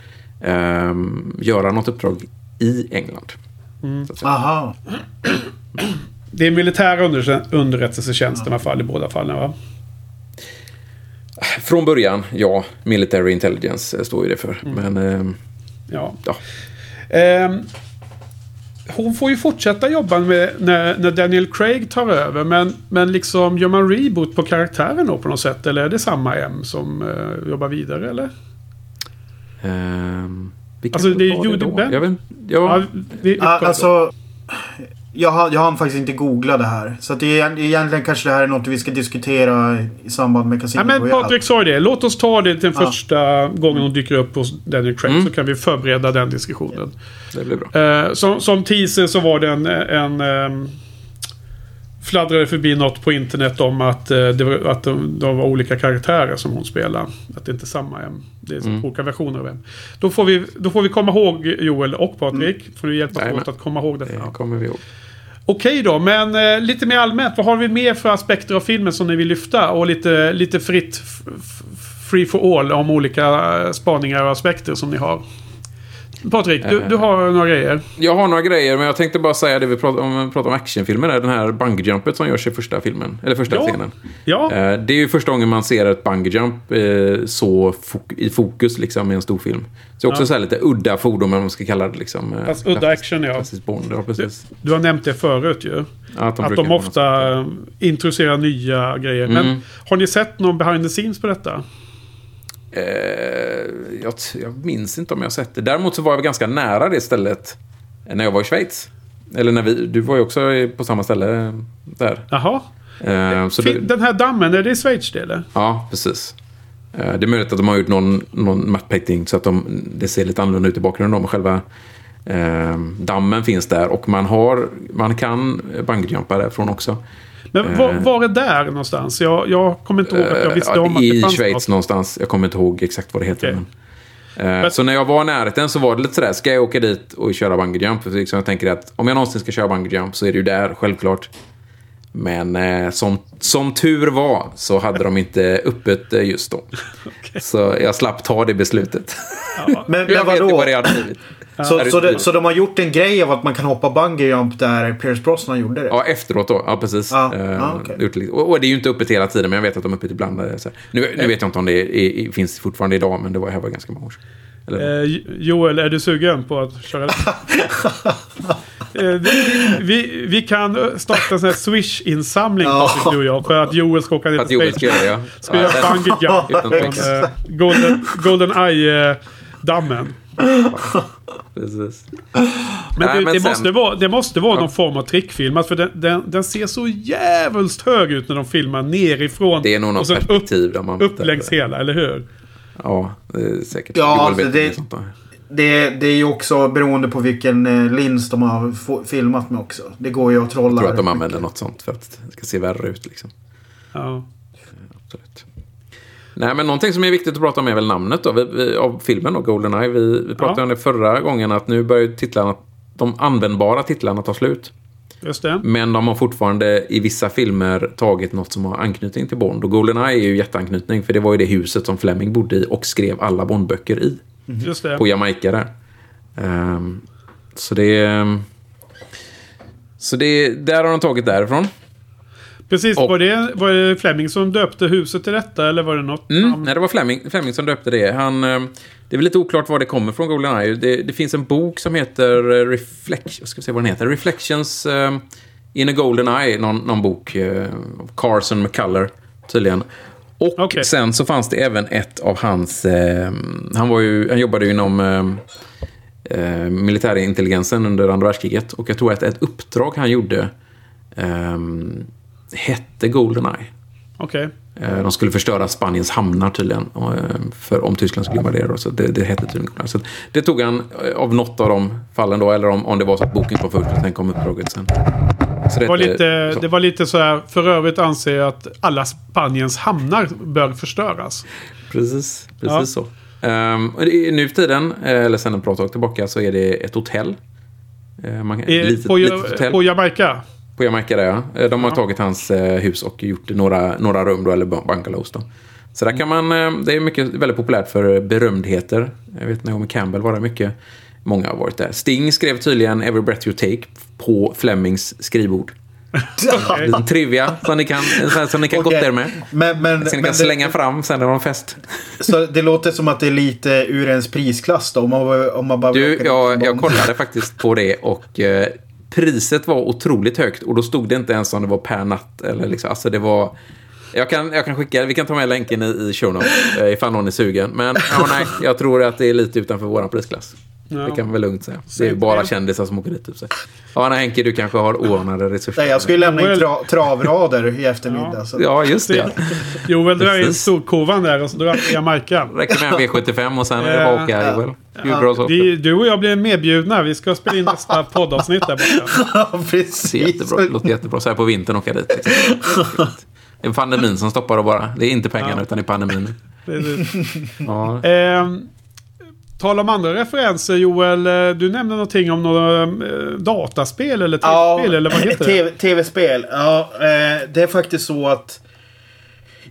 ehm, göra något uppdrag i England. Säga. Aha. Det är militär under underrättelsetjänst i alla fall i båda fallen va? Från början, ja, Military Intelligence eh, står ju det för. Men ehm, Ja. ja, Ehm, hon får ju fortsätta jobba med när, när Daniel Craig tar över. Men, men liksom gör man reboot på karaktären då på något sätt? Eller är det samma M som eh, jobbar vidare eller? vilka Alltså, det är då? Benn. Jag vet, ja, Ja, vi, vi, Ah, alltså... Jag har, jag har faktiskt inte googlat det här. Så att det är, egentligen kanske det här är något vi ska diskutera i samband med Casino Ja, men Royale. Patrik sa ju det. Låt oss ta det den Ja. första gången hon dyker upp hos Daniel Craig. Mm. Så kan vi förbereda den diskussionen. det blir bra. Eh, som, som teaser så var det en... en ehm, fladdrade förbi något på internet om att, eh, det var, att de, de var olika karaktärer som hon spelar. Att det inte är samma M. Det är Mm. olika versioner av M. Då får, vi, då får vi komma ihåg Joel och Patrik. Får du hjälpas Jajamän. åt att komma ihåg detta. Det kommer vi ihåg. Okej då, men eh, lite mer allmänt. Vad har vi mer för aspekter av filmen som ni vill lyfta? Och lite, lite fritt, free for all om olika eh, spaningar och aspekter som ni har. Patrik, du, du har några grejer. Jag har några grejer, men jag tänkte bara säga det vi pratar om, vi pratar om actionfilmer. där, Den här bungyjumpet som görs i första filmen. Eller första Ja. scenen. Ja, Eh, Det är ju första gången man ser ett bungyjump eh, så i fokus liksom i en stor film. Så också Ja. så här lite udda fordon, om man ska kalla det liksom. eh, Fast udda action, ja. Bond, ja precis. du har nämnt det förut ju. Ja, att de, Att de ofta eh, introducerar nya grejer. Men Mm. har ni sett någon behind the scenes på detta? Eh, jag, jag minns inte om jag har sett det. Däremot så var jag ganska nära det stället när jag var i Schweiz. Eller när vi, du var ju också på samma ställe där. Jaha. Eh, så det, Den här dammen, är det i Schweiz det eller? Ja, precis. Eh, Det är möjligt att de har gjort någon, någon matte painting så att de, det ser lite annorlunda ut i bakgrunden. Men själva eh, dammen finns där och man, har, man kan bungyjumpa därifrån också. Men var, var är där någonstans? Jag, jag kommer inte ihåg att jag visste Eh, om att det I fanns Schweiz något. någonstans. Jag kommer inte ihåg exakt vad det heter. Men, eh, så när jag var i närheten så var det lite sådär, ska jag åka dit och köra bungyjump? För liksom jag tänker att om jag någonsin ska köra bungyjump så är det ju där, självklart. Men eh, som, som tur var så hade de inte öppet eh, just då. *laughs* Så jag slapp ta det beslutet. Men, *laughs* jag men vet ju vadå? vad det hade blivit. Så, så, ute. de, så de har gjort en grej av att man kan hoppa bungee jump där Pierce Brosnan gjorde det? Ja, efteråt då. Ja, precis. Ja, Eh, ja, okej. gjort lite- och, och det är ju inte öppet hela tiden, men jag vet att de är öppet ibland. eh, Så här. Nu, nu vet jag inte om det är, är, finns fortfarande idag, men det var, här var ganska många år sedan. Eller, Eh, Joel, är du sugen på att köra det? *laughs* Eh, vi, vi, vi kan eh, starta en sån här Swish-insamling, Patrik, du och jag. För att Joel ska åka ner till Joel ska göra det, ja. Ska ja, göra bungee jump eh, Golden, Golden Eye-dammen. *laughs* Precis. Men, Nej, det, men det, sen- måste vara, det måste vara någon form av trickfilm. Alltså, För den, den, den ser så jävligt hög ut när de filmar nerifrån. Det är nog och något upp, perspektiv där man... upp längs hela, eller hur? Ja, det är säkert. Ja, alltså det-. Det, det är ju också beroende på vilken eh, lins de har filmat med också. Det går ju att trolla. Jag tror att de använder mycket. något sånt för att det ska se värre ut. Liksom. Ja. Absolut. Nej, men någonting som är viktigt att prata om är väl namnet då, vi, vi, av filmen då, Goldeneye. Vi, vi pratade Ja. om det förra gången att nu börjar titlarna, de användbara titlarna ta slut. Just det. Men de har fortfarande i vissa filmer tagit något som har anknytning till Bond. Och Goldeneye är ju jätteanknytning för det var ju det huset som Fleming bodde i och skrev alla Bondböcker i. Just det. På Jamaica där. Ehm, så det... ehm, Så det, där har de tagit därifrån. Precis, Och- var, det, var det Fleming som döpte huset till detta eller var det något Mm, namn? nej, det var Fleming, Fleming som döpte det. Han, eh, det är väl lite oklart var det kommer från, Goldeneye. Det, det finns en bok som heter eh, Reflection, jag ska se vad den heter. Reflections eh, in a Golden Eye, någon, någon bok. Av Carson McCuller, tydligen. Och Okej. sen så fanns det även ett av hans... Eh, han, var ju, han jobbade ju inom eh, militärintelligensen under andra världskriget. Och jag tror att ett uppdrag han gjorde eh, hette Goldeneye. Okej. Eh, De skulle förstöra Spaniens hamnar tydligen. eh, För om Tyskland skulle invadera. Så det, det hette tydligen Goldeneye. Så det tog han eh, av något av de fallen då. Eller om, om det var så att boken kom först och sen kom uppdraget sen. Det var, lite, så. det var lite så här, för övrigt anser jag att alla Spaniens hamnar bör förstöras. Precis, precis Ja. så. Um, nu för tiden, eller sen ett bra tag tillbaka, så är det ett hotell. Man, I, litet, på, litet hotell. på Jamaica. På Jamaica där ja. Eh, De har Ja. tagit hans eh, hus och gjort några, några rum då, eller bun- bungalows då. Så där kan man, eh, det är mycket, väldigt populärt för berömdheter. Jag vet Naomi Campbell var det mycket. Många har varit där. Sting skrev tydligen Every Breath You Take på Flemings skrivbord. *laughs* En liten trivia som ni kan, som ni kan Okej. gotta er med. Men, men, Som ni kan slänga fram sen när de fest. Det, så det låter som att det är lite ur ens prisklass då. Om man, om man bara Du, jag, jag kollade faktiskt på det och eh, priset var otroligt högt och då stod det inte ens om det var per natt eller liksom, alltså det var jag kan, jag kan skicka, vi kan ta med länken i, i show notes eh, ifall någon är sugen. Men ja, nej, jag tror att det är lite utanför vår prisklass. Det kan man väl lugnt säga. Det är ju bara kändisar som åker dit. Typ, så. Ja, nej, Henke, du kanske har oanade resurser. Nej, jag ska ju lämna in tra, travrader i eftermiddag. Så. Ja, just det. Det- *laughs* Joel drar in storkovan där och så drar han till Jamaica. Räcker med en V75 och sen är det bara åka, Joel. Så. Vi, du och jag blir medbjudna. Vi ska spela in nästa *laughs* poddavsnitt där borta. Ja, Det precis. jättebra. Det låter jättebra. Så här på vintern åka dit. Liksom. Det är pandemin som stoppar det bara. Det är inte pengarna utan det är pandemin. Det är det. Ja. Ehm, Tala om andra referenser Joel. eh, Du nämnde någonting om några eh, dataspel eller tv-spel eller vad heter det? TV tv-spel. Ja, eh, det är faktiskt så att...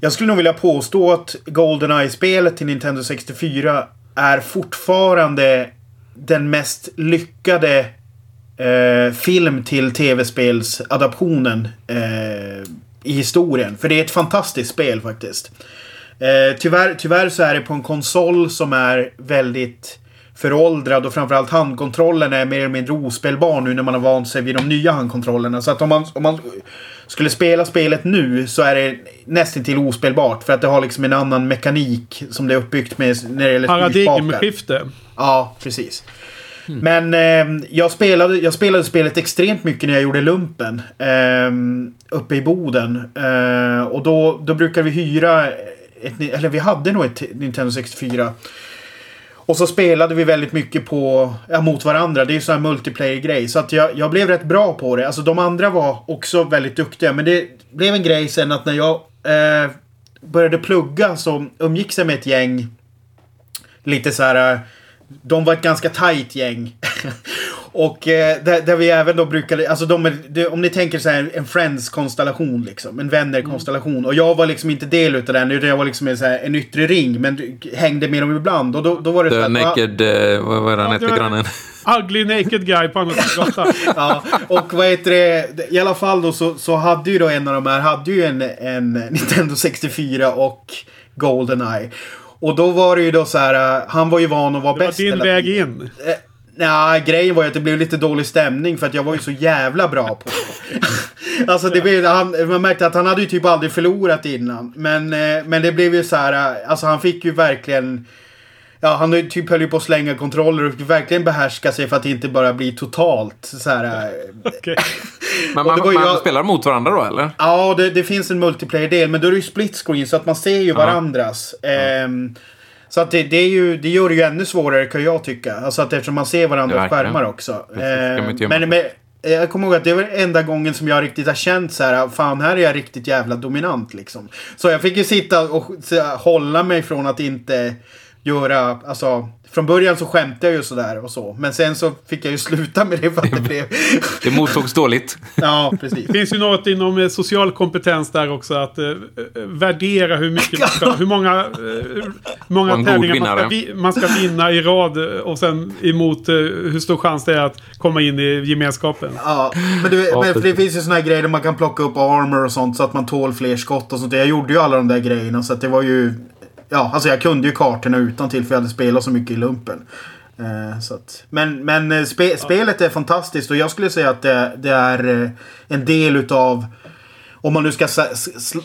Jag skulle nog vilja påstå att Goldeneye-spelet till Nintendo 64 är fortfarande den mest lyckade eh, film till tv-spelsadaptionen eh, i historien. För det är ett fantastiskt spel faktiskt. Eh, tyvärr, tyvärr så är det på en konsol som är väldigt föråldrad och framförallt handkontrollen är mer eller mindre ospelbar nu när man har vant sig vid de nya handkontrollerna. Så att om man, om man skulle spela spelet nu så är det nästan till ospelbart. För att det har liksom en annan mekanik som det är uppbyggt med när det gäller Paradigmskifte. Ja, precis. Men eh, jag, spelade, jag spelade spelet extremt mycket när jag gjorde lumpen. Eh, uppe i Boden. Eh, och då, då brukade vi hyra ett, eller vi hade nog ett Nintendo 64. Och så spelade vi väldigt mycket på, ja, mot varandra. Det är ju sån här multiplayer-grej. Så att jag, jag blev rätt bra på det. Alltså de andra var också väldigt duktiga. Men det blev en grej sen att när jag eh, började plugga så umgicks jag med ett gäng. Lite så här... Eh, de var ett ganska tight gäng. *laughs* Och eh, där, där vi även då brukade, alltså de, är- det, om ni tänker så här en friends-konstellation liksom. En vänner-konstellation. Och jag var liksom inte del utav den utan jag var liksom en, så här, en yttre ring. Men hängde med dem ibland. Och då, då var det så The här, Naked... eh, vad var det han Ja, hette, grannen? Ugly naked guy på andra sidan gatan. *laughs* Ja, och vad heter det? I alla fall då så, så hade ju då en av de här hade ju en, en Nintendo 64 och Goldeneye. Och då var det ju då så här, äh, han var ju van att vara Det var bäst. din väg in. Nej, grejen var ju att det blev lite dålig stämning för att jag var ju så jävla bra på det. *laughs* Alltså det blev, han, man märkte att han hade ju typ aldrig förlorat innan. Men, eh, men det blev ju så här, eh, alltså han fick ju verkligen... Ja, han typ höll ju på att slänga kontroller och fick verkligen behärska sig för att inte bara bli totalt så här... eh, *laughs* Okej. *laughs* Men man, man jag- spelar mot varandra då, eller? Ja, det, det finns en multiplayer-del, men då är det ju split screen så att man ser ju varandras. Ehm, så att det, det, är ju, det gör det ju ännu svårare kan jag tycka. Alltså att eftersom man ser varandras skärmar också. Gömma men, men jag kommer ihåg att det var enda gången som jag riktigt har känt så här, fan här är jag riktigt jävla dominant liksom. Så jag fick ju sitta och hålla mig från att inte göra, alltså från början så skämtade jag ju sådär och så. Men sen så fick jag ju sluta med det för att det blev... Det mottogs dåligt. *laughs* ja, precis. Det finns ju något inom eh, social kompetens där också. Att eh, eh, värdera hur mycket man ska, hur många, eh, många en tävlingar man ska, vi, man ska vinna i rad. eh, Och sen emot eh, hur stor chans det är att komma in i gemenskapen. Ja, men, du, Ja, men för det finns ju såna här grejer där man kan plocka upp armor och sånt så att man tål fler skott och sånt. Jag gjorde ju alla de där grejerna så att det var ju... Ja, alltså jag kunde ju kartorna utan till för jag hade spelat så mycket i lumpen. Eh, så att, men men eh, spe, spelet är fantastiskt och jag skulle säga att det, det är eh, en del utav... Om man nu ska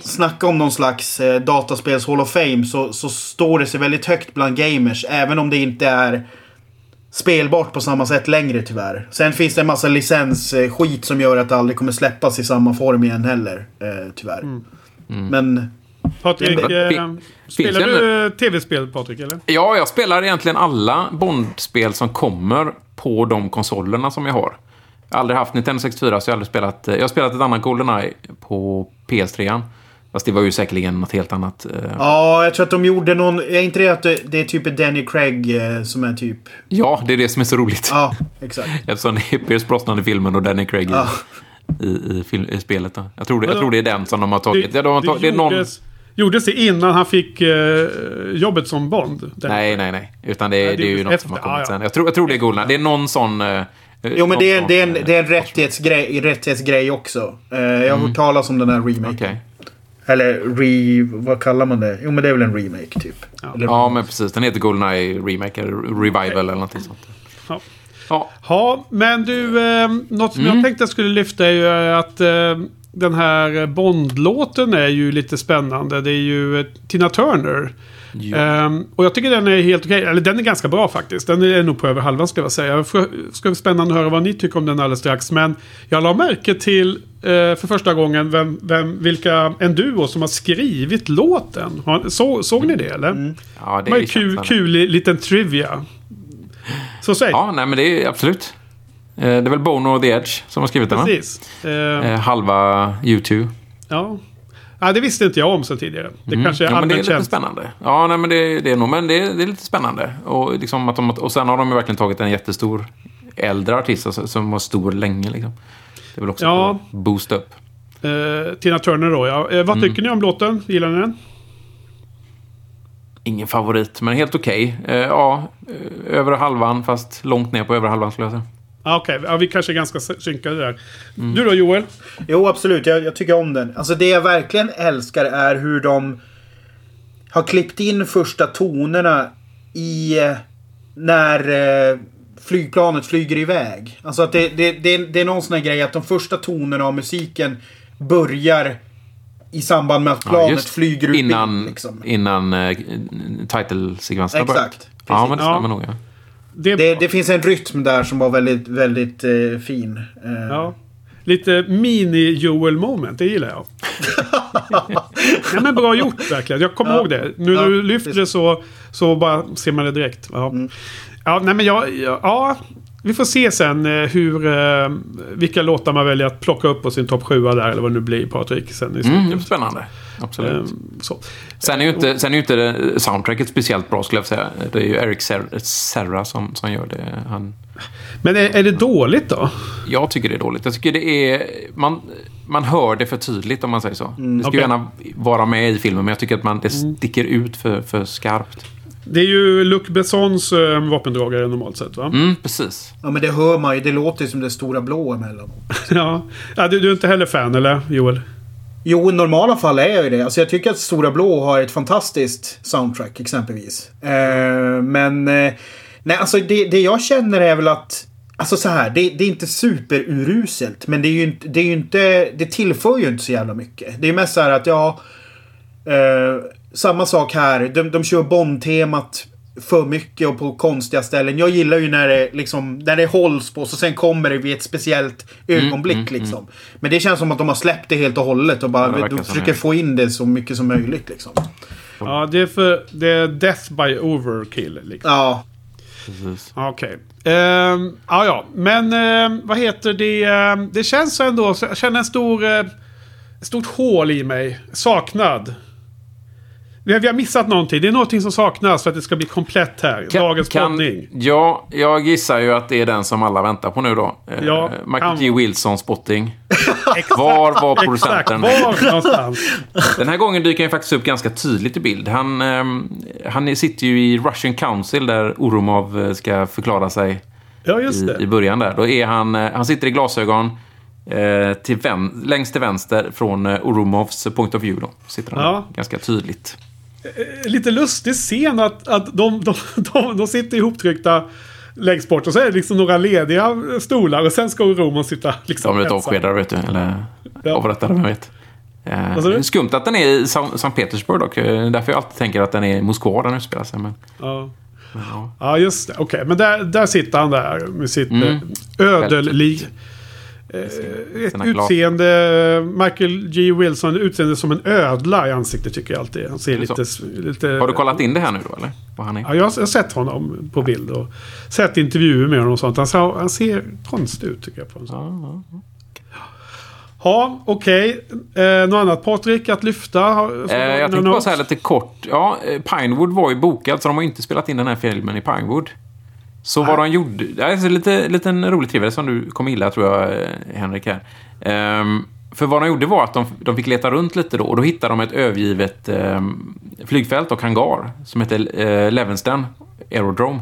snacka om någon slags dataspels Hall of Fame så, så står det sig väldigt högt bland gamers. Även om det inte är spelbart på samma sätt längre tyvärr. Sen finns det en massa licensskit som gör att det aldrig kommer släppas i samma form igen heller. Eh, tyvärr. Mm. Men Patrik, Det- eh, spelar du eh, tv-spel Patrik? Eller? Ja, jag spelar egentligen alla Bond-spel som kommer på de konsolerna som jag har. Jag har aldrig haft Nintendo 64, så jag har aldrig spelat... eh, Jag har spelat ett annat Goldeneye på PS3. Fast det var ju säkerligen något helt annat. ja, jag tror att de gjorde någon... Är inte det att det, det är typ Danny Craig som är typ... Ja, det är det som är så roligt. Ja, exakt. *laughs* Eftersom det är Pierce Brosnan i filmen och Danny Craig i, Ja. i, i, film, i spelet. Då. Jag, tror det, jag tror det är den som de har tagit. ja, de har tagit det är någon... gjordes, det innan han fick eh, jobbet som Bond? Nej, nej, nej. Utan det, Nej, det är ju något efter- som har ja, kommit ja. sen. Jag tror, jag tror det är Goldeneye. Det är någon sån... eh, Jo, men det är, det är, en, eh, det är en rättighetsgrej, rättighetsgrej också. Eh, jag har hört talas om den här remaken. Mm. Okej. Eller re... Vad kallar man det? Jo, men det är väl en remake typ. Eller, Ja, men precis. Den heter Goldeneye Remake eller Revival eller någonting sånt. Ja. Ja, Ja, men du, eh, något som Mm. jag tänkte jag skulle lyfta är ju att eh, den här Bond-låten är ju lite spännande. Det är ju eh, Tina Turner. Ehm, och jag tycker den är helt okej. Eller den är ganska bra faktiskt. Den är nog på över halvan skulle jag säga. Det ska bli spännande att höra vad ni tycker om den alldeles strax. Men jag la märke till eh, för första gången vem, vem, vilka, en duo som har skrivit låten. Har, så, såg ni det eller? ja det Det var är ju kul, kul liten trivia. Så säg. Ja, nej men det är absolut. Eh, Det är väl Bono och The Edge som har skrivit den va? Precis. Eh, Eh, Halva U2. Ja. ja, det visste inte jag om sen tidigare. Det kanske är Mm. Ja, men det är lite känt. spännande. Ja, nej, men det, det är nog, men det, det är lite spännande. Och, liksom att de, och sen har de ju verkligen tagit en jättestor äldre artist alltså, som var stor länge. Liksom. Det är väl också Ja. boost upp. Eh, Tina Turner då, ja. Eh, Mm. vad tycker ni om låten? Gillar ni den? ingen favorit, men helt okej. Eh, ja, över halvan, fast långt ner på över halvan skulle jag säga. Ah, Okej, ja, vi kanske är ganska synkade där. Du då Joel? Jo, absolut. Jag, jag tycker om den. Alltså det jag verkligen älskar är hur de har klippt in första tonerna i eh, när eh, flygplanet flyger iväg. Alltså att det, det, det, det är någon sån här grej att de första tonerna av musiken börjar i samband med att planet just flyger ut innan, bild, liksom. innan uh, title-sekvenserna börjar. Exakt. Ja, men det Ja. stämmer nog. Ja. Det Det, det finns en rytm där som var väldigt, väldigt eh, fin. Eh, Ja. Lite mini-Joel moment, det gillar jag. *laughs* ja, men bra gjort verkligen. Jag kommer Ja. ihåg det. Nu när Ja, du lyfter det så, så bara ser man det direkt. Ja, ja nej men jag, ja, vi får se sen eh, hur, eh, vilka låtar man väljer att plocka upp på sin topp 7 där, eller vad det nu blir Patrik. Sen i Mm, slutet. det är spännande. Absolut. Eh, så. Sen är ju inte, sen är ju inte det, soundtracket speciellt bra skulle jag säga. Det är ju Eric Serra, som, som gör det. Han, Men är, är det dåligt då? jag tycker det är dåligt. Jag tycker det är... Man, man hör det för tydligt om man säger så. det ska ju gärna vara med i filmen, men jag tycker att man, det sticker ut för, för skarpt. Det är ju Luc Bessons äh, vapendragare normalt sett va? Mm, precis. Ja men det hör man ju. Det låter ju som det stora blå emellan. *laughs* Ja. ja du, du är inte heller fan eller Joel? Jo, i normala fall är jag ju det. Alltså jag tycker att Stora Blå har ett fantastiskt soundtrack exempelvis. Eh, men... Eh, nej, alltså det, det jag känner är väl att... Alltså så här, det, det är inte superuruselt. Men det är ju inte... Det, är ju inte, det tillför ju inte så jävla mycket. Det är mest så här att ja... Eh, samma sak här. De, de kör Bond-temat för mycket och på konstiga ställen. Jag gillar ju när det liksom när det hålls på så sen kommer det vid ett speciellt ögonblick liksom. Men det känns som att de har släppt det helt och hållet och bara de som försöker få in det så mycket som möjligt liksom. Ja, det är för... Det är Death by Overkill. Liksom. Ja. precis. Okej. Ehm, ja, ja. Men ehm, vad heter det? Ehm, det känns ändå... Jag känner en stor... Uh, ett stort hål i mig. Saknad. Vi har, vi har missat någonting. Det är någonting som saknas för att det ska bli komplett här. Dagens poddning. Ja, jag gissar ju att det är den som alla väntar på nu då. Eh, Ja, Michael kan- G. Wilson spotting. *laughs* Var var Exakt. producenten? Var någonstans? *laughs* Den här gången dyker han faktiskt upp ganska tydligt i bild. Han, ehm, han sitter ju i Russian Council där Oromov eh, ska förklara sig Ja, just i, i det. början där. Då är han, eh, han sitter i glasögon eh, till vän, längst till vänster från eh, Oromovs point of view. Då. Sitter han Ja. ganska tydligt. Lite lustig scen att, att de, de, *laughs* de, de sitter ihoptryckta längst bort och så är det liksom några lediga stolar och sen ska Roman sitta liksom De ensam. avskedade, vet du. Eller Ja. avrättade, vem vet. Eh, du? skumt att den är i San- Sankt Petersburg dock. Eh, Därför jag alltid tänker att den är i Moskva den utspelar sig. Men, Ja. ja. Ja, just det. Okej, men där, där sitter han där med sitt Mm. mm. Ödellig... Ett utseende... Michael G. Wilson utseende som en ödla i ansiktet tycker jag alltid. Han ser lite, lite... Har du kollat in det här nu då, eller? Vad han är? Ja, jag har sett honom på bild och sett intervjuer med honom och sånt. Han, ser- han ser konstig ut tycker jag. På. Ja, ja. Ja, okej. Eh, något annat Patrik att lyfta? Eh, jag tänkte bara säga lite kort. Ja, eh, Pinewood var ju bokad, så de har inte spelat in den här filmen i Pinewood. Så vad de gjorde... Det är lite liten rolig trivia som du kommer gilla, tror jag, eh, Henrik. Här. Ehm, för vad de gjorde var att de, de fick leta runt lite då och då hittade de ett övergivet ehm, flygfält och hangar som heter eh, Levenston Aerodrome.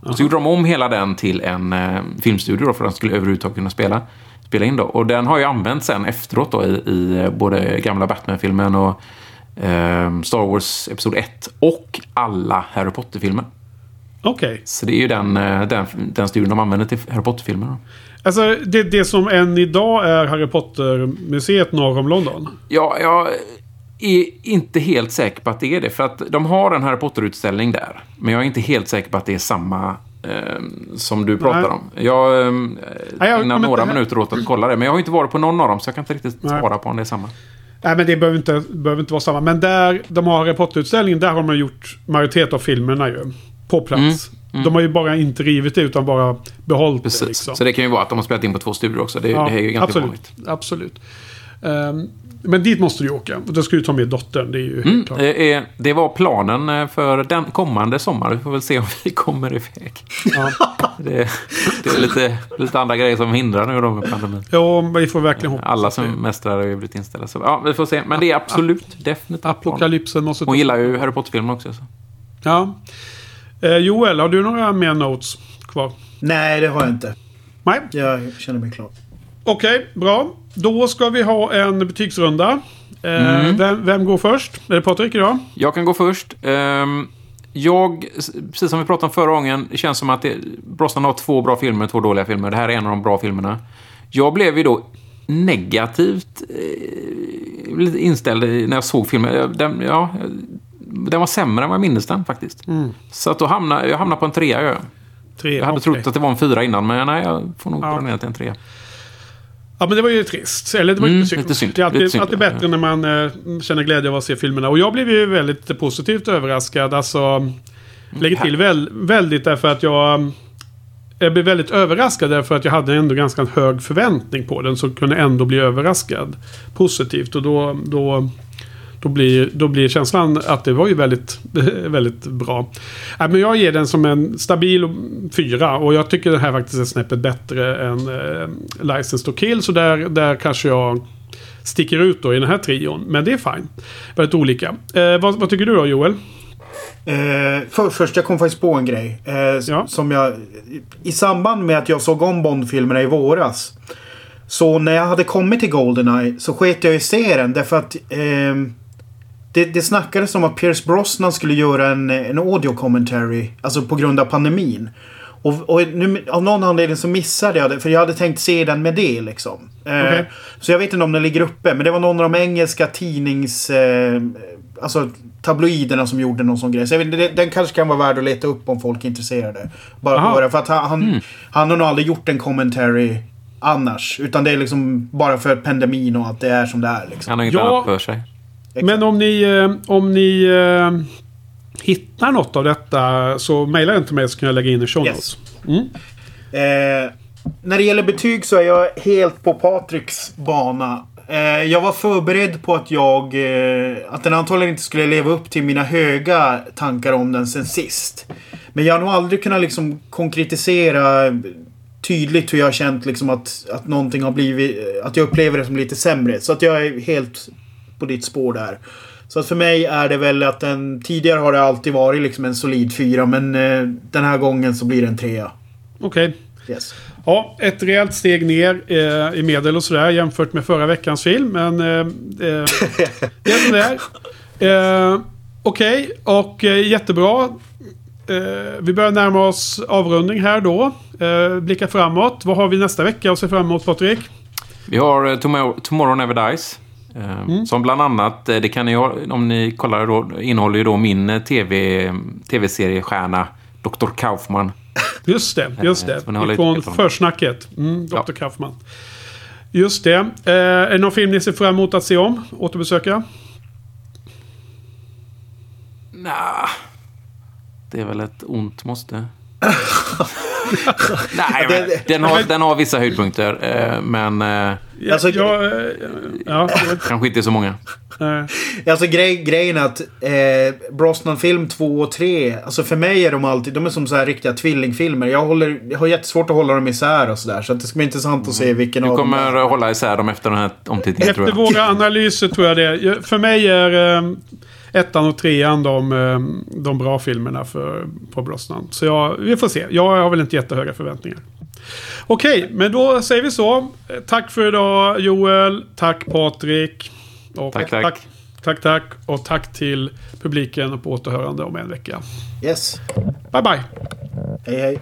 Och så gjorde de om hela den till en eh, filmstudio då för att den skulle överhuvudtaget kunna spela, spela in. Då. Och den har ju använts sen efteråt då i, i eh, både gamla Batman-filmen och ehm, Star Wars Episod 1 och alla Harry Potter-filmer. Okej. Så det är ju den, eh, den, den studion de använder till Harry Potter-filmerna. Alltså det, det som än idag är Harry Potter-museet norr om London. Ja, jag är inte helt säker på att det är det. För att de har en Harry Potter-utställning där. Men jag är inte helt säker på att det är samma eh, som du pratar Nej. om. Jag eh, Nej, jag- ägnar några här- minuter åt att kolla det. Men jag har inte varit på någon av dem, så jag kan inte riktigt Nej. svara på om det är samma. Nej men det behöver inte, behöver inte vara samma. Men där de har Harry Potter-utställningen, där har man gjort majoritet av filmerna ju. På plats. De har ju bara inte rivit det utan bara behållit Precis. det. Liksom. Så det kan ju vara att de har spelat in på två studior också. Det, det är ju ganska absolut. vanligt. Absolut. Ehm, men dit måste du åka. Och då ska du ta med dottern. Det är ju Mm, klart. det, var planen eh, för den kommande sommar. Vi får väl se om vi kommer iväg. Ja. *laughs* Det, det är lite, lite andra grejer som hindrar nu då med pandemin. Jo, vi får verkligen hoppas. Alla det- semestrar har ju blivit inställda. Så, ja, vi får se. Men det är absolut definitivt. Apokalypsen måste Hon gillar ju Harry Potter-filmer också. Så. Ja. Eh, Joel, har du några mer notes kvar? Nej, det har jag inte. Nej. Jag känner mig klar. Okej, bra. Då ska vi ha en betygsrunda. Eh, vem, vem går först? Är det Patrik idag? Jag kan gå först. Ehm, jag, precis som vi pratade om förra gången, det känns som att det, Brosnan har två bra filmer och två dåliga filmer. Det här är en av de bra filmerna. Jag blev ju då negativt eh, lite inställd i- när jag såg filmen. Den, ja, den var sämre än vad jag minns den faktiskt. Så att då hamnade, jag hamnade på en trea. Jag, Tre. jag hade okej. trott att det var en fyra innan, men nej, jag får nog Ja. dra ner till en trea. Ja, men det var ju trist. Eller det var Mm, lite synd. lite synd. Det är alltid, synd, alltid ja. bättre när man eh, känner glädje av att se filmerna. Och jag blev ju väldigt positivt överraskad. Alltså, lägger till väl, väldigt därför att jag... Jag blev väldigt överraskad därför att jag hade ändå ganska hög förväntning på den. Så kunde ändå bli överraskad positivt. Och då, då, då, blir, då blir känslan att det var ju väldigt, *laughs* väldigt bra. Nej, men jag ger den som en stabil fyra. Och jag tycker den här faktiskt är snäppet bättre än eh, License to Kill. Så där, där kanske jag sticker ut då i den här trion. Men det är fine. Väldigt olika. Eh, vad, vad tycker du då Joel? Eh, för, först, jag kom faktiskt på en grej. Eh, Ja. Som jag... I samband med att jag såg om Bond-filmerna i våras. Så när jag hade kommit till Goldeneye så sket jag i se den därför att... ehm, det, det snackades om att Pierce Brosnan skulle göra en, en audio commentary. Alltså på grund av pandemin. Och, och nu, av någon anledning så missade jag det. För jag hade tänkt se den med det liksom. Eh, Okej. Så jag vet inte om den ligger uppe. Men det var någon av de engelska tidnings... Eh, alltså tabloiderna som gjorde någon sån grej. Så jag vet, den kanske kan vara värd att leta upp om folk är intresserade. Bara, bara för att han, han, han har nog aldrig gjort en commentary annars. Utan det är liksom bara för pandemin och att det är som det är. Liksom. Han har inget Ja. annat för sig. Men om ni, eh, om ni eh, hittar något av detta så mejla den till mig så kan jag lägga in i show Yes. notes. Eh, när det gäller betyg så är jag helt på Patriks bana. Eh, jag var förberedd på att jag... Eh, att den antagligen inte skulle leva upp till mina höga tankar om den sen sist. Men jag har nog aldrig kunnat liksom konkretisera tydligt hur jag har känt liksom att, att någonting har blivit... Att jag upplever det som lite sämre. Så att jag är helt på ditt spår där. Så att för mig är det väl att den... Tidigare har det alltid varit liksom en solid fyra men eh, den här gången så blir det en trea. Okej. Yes. Ja, ett rejält steg ner eh, i medel och sådär jämfört med förra veckans film. Men eh, eh, det är som det är. Eh, Okej, och eh, jättebra. Eh, vi börjar närma oss avrundning här då. Eh, blicka framåt. Vad har vi nästa vecka att se fram emot Patrik? Vi har eh, Tomorrow, Tomorrow Never Dies. Eh, Som bland annat, eh, det kan ni om ni kollar då, innehåller ju då min eh, TV, tv-seriestjärna Dr. Kaufman. Just det, just det. Dem. försnacket. Mm, Dr. Ja. Kaufman. Just det. Eh, är det någon film ni ser fram emot att se om? Återbesöka? Nja, det är väl ett ont måste. *laughs* Nej, men, den, har, den har vissa höjdpunkter, eh, men eh, Ja, Alltså- ja, vet, kanske inte så många. Alltså grej, grejen är att eh, Brosnan film 2 och 3, alltså för mig är de alltid, de är som så här riktiga tvillingfilmer. Jag, håller, jag har jättesvårt att hålla dem isär och sådär. Så att det ska bli intressant att se vilken Du av dem kommer det är. hålla isär dem efter den här omtittningen, tror Efter jag. våra analyser tror jag det. För mig är eh, ettan och trean de, eh, de bra filmerna för, på Brosnan. Så jag, vi får se. Jag har väl inte jättehöga förväntningar. Okej, men då säger vi så. Tack för idag Joel. Tack Patrik. Och Tack, tack. tack. Tack, tack. Och tack till publiken och på återhörande om en vecka. Yes. Bye, bye. Hej hej.